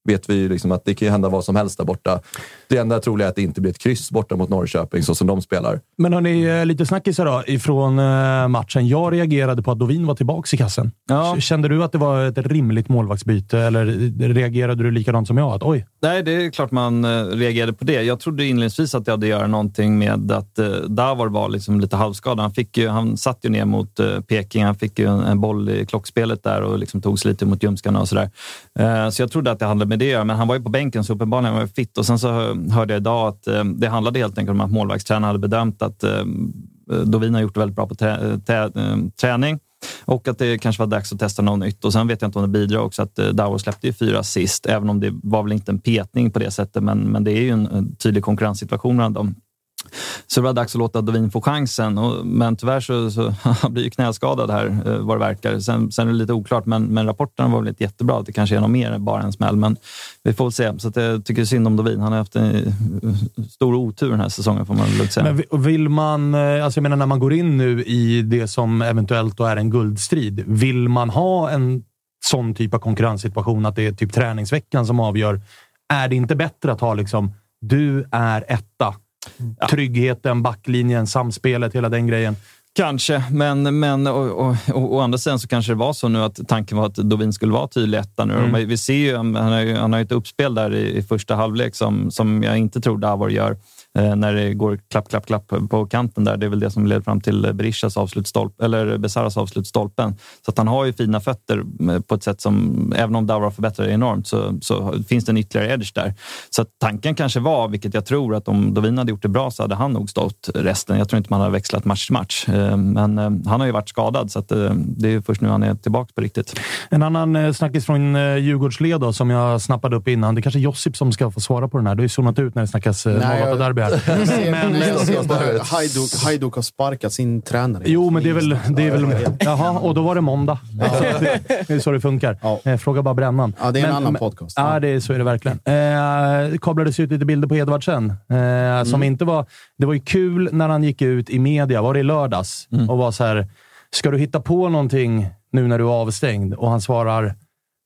[SPEAKER 10] vet vi ju liksom att det kan hända vad som helst där borta. Det enda troliga är att det inte blir ett kryss borta mot Norrköping så som de spelar.
[SPEAKER 1] Men hörni, eh, lite snackisar då ifrån eh, matchen. Jag reagerade på att Dovin var tillbaka i kassen.
[SPEAKER 5] Ja.
[SPEAKER 1] Kände du att det var ett rimligt målvaktsbyte eller reagerade du likadant som jag? Att oj,
[SPEAKER 5] Nej, det är klart man eh, reagerade på det. Jag trodde inledningsvis att det hade att göra någonting med att eh, Davor var liksom lite halvskadad. Han, fick ju, han satt ju ner mot eh, Peking. Han fick ju en, en boll i klockspelet där och liksom tog sig lite mot ljumskarna och sådär. Eh, så jag trodde att det handlade med det men han var ju på bänken så uppenbarligen var han fit. Och sen så Eh, hörde jag idag att eh, det handlade helt enkelt om att målvaktstränaren hade bedömt att eh, Dovin har gjort det väldigt bra på eh, trä, eh, träning. Och att det kanske var dags att testa något nytt. Och sen vet jag inte om det bidrar också att eh, Dauer släppte ju fyra sist, även om det var väl inte en petning på det sättet. Men, men det är ju en, en tydlig konkurrenssituation mellan dem. Så det var dags att låta Dovin få chansen. Och, men tyvärr så, så han blir ju knäskadad här, eh, vad det verkar. Sen, sen är det lite oklart, men, men rapporten var väl inte jättebra. att Det kanske är något mer än bara en smäll, men vi får väl se. Så att jag tycker synd om Dovin. Han har haft en eh, stor otur den här säsongen, får man väl lugnt säga.
[SPEAKER 1] Men vill man, eh, alltså jag menar när man går in nu i det som eventuellt då är en guldstrid, vill man ha en sån typ av konkurrenssituation, att det är typ träningsveckan som avgör, är det inte bättre att ha liksom, du är etta. Tryggheten, backlinjen, samspelet, hela den grejen.
[SPEAKER 5] Kanske, men, men å, å, andra sidan så kanske det var så nu att tanken var att Dovin skulle vara tydlig etta nu.
[SPEAKER 1] Mm.
[SPEAKER 5] Vi ser ju, han har ju, han har ett uppspel där i, i första halvlek som, som jag inte tror Davor gör. Eh, när det går klapp, klapp, klapp på kanten där. Det är väl det som leder fram till Berishas avslutstolp, eller Besaras avslutstolpen. Så att han har ju fina fötter eh, på ett sätt som, även om Daura förbättrar det enormt, så, så, finns det en ytterligare edge där. Så tanken kanske var, vilket jag tror, att om Dovin hade gjort det bra så hade han nog stått resten. Jag tror inte man har växlat match till match, eh, men han har ju varit skadad så det är först nu han är tillbaka på riktigt.
[SPEAKER 1] En annan snackis från Djurgårdsled då, som jag snappade upp innan. Det är kanske Josip som ska få svara på den här. Du har ju zonat ut när det snackas
[SPEAKER 3] 08-derby derby
[SPEAKER 1] men,
[SPEAKER 3] men, Hajduk, Hajduk har sparkat sin tränare.
[SPEAKER 1] Jo, men det är väl... Det är väl jaha, och då var det måndag. det är så det funkar. Eh, fråga bara Brännan.
[SPEAKER 3] Ja, det är en
[SPEAKER 1] men,
[SPEAKER 3] annan podcast.
[SPEAKER 1] Ja, det är, så är det verkligen. Eh, kablades ut lite bilder på Edvardsen. Eh, mm. var, det var ju kul när han gick ut i media, var det i lördags, mm. och var så här, Ska du hitta på någonting nu när du är avstängd? Och han svarar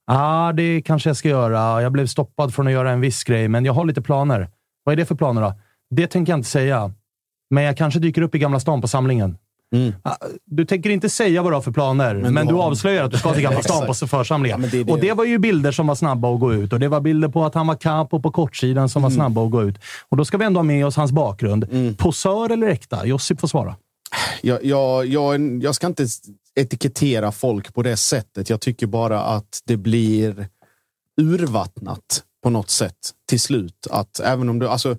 [SPEAKER 1] Ja, ah, det kanske jag ska göra. Jag blev stoppad från att göra en viss grej, men jag har lite planer. Vad är det för planer då? Det tänker jag inte säga. Men jag kanske dyker upp i Gamla stan på samlingen. Ah, Du tänker inte säga vad du har för planer, men,
[SPEAKER 3] Men
[SPEAKER 1] du avslöjar att du ska till Gamla stan på församlingen.
[SPEAKER 3] Ja, det det.
[SPEAKER 1] Och det var ju bilder som var snabba att gå ut och det var bilder på att han var capo på kortsidan som var
[SPEAKER 3] Mm.
[SPEAKER 1] snabba att gå ut. Och då ska vi ändå ha med oss hans bakgrund. Posör eller äkta? Josip får svara.
[SPEAKER 3] Jag, jag, jag, jag ska inte etikettera folk på det sättet. Jag tycker bara att det blir urvattnat på något sätt till slut. Att även om du, alltså,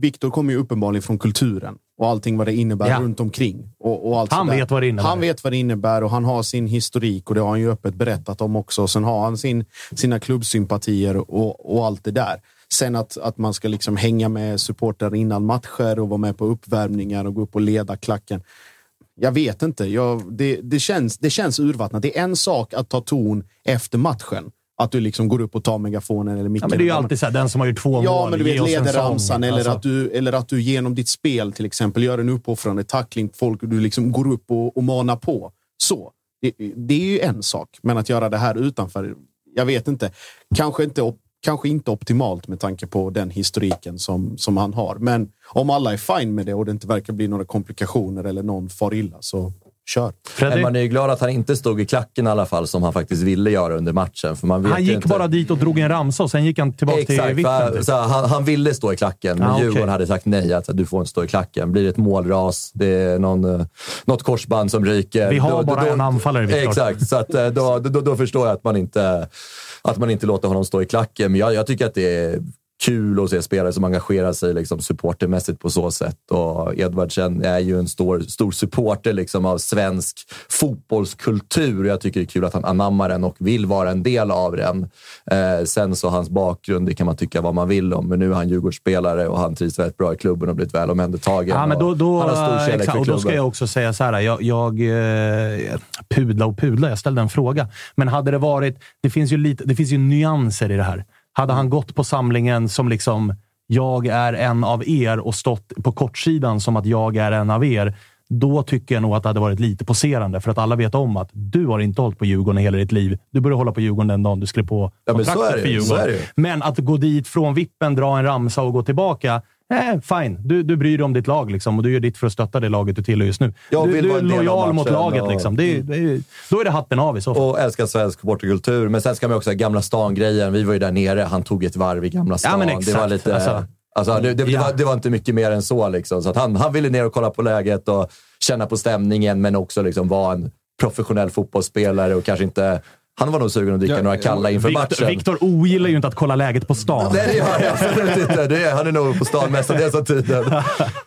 [SPEAKER 3] Viktor kommer ju uppenbarligen från kulturen och allting vad det innebär
[SPEAKER 1] Ja.
[SPEAKER 3] runt omkring. Och, och allt
[SPEAKER 1] Han vet vad det innebär.
[SPEAKER 3] Han vet vad det innebär och han har sin historik och det har han ju öppet berättat om också. Sen har han sin, sina klubbsympatier och, och allt det där. Sen att, att man ska liksom hänga med supportrar innan matcher och vara med på uppvärmningar och gå upp och leda klacken. Jag vet inte. Jag, det, det, känns, det känns urvattnat. Det är en sak att ta ton efter matchen. Att du liksom går upp och tar megafonen eller micken.
[SPEAKER 1] Ja, men det är ju alltid så här, den som har gjort två
[SPEAKER 3] Ja,
[SPEAKER 1] mål,
[SPEAKER 3] men du vet leder ramsan eller,
[SPEAKER 1] Alltså.
[SPEAKER 3] att du, eller att du genom ditt spel till exempel gör en uppoffrande tackling. Folk, du liksom går upp och, och manar på. Så. Det, det är ju en sak. Men att göra det här utanför, jag vet inte. Kanske inte, kanske inte optimalt med tanke på den historiken som, som han har. Men om alla är fine med det och det inte verkar bli några komplikationer eller någon far illa så kör.
[SPEAKER 10] Men man är ju glad att han inte stod i klacken i alla fall, som han faktiskt ville göra under matchen. För man vet
[SPEAKER 1] Han gick
[SPEAKER 10] inte.
[SPEAKER 1] bara dit och drog en ramsa och sen gick han tillbaka till
[SPEAKER 10] Exakt,
[SPEAKER 1] vippen.
[SPEAKER 10] för,
[SPEAKER 1] typ.
[SPEAKER 10] han, han ville stå i klacken, men
[SPEAKER 1] Ah.
[SPEAKER 10] Djurgården hade sagt nej. Att du får inte stå i klacken. Blir det ett målras, det är någon, eh, något korsband som ryker.
[SPEAKER 1] Vi har bara en anfallare, Viktor.
[SPEAKER 10] Exakt, så att, eh, då, då, då förstår jag att man, inte, att man inte låter honom stå i klacken. Men jag, jag tycker att det är kul att se spelare som engagerar sig liksom, supportermässigt på så sätt. Och Edvardsen är ju en stor, stor supporter liksom, av svensk fotbollskultur. Jag tycker det är kul att han anammar den och vill vara en del av den. Eh, sen så hans bakgrund, det kan man tycka vad man vill om. Men nu är han Djurgårdsspelare och han trivs väldigt bra i klubben och blivit väl omhändertagen.
[SPEAKER 1] Ja, men då, då,
[SPEAKER 10] han har stor kärlek
[SPEAKER 1] exakt,
[SPEAKER 10] för
[SPEAKER 1] och då ska
[SPEAKER 10] klubben.
[SPEAKER 1] jag också säga så här. Jag, jag eh, pudla och pudla. Jag ställde en fråga. Men hade det varit... Det finns ju, lite, det finns ju nyanser i det här. Hade han gått på samlingen som liksom jag är en av er och stått på kortsidan som att jag är en av er. Då tycker jag nog att det hade varit lite poserande. För att alla vet om att du har inte hållit på Djurgården hela ditt liv. Du började hålla på Djurgården den dagen du skrev på
[SPEAKER 10] Ja, men så
[SPEAKER 1] kontraktet
[SPEAKER 10] är det
[SPEAKER 1] för Djurgården. Men att gå dit från vippen, dra en ramsa och gå tillbaka. Eh, fine. Du, du bryr dig om ditt lag liksom, och du gör ditt för att stötta det laget du tillhör just nu.
[SPEAKER 10] Jag
[SPEAKER 1] du du är lojal mot laget.
[SPEAKER 10] och-
[SPEAKER 1] Liksom. Det, det, då är det hatten av i så fall.
[SPEAKER 10] Och älskar svensk supporterkultur. Men sen ska man också Gamla stan-grejen. Vi var ju där nere. Han tog ett varv i Gamla stan.
[SPEAKER 1] Ja, men
[SPEAKER 10] Det var
[SPEAKER 1] exakt.
[SPEAKER 10] lite...
[SPEAKER 1] Alltså-
[SPEAKER 10] Alltså, det, det, det, var, det var inte mycket mer än så. Liksom. så han, han ville ner och kolla på läget och känna på stämningen, men också liksom vara en professionell fotbollsspelare och kanske inte... Han var nog sugen att dricka
[SPEAKER 1] Ja,
[SPEAKER 10] några kalla inför
[SPEAKER 1] Viktor,
[SPEAKER 10] matchen.
[SPEAKER 1] Viktor ogillar ju inte att kolla läget på stan.
[SPEAKER 10] Nej, det gör jag absolut inte. Det är, han är nog på stan mestadels av tiden.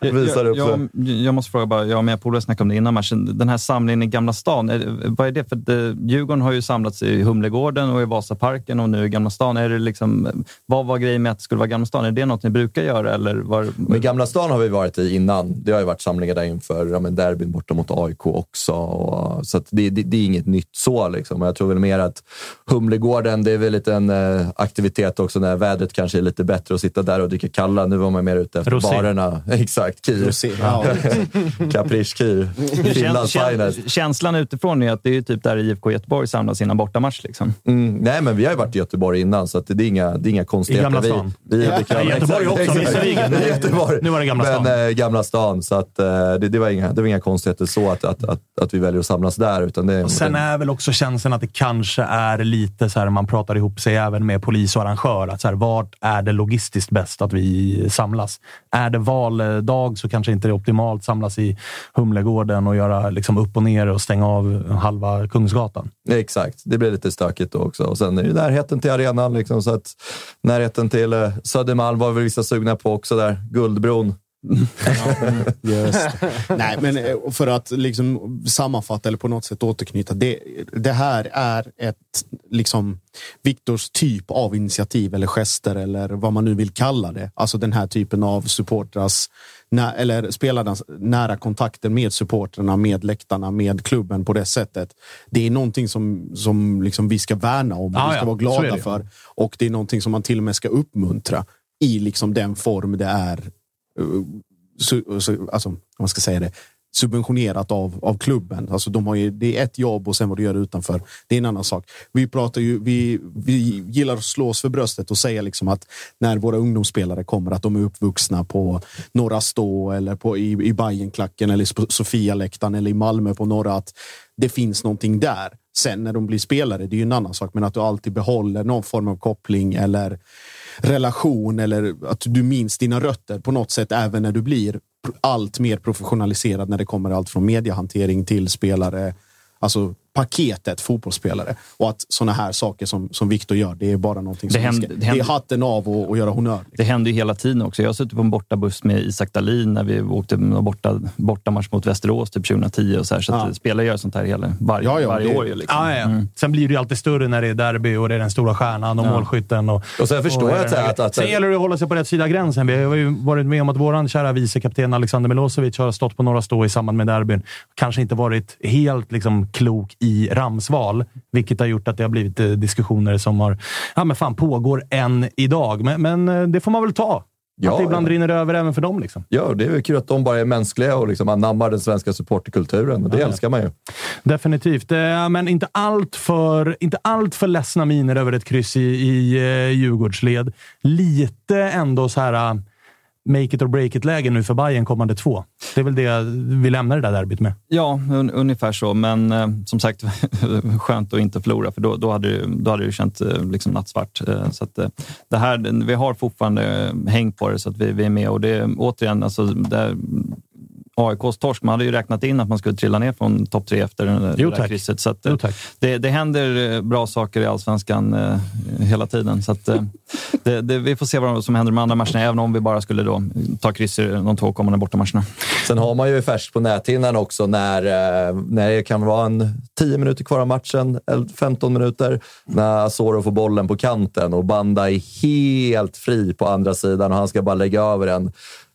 [SPEAKER 10] Visar upp sig.
[SPEAKER 5] jag, jag, jag måste fråga, bara, jag och mina polare snackade om det innan matchen. Den här samlingen i Gamla stan, är, vad är det? För eh, Djurgården har ju samlats i Humlegården och i Vasaparken och nu i Gamla stan. Är det liksom, vad var grejen med att det skulle vara Gamla stan? Är det något ni brukar göra? Eller var,
[SPEAKER 10] Men Gamla stan har vi varit i innan. Det har ju varit samlingar där inför ja, men derbyn borta mot AIK också. Och, så att det, det, det är inget nytt så. Liksom. Jag tror väl mer att Humlegården, det är väl lite en eh, aktivitet också när vädret kanske är lite bättre att sitta där och dricka kalla. Nu var man mer ute efter
[SPEAKER 1] Rosé.
[SPEAKER 10] barerna. Exakt, Kir.
[SPEAKER 3] Rosé, ja.
[SPEAKER 10] Caprice Kir. Finlands finest.
[SPEAKER 5] kän- känslan utifrån är att det är ju typ där IFK Göteborg samlas innan bortamatch. Liksom.
[SPEAKER 10] Mm, nej, men vi har ju varit i Göteborg innan, så att det, är inga, det är inga konstigheter.
[SPEAKER 1] Gamla
[SPEAKER 10] Vi-
[SPEAKER 1] stan?
[SPEAKER 10] Vi, vi,
[SPEAKER 1] I Göteborg också, visserligen.
[SPEAKER 10] I.
[SPEAKER 1] Nu var det Gamla
[SPEAKER 10] men,
[SPEAKER 1] stan.
[SPEAKER 10] eh, Gamla stan. Så att, eh, det, det, var inga, det var inga konstigheter så att, att, att, att vi väljer att samlas där. Utan det,
[SPEAKER 1] Och sen är väl också känslan att det kanske Kanske är lite så här, man pratar ihop sig även med polis och arrangör. Att så här, vart är det logistiskt bäst att vi samlas? Är det valdag så kanske inte det är optimalt samlas i Humlegården och göra liksom upp och ner och stänga av halva Kungsgatan.
[SPEAKER 10] Exakt, det blir lite stökigt då också. Och sen är det närheten till arenan. Liksom, så att närheten till eh, Södermalm var väl vissa sugna på också där. Guldbron.
[SPEAKER 3] Just. Nej, men eh, för att liksom sammanfatta eller på något sätt återknyta. Det, det här är ett liksom Viktors typ av initiativ eller gester eller vad man nu vill kalla det. Alltså den här typen av supportras eller spelarnas nära kontakter med supporterna, med läktarna, med klubben på det sättet. Det är någonting som, som liksom vi ska värna om och
[SPEAKER 1] Ja,
[SPEAKER 3] vi ska
[SPEAKER 1] ja,
[SPEAKER 3] vara glada för. Och det är någonting som man till och med ska uppmuntra i liksom den form det är su, su, alltså, om man ska säga det, subventionerat av, av klubben. Alltså, de har ju, det är ett jobb och sen vad du gör utanför, det är en annan sak. Vi, pratar ju, vi, vi gillar att slå oss för bröstet och säga liksom att när våra ungdomsspelare kommer att de är uppvuxna på Norra Stå eller på, i, i Bajenklacken eller Sofialäktaren eller i Malmö på Norra. Att det finns någonting där. Sen när de blir spelare, det är ju en annan sak. Men att du alltid behåller någon form av koppling eller relation eller att du minns dina rötter på något sätt även när du blir allt mer professionaliserad när det kommer allt från mediehantering till spelare. Alltså paketet fotbollsspelare. Och att såna här saker som, som Viktor gör, det är bara någonting
[SPEAKER 5] Det
[SPEAKER 3] som
[SPEAKER 5] händer-
[SPEAKER 3] vi ska,
[SPEAKER 5] det
[SPEAKER 3] det, är
[SPEAKER 5] händer-
[SPEAKER 3] hatten av och, och göra honör.
[SPEAKER 5] Det händer ju hela tiden också. Jag har suttit på en bortabuss med Isak Dahlin när vi åkte en borta, bortamatch mot Västerås typ 2010. Och så här, så att
[SPEAKER 1] Ja.
[SPEAKER 5] spelare gör sånt här hela, varje,
[SPEAKER 1] Ja, ja,
[SPEAKER 5] varje
[SPEAKER 1] det-
[SPEAKER 5] år. Ju, liksom.
[SPEAKER 1] Ja, ja. Sen blir det ju alltid större när det är derby och det är den stora stjärnan och
[SPEAKER 5] Ja.
[SPEAKER 1] målskytten. Och,
[SPEAKER 10] Och sen förstår jag
[SPEAKER 1] och
[SPEAKER 10] att så här att- att-
[SPEAKER 1] Sen gäller det att hålla sig på rätt sida gränsen. Vi har ju varit med om att vår kära vicekapten Alexander Milosevic har stått på några stå i samband med derbyn. Kanske inte varit helt liksom, klok i ramsval, vilket har gjort att det har blivit eh, diskussioner som har, ja men fan, pågår än idag. Men, men eh, det får man väl ta.
[SPEAKER 10] Ja,
[SPEAKER 1] att det ibland
[SPEAKER 10] ja.
[SPEAKER 1] rinner över även för dem. Liksom.
[SPEAKER 10] Ja, det är väl kul att de bara är mänskliga och liksom anammar den svenska supporterkulturen. Det
[SPEAKER 1] Ja,
[SPEAKER 10] älskar man ju.
[SPEAKER 1] Definitivt. Eh, Men inte allt, för, inte allt för ledsna miner över ett kryss i, i Djurgårdsled. Lite ändå så här make it or break it-läge nu för Bayern kommande två. Det är väl det vi lämnar det där derbyt med.
[SPEAKER 5] Ja, un ungefär så. Men eh, som sagt, skönt att inte förlora, för då, då hade det, då hade det känt eh, liksom nattsvart. Eh, så att, eh, det här, vi har fortfarande eh, häng på det, så att vi, vi är med. Och det återigen, alltså, det, AIKs torsk. Man hade ju räknat in att man skulle trilla ner från topp tre efter det
[SPEAKER 1] Jo,
[SPEAKER 5] där
[SPEAKER 1] tack.
[SPEAKER 5] krysset. Så att,
[SPEAKER 1] Jo, tack.
[SPEAKER 5] det, det händer eh, bra saker i allsvenskan eh, hela tiden. Så att, eh, det, det, vi får se vad som händer med andra matcherna, även om vi bara skulle då ta kryss i de två kommande bortamatcherna.
[SPEAKER 10] Sen har man ju färskt på näthinnan också när, eh, när det kan vara en 10 minuter kvar av matchen, eller 15 minuter, när Asoro får bollen på kanten och Banda är helt fri på andra sidan och han ska bara lägga över den.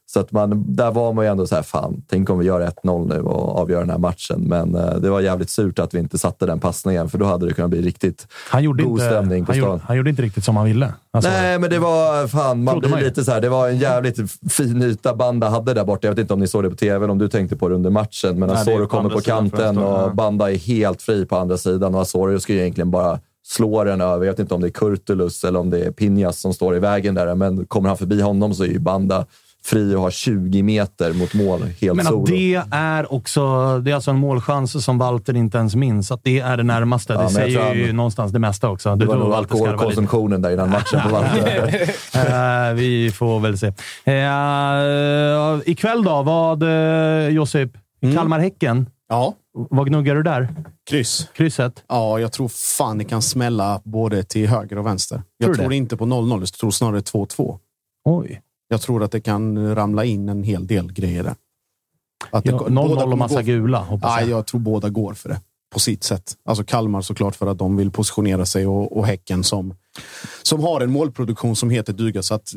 [SPEAKER 10] Så att man, där var man ju ändå så här, fan, tänk om vi gör 1-0 nu och avgör den här matchen. Men eh, det var jävligt surt att vi inte satte den passningen, för då hade det kunnat bli riktigt
[SPEAKER 1] Han gjorde,
[SPEAKER 10] god
[SPEAKER 1] inte,
[SPEAKER 10] stämning på
[SPEAKER 1] han,
[SPEAKER 10] stan.
[SPEAKER 1] gjorde, han gjorde inte riktigt som han ville. Alltså,
[SPEAKER 10] Nej, men det var fan, man blir
[SPEAKER 1] man
[SPEAKER 10] lite så här. Det var en jävligt fin yta Banda hade där borta. Jag vet inte om ni såg det på tv eller om du tänkte på det under matchen, men Asoro kommer på kanten och Banda är helt fri på andra sidan och Asoro ska ju egentligen bara slå den över. Jag vet inte om det är Kurtulus eller om det är Pinjas som står i vägen där, men kommer han förbi honom så är ju Banda fri och har 20 meter mot mål helt
[SPEAKER 1] Men
[SPEAKER 10] solo.
[SPEAKER 1] det är också det är alltså en målchans som Walter inte ens minns. Att det är det närmaste.
[SPEAKER 10] Ja,
[SPEAKER 1] det
[SPEAKER 10] jag
[SPEAKER 1] säger
[SPEAKER 10] han-
[SPEAKER 1] ju någonstans det mesta också.
[SPEAKER 10] det
[SPEAKER 1] Du
[SPEAKER 10] var nog alkoholkonsumtionen där innan matchen på Walter.
[SPEAKER 1] Eh, vi får väl se. Uh, ikväll då? Vad, uh, Josip? Kalmar-Häcken?
[SPEAKER 3] Ja.
[SPEAKER 1] Vad gnuggar du där?
[SPEAKER 3] Kryss.
[SPEAKER 1] Krysset?
[SPEAKER 3] Ja, jag tror fan det kan smälla både till höger och vänster. Jag
[SPEAKER 1] Tror du
[SPEAKER 3] tror
[SPEAKER 1] det?
[SPEAKER 3] inte på 0-0, jag tror snarare 2-2.
[SPEAKER 1] Oj.
[SPEAKER 3] Jag tror att det kan ramla in en hel del grejer där. Att det-
[SPEAKER 1] Ja,
[SPEAKER 3] båda
[SPEAKER 1] 0-0
[SPEAKER 3] kommer
[SPEAKER 1] och massa
[SPEAKER 3] gå-
[SPEAKER 1] gula, hoppas jag.
[SPEAKER 3] jag tror båda går för det. På sitt sätt. Alltså Kalmar såklart för att de vill positionera sig och, och Häcken som, som har en målproduktion som heter duga. Så att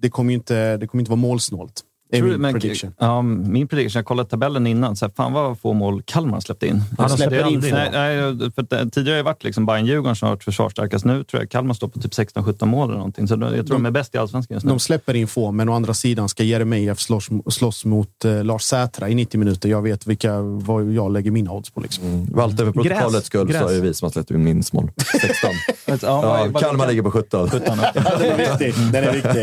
[SPEAKER 3] det kommer inte, det kommer inte vara målsnålt. Är
[SPEAKER 5] Tror
[SPEAKER 3] min
[SPEAKER 5] men-
[SPEAKER 3] prediction.
[SPEAKER 5] Ja, min prediction. Jag kollade tabellen innan. Så här, fan vad få mål Kalmar släppte in.
[SPEAKER 1] Ja, de släpper
[SPEAKER 5] är
[SPEAKER 1] aldrig in.
[SPEAKER 5] nej, nej, för eh, Tidigare har det varit liksom Bayern-Djurgården som har varit försvarsstarkast. Nu tror jag Kalmar står på typ 16-17 mål eller någonting. Så jag tror de, är bäst i allsvenskan just nu.
[SPEAKER 3] De släpper in få, men å andra sidan ska Jeremejeff slåss, slåss mot eh, Lars Sätra i 90 minuter. Jag vet vilka, vad jag lägger mina odds på. Liksom.
[SPEAKER 10] Walter, för protokollets skull så
[SPEAKER 1] Gräs.
[SPEAKER 10] är det vi som har släppt in minst mål. 16.
[SPEAKER 5] Ja,
[SPEAKER 10] Ja, Kalmar ligger på 17.
[SPEAKER 3] Den är viktig. Den är viktig.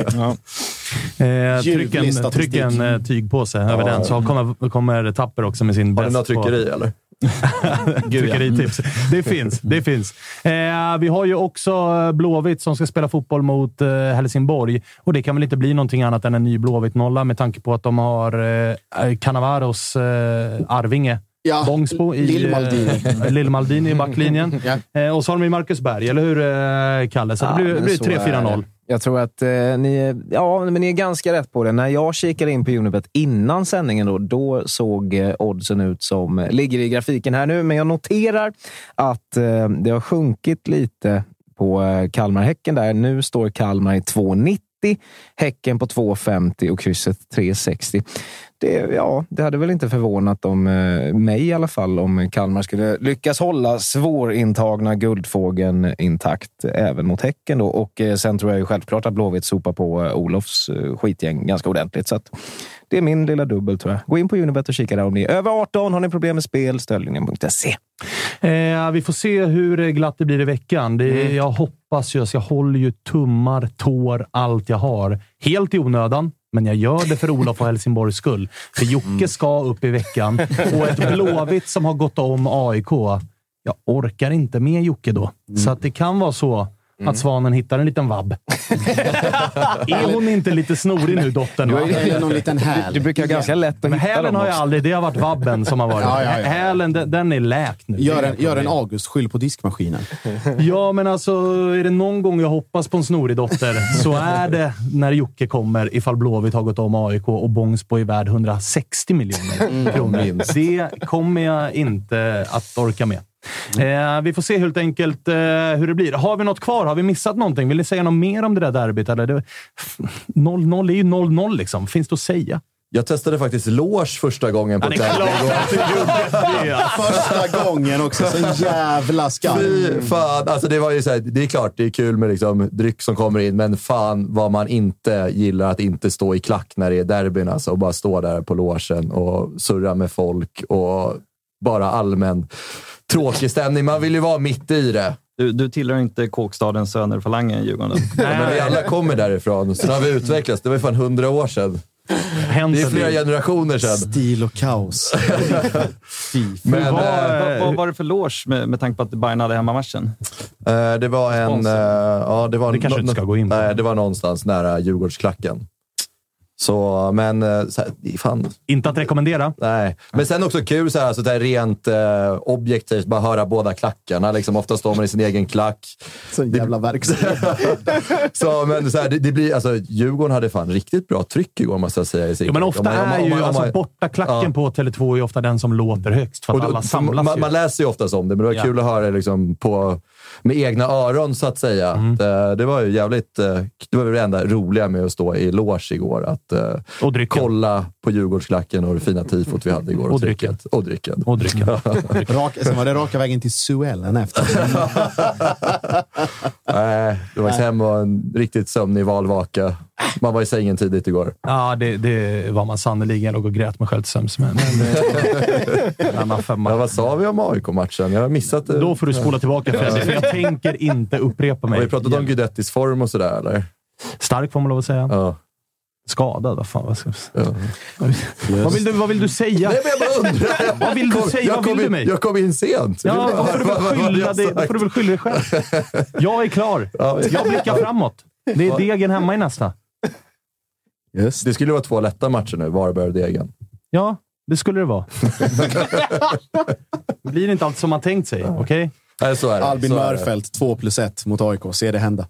[SPEAKER 1] Eh, tryck
[SPEAKER 3] Ljuvlig
[SPEAKER 1] en, eh, tygpåse över den, så kommer, kommer Tapper också med sin
[SPEAKER 10] Har du
[SPEAKER 1] bäst
[SPEAKER 10] några
[SPEAKER 1] på-
[SPEAKER 10] tryckeri eller?
[SPEAKER 1] Tryckeritips. Det finns. Det finns. Eh, vi har ju också eh, Blåvitt som ska spela fotboll mot eh, Helsingborg. Och det kan väl inte bli någonting annat än en ny Blåvitt-nolla med tanke på att de har eh, Cannavaros eh, Arvinge.
[SPEAKER 3] Ja,
[SPEAKER 1] Bångsbo i
[SPEAKER 3] Lill-Maldini.
[SPEAKER 1] eh, Lill-Maldini i backlinjen.
[SPEAKER 3] Ja.
[SPEAKER 1] Eh, och så har de ju Marcus Berg, eller hur eh, Kalle? Så det blir, blir
[SPEAKER 2] så är
[SPEAKER 1] 3-4-0.
[SPEAKER 2] Jag tror att eh, ni, är- ja, men ni är ganska rätt på det. När jag kikade in på Unibet innan sändningen, då, då såg eh, oddsen ut som eh, ligger i grafiken här nu. Men jag noterar att eh, det har sjunkit lite på eh, Kalmar-Häcken där. Nu står Kalmar i 2,90. Häcken på 2,50 och krysset 3,60. Det, ja, det hade väl inte förvånat om, eh, mig i alla fall om Kalmar skulle lyckas hålla svårintagna Guldfågeln intakt även mot Häcken. Då. Och eh, sen tror jag ju självklart att Blåvitt sopar på eh, Olofs skitgäng ganska ordentligt. Så det är min lilla dubbel tror jag. Gå in på Unibet och kika där om ni är över 18. Har ni problem med spel? Stöldlinjen.se.
[SPEAKER 1] Eh, vi får se hur glatt det blir i veckan. Det, Jag hoppas ju, så jag håller ju tummar, tår, allt jag har. Helt i onödan, men jag gör det för Olof och Helsingborgs skull. För Jocke ska upp i veckan och ett Blåvitt som har gått om AIK. Jag orkar inte med Jocke då. Så att det kan vara så att Svanen hittar en liten vabb. är hon inte lite snorig nu, dottern? va?
[SPEAKER 3] Eller någon liten häl.
[SPEAKER 2] Du brukar ha ganska lätt att
[SPEAKER 1] Men
[SPEAKER 2] hitta
[SPEAKER 1] hälen
[SPEAKER 2] dem
[SPEAKER 1] har jag aldrig. Det har varit vabben som har varit.
[SPEAKER 3] Ja, ja, ja.
[SPEAKER 1] Hälen, den, den är läkt nu.
[SPEAKER 3] Gör
[SPEAKER 1] är
[SPEAKER 3] en, gör en. August, skyll på diskmaskinen.
[SPEAKER 1] Ja, men alltså är det någon gång jag hoppas på en snorig dotter så är det när Jocke kommer ifall Blåvitt har gått om AIK och Bångsbo är värd 160 miljoner kronor. Det kommer jag inte att orka med. Eh, vi får se helt enkelt eh, hur det blir. Har vi något kvar? Har vi missat någonting? Vill ni säga något mer om det där derbyt? Eller det, 0-0 är ju 0-0 liksom. Finns det att säga?
[SPEAKER 10] Jag testade faktiskt loge första gången på
[SPEAKER 1] Ja, det.
[SPEAKER 3] Första gången också. Så jävla skam.
[SPEAKER 10] Fy fan. Alltså det, var ju så här, det är klart, det är kul med liksom dryck som kommer in, men fan vad man inte gillar att inte stå i klack när det är derbyn. Alltså, och bara stå där på logen och surra med folk och bara allmän tråkig stämning. Man vill ju vara mitt i det.
[SPEAKER 5] Du, du tillhör inte kåkstadens söner-falangen, Djurgården.
[SPEAKER 10] Ja, men vi alla kommer därifrån. Sen har vi utvecklats. Det var ju fan hundra år sedan. Det är flera generationer sedan.
[SPEAKER 3] Stil och kaos.
[SPEAKER 10] Men,
[SPEAKER 5] vad,
[SPEAKER 10] eh,
[SPEAKER 5] vad, vad var det för loge med, med tanke på att Bayern hade hemmamatchen?
[SPEAKER 10] Eh, det var en... Eh, ja, det, var
[SPEAKER 1] Det kanske
[SPEAKER 10] nå-
[SPEAKER 1] inte ska gå in på.
[SPEAKER 10] Nej, det var någonstans nära Djurgårdsklacken. Så, men eh, så här, fan...
[SPEAKER 1] Inte att rekommendera.
[SPEAKER 10] Nej, men sen också kul så här, så där rent eh, objektivt, bara höra båda klackarna. Liksom, oftast står man i sin egen klack.
[SPEAKER 3] Sån jävla verksamhet.
[SPEAKER 10] så, men så här, det, det blir, alltså, Djurgården hade fan riktigt bra tryck igår, måste jag säga. I
[SPEAKER 1] Jo, men ofta
[SPEAKER 10] Om man- om man-
[SPEAKER 1] är
[SPEAKER 10] om
[SPEAKER 1] ju
[SPEAKER 10] man-
[SPEAKER 1] alltså,
[SPEAKER 10] man-
[SPEAKER 1] bortaklacken
[SPEAKER 10] Ja.
[SPEAKER 1] på Tele2 är ofta den som låter högst, för att
[SPEAKER 10] då-
[SPEAKER 1] alla samlas
[SPEAKER 10] man,
[SPEAKER 1] ju.
[SPEAKER 10] man läser ju oftast om det, men det var
[SPEAKER 1] Ja.
[SPEAKER 10] kul att höra liksom på, med egna öron, så att säga.
[SPEAKER 1] Mm.
[SPEAKER 10] Att, eh, det var ju jävligt... eh, Det var väl det enda roliga med att stå i loge igår. Att eh,
[SPEAKER 1] Och drycken.
[SPEAKER 10] kolla på Djurgårdsklacken och det fina tifot vi hade igår.
[SPEAKER 1] Och drycken.
[SPEAKER 10] trycket. Och drycken.
[SPEAKER 1] Och drycken.
[SPEAKER 3] Rak, sen var det raka vägen till Suellen efter.
[SPEAKER 10] Nej, det var hem och en riktigt sömnig valvaka. Man var i sängen tidigt igår.
[SPEAKER 1] Ja, det, det var man sannerligen. Och grät mig själv till sömns. Men, en annan femma.
[SPEAKER 10] Ja, vad sa vi om AIK-matchen? Jag har missat det.
[SPEAKER 1] Då får du spola tillbaka Fredrik, för jag tänker inte upprepa mig.
[SPEAKER 10] Har vi pratat om Guidettis form och sådär, eller?
[SPEAKER 1] Stark får man lov att säga.
[SPEAKER 10] Ja.
[SPEAKER 1] Skadad? Vad fan? Vad, ska...
[SPEAKER 10] ja.
[SPEAKER 1] vad, vill, du, vad vill du säga?
[SPEAKER 10] Nej, men jag bara undrar.
[SPEAKER 1] Vad vill du
[SPEAKER 10] Jag kom-
[SPEAKER 1] säga?
[SPEAKER 10] Jag
[SPEAKER 1] Vad vill
[SPEAKER 10] kom
[SPEAKER 1] du
[SPEAKER 10] in,
[SPEAKER 1] mig?
[SPEAKER 10] jag kom in sent.
[SPEAKER 1] Ja, då får du väl skylla
[SPEAKER 10] jag
[SPEAKER 1] dig, får du väl skylla dig själv. Jag är klar.
[SPEAKER 10] Ja,
[SPEAKER 1] Jag blickar framåt. Det är degen hemma i nästa.
[SPEAKER 3] Just.
[SPEAKER 10] Det skulle vara två lätta matcher nu, Varberg och Degen.
[SPEAKER 1] Ja, det skulle det vara. Det blir inte allt som man tänkt sig, okej?
[SPEAKER 10] Nej, så är det.
[SPEAKER 3] Albin. Mörfält, 2 plus 1 mot AIK. Se det hända.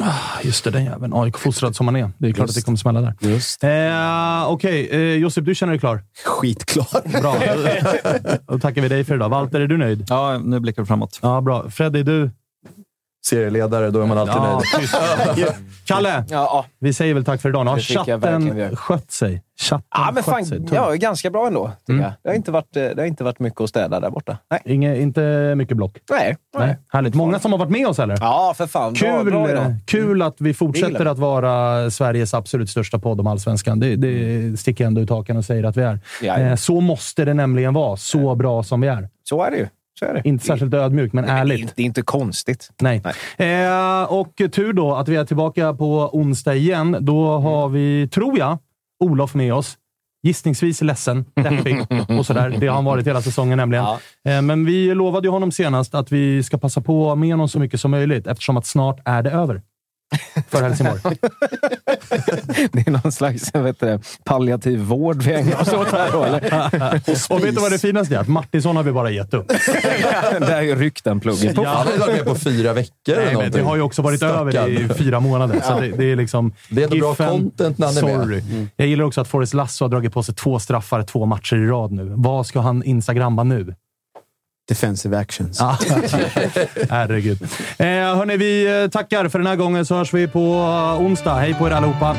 [SPEAKER 1] Ah, Just det, den jäveln. AIK-fostrad som man är. Det är klart
[SPEAKER 3] Just.
[SPEAKER 1] att det kommer smälla där.
[SPEAKER 3] Just.
[SPEAKER 1] Eh, Okej, eh, Josip, du känner dig klar?
[SPEAKER 3] Skitklar.
[SPEAKER 1] Bra. Då tackar vi dig för idag. Walter, är du nöjd?
[SPEAKER 5] Ja, nu blickar vi framåt.
[SPEAKER 1] Ja, bra. Fred, är du?
[SPEAKER 10] Serieledare, då är man alltid
[SPEAKER 1] Ja,
[SPEAKER 10] nöjd.
[SPEAKER 1] Kalle,
[SPEAKER 2] Ja,
[SPEAKER 1] vi säger väl tack för idag. Har chatten skött sig. Chatten
[SPEAKER 2] ja men fan,
[SPEAKER 1] sig.
[SPEAKER 2] Ja, ganska bra ändå. Tycker
[SPEAKER 1] Mm.
[SPEAKER 2] jag. Det, har inte varit, eh, det har inte varit mycket att städa där borta. Nej.
[SPEAKER 1] Inge, inte mycket block.
[SPEAKER 2] Nej.
[SPEAKER 1] Nej. Härligt. Många som har varit med oss, eller?
[SPEAKER 2] Ja, för fan. Bra,
[SPEAKER 1] Kul,
[SPEAKER 2] bra idag.
[SPEAKER 1] eh, kul att vi fortsätter att vara Sveriges absolut största podd om allsvenskan. Det, det sticker jag ändå ut hakan och säger att vi är.
[SPEAKER 2] Ja, ja.
[SPEAKER 1] Eh, Så måste det nämligen vara. Så bra som vi är.
[SPEAKER 2] Så är det ju.
[SPEAKER 1] Inte särskilt ödmjukt, men
[SPEAKER 2] Nej, men det, är
[SPEAKER 1] ärligt.
[SPEAKER 2] det är inte konstigt.
[SPEAKER 1] Nej. Eh, och tur då att vi är tillbaka på onsdag igen. Då har vi, tror jag, Olof med oss. Gissningsvis ledsen, deppig och sådär. Det har han varit hela säsongen nämligen.
[SPEAKER 2] Ja.
[SPEAKER 1] Eh, men vi lovade ju honom senast att vi ska passa på med honom så mycket som möjligt eftersom att snart är det över. För Helsingborg.
[SPEAKER 2] Det är någon slags vet du, det, palliativ vård vi ägnar oss åt här eller?
[SPEAKER 1] och vet du vad det finaste är? Att Martinsson har vi bara gett upp.
[SPEAKER 2] Där har ju ryckt den pluggen.
[SPEAKER 1] Ja.
[SPEAKER 10] Han har ju varit med på fyra veckor eller
[SPEAKER 1] Nej, men det har ju också varit över i
[SPEAKER 10] Stackarn.
[SPEAKER 1] fyra månader. Så det, det är liksom...
[SPEAKER 10] Det är ändå bra content när han är med. Mm.
[SPEAKER 1] sorry. Jag gillar också att Forrest Lasso har dragit på sig två straffar två matcher i rad nu. Vad ska han instagramma nu?
[SPEAKER 3] Defensive actions.
[SPEAKER 1] Ah, Herregud. Eh, hörni, vi eh, tackar för den här gången så hörs vi på eh, onsdag. Hej på er allihopa!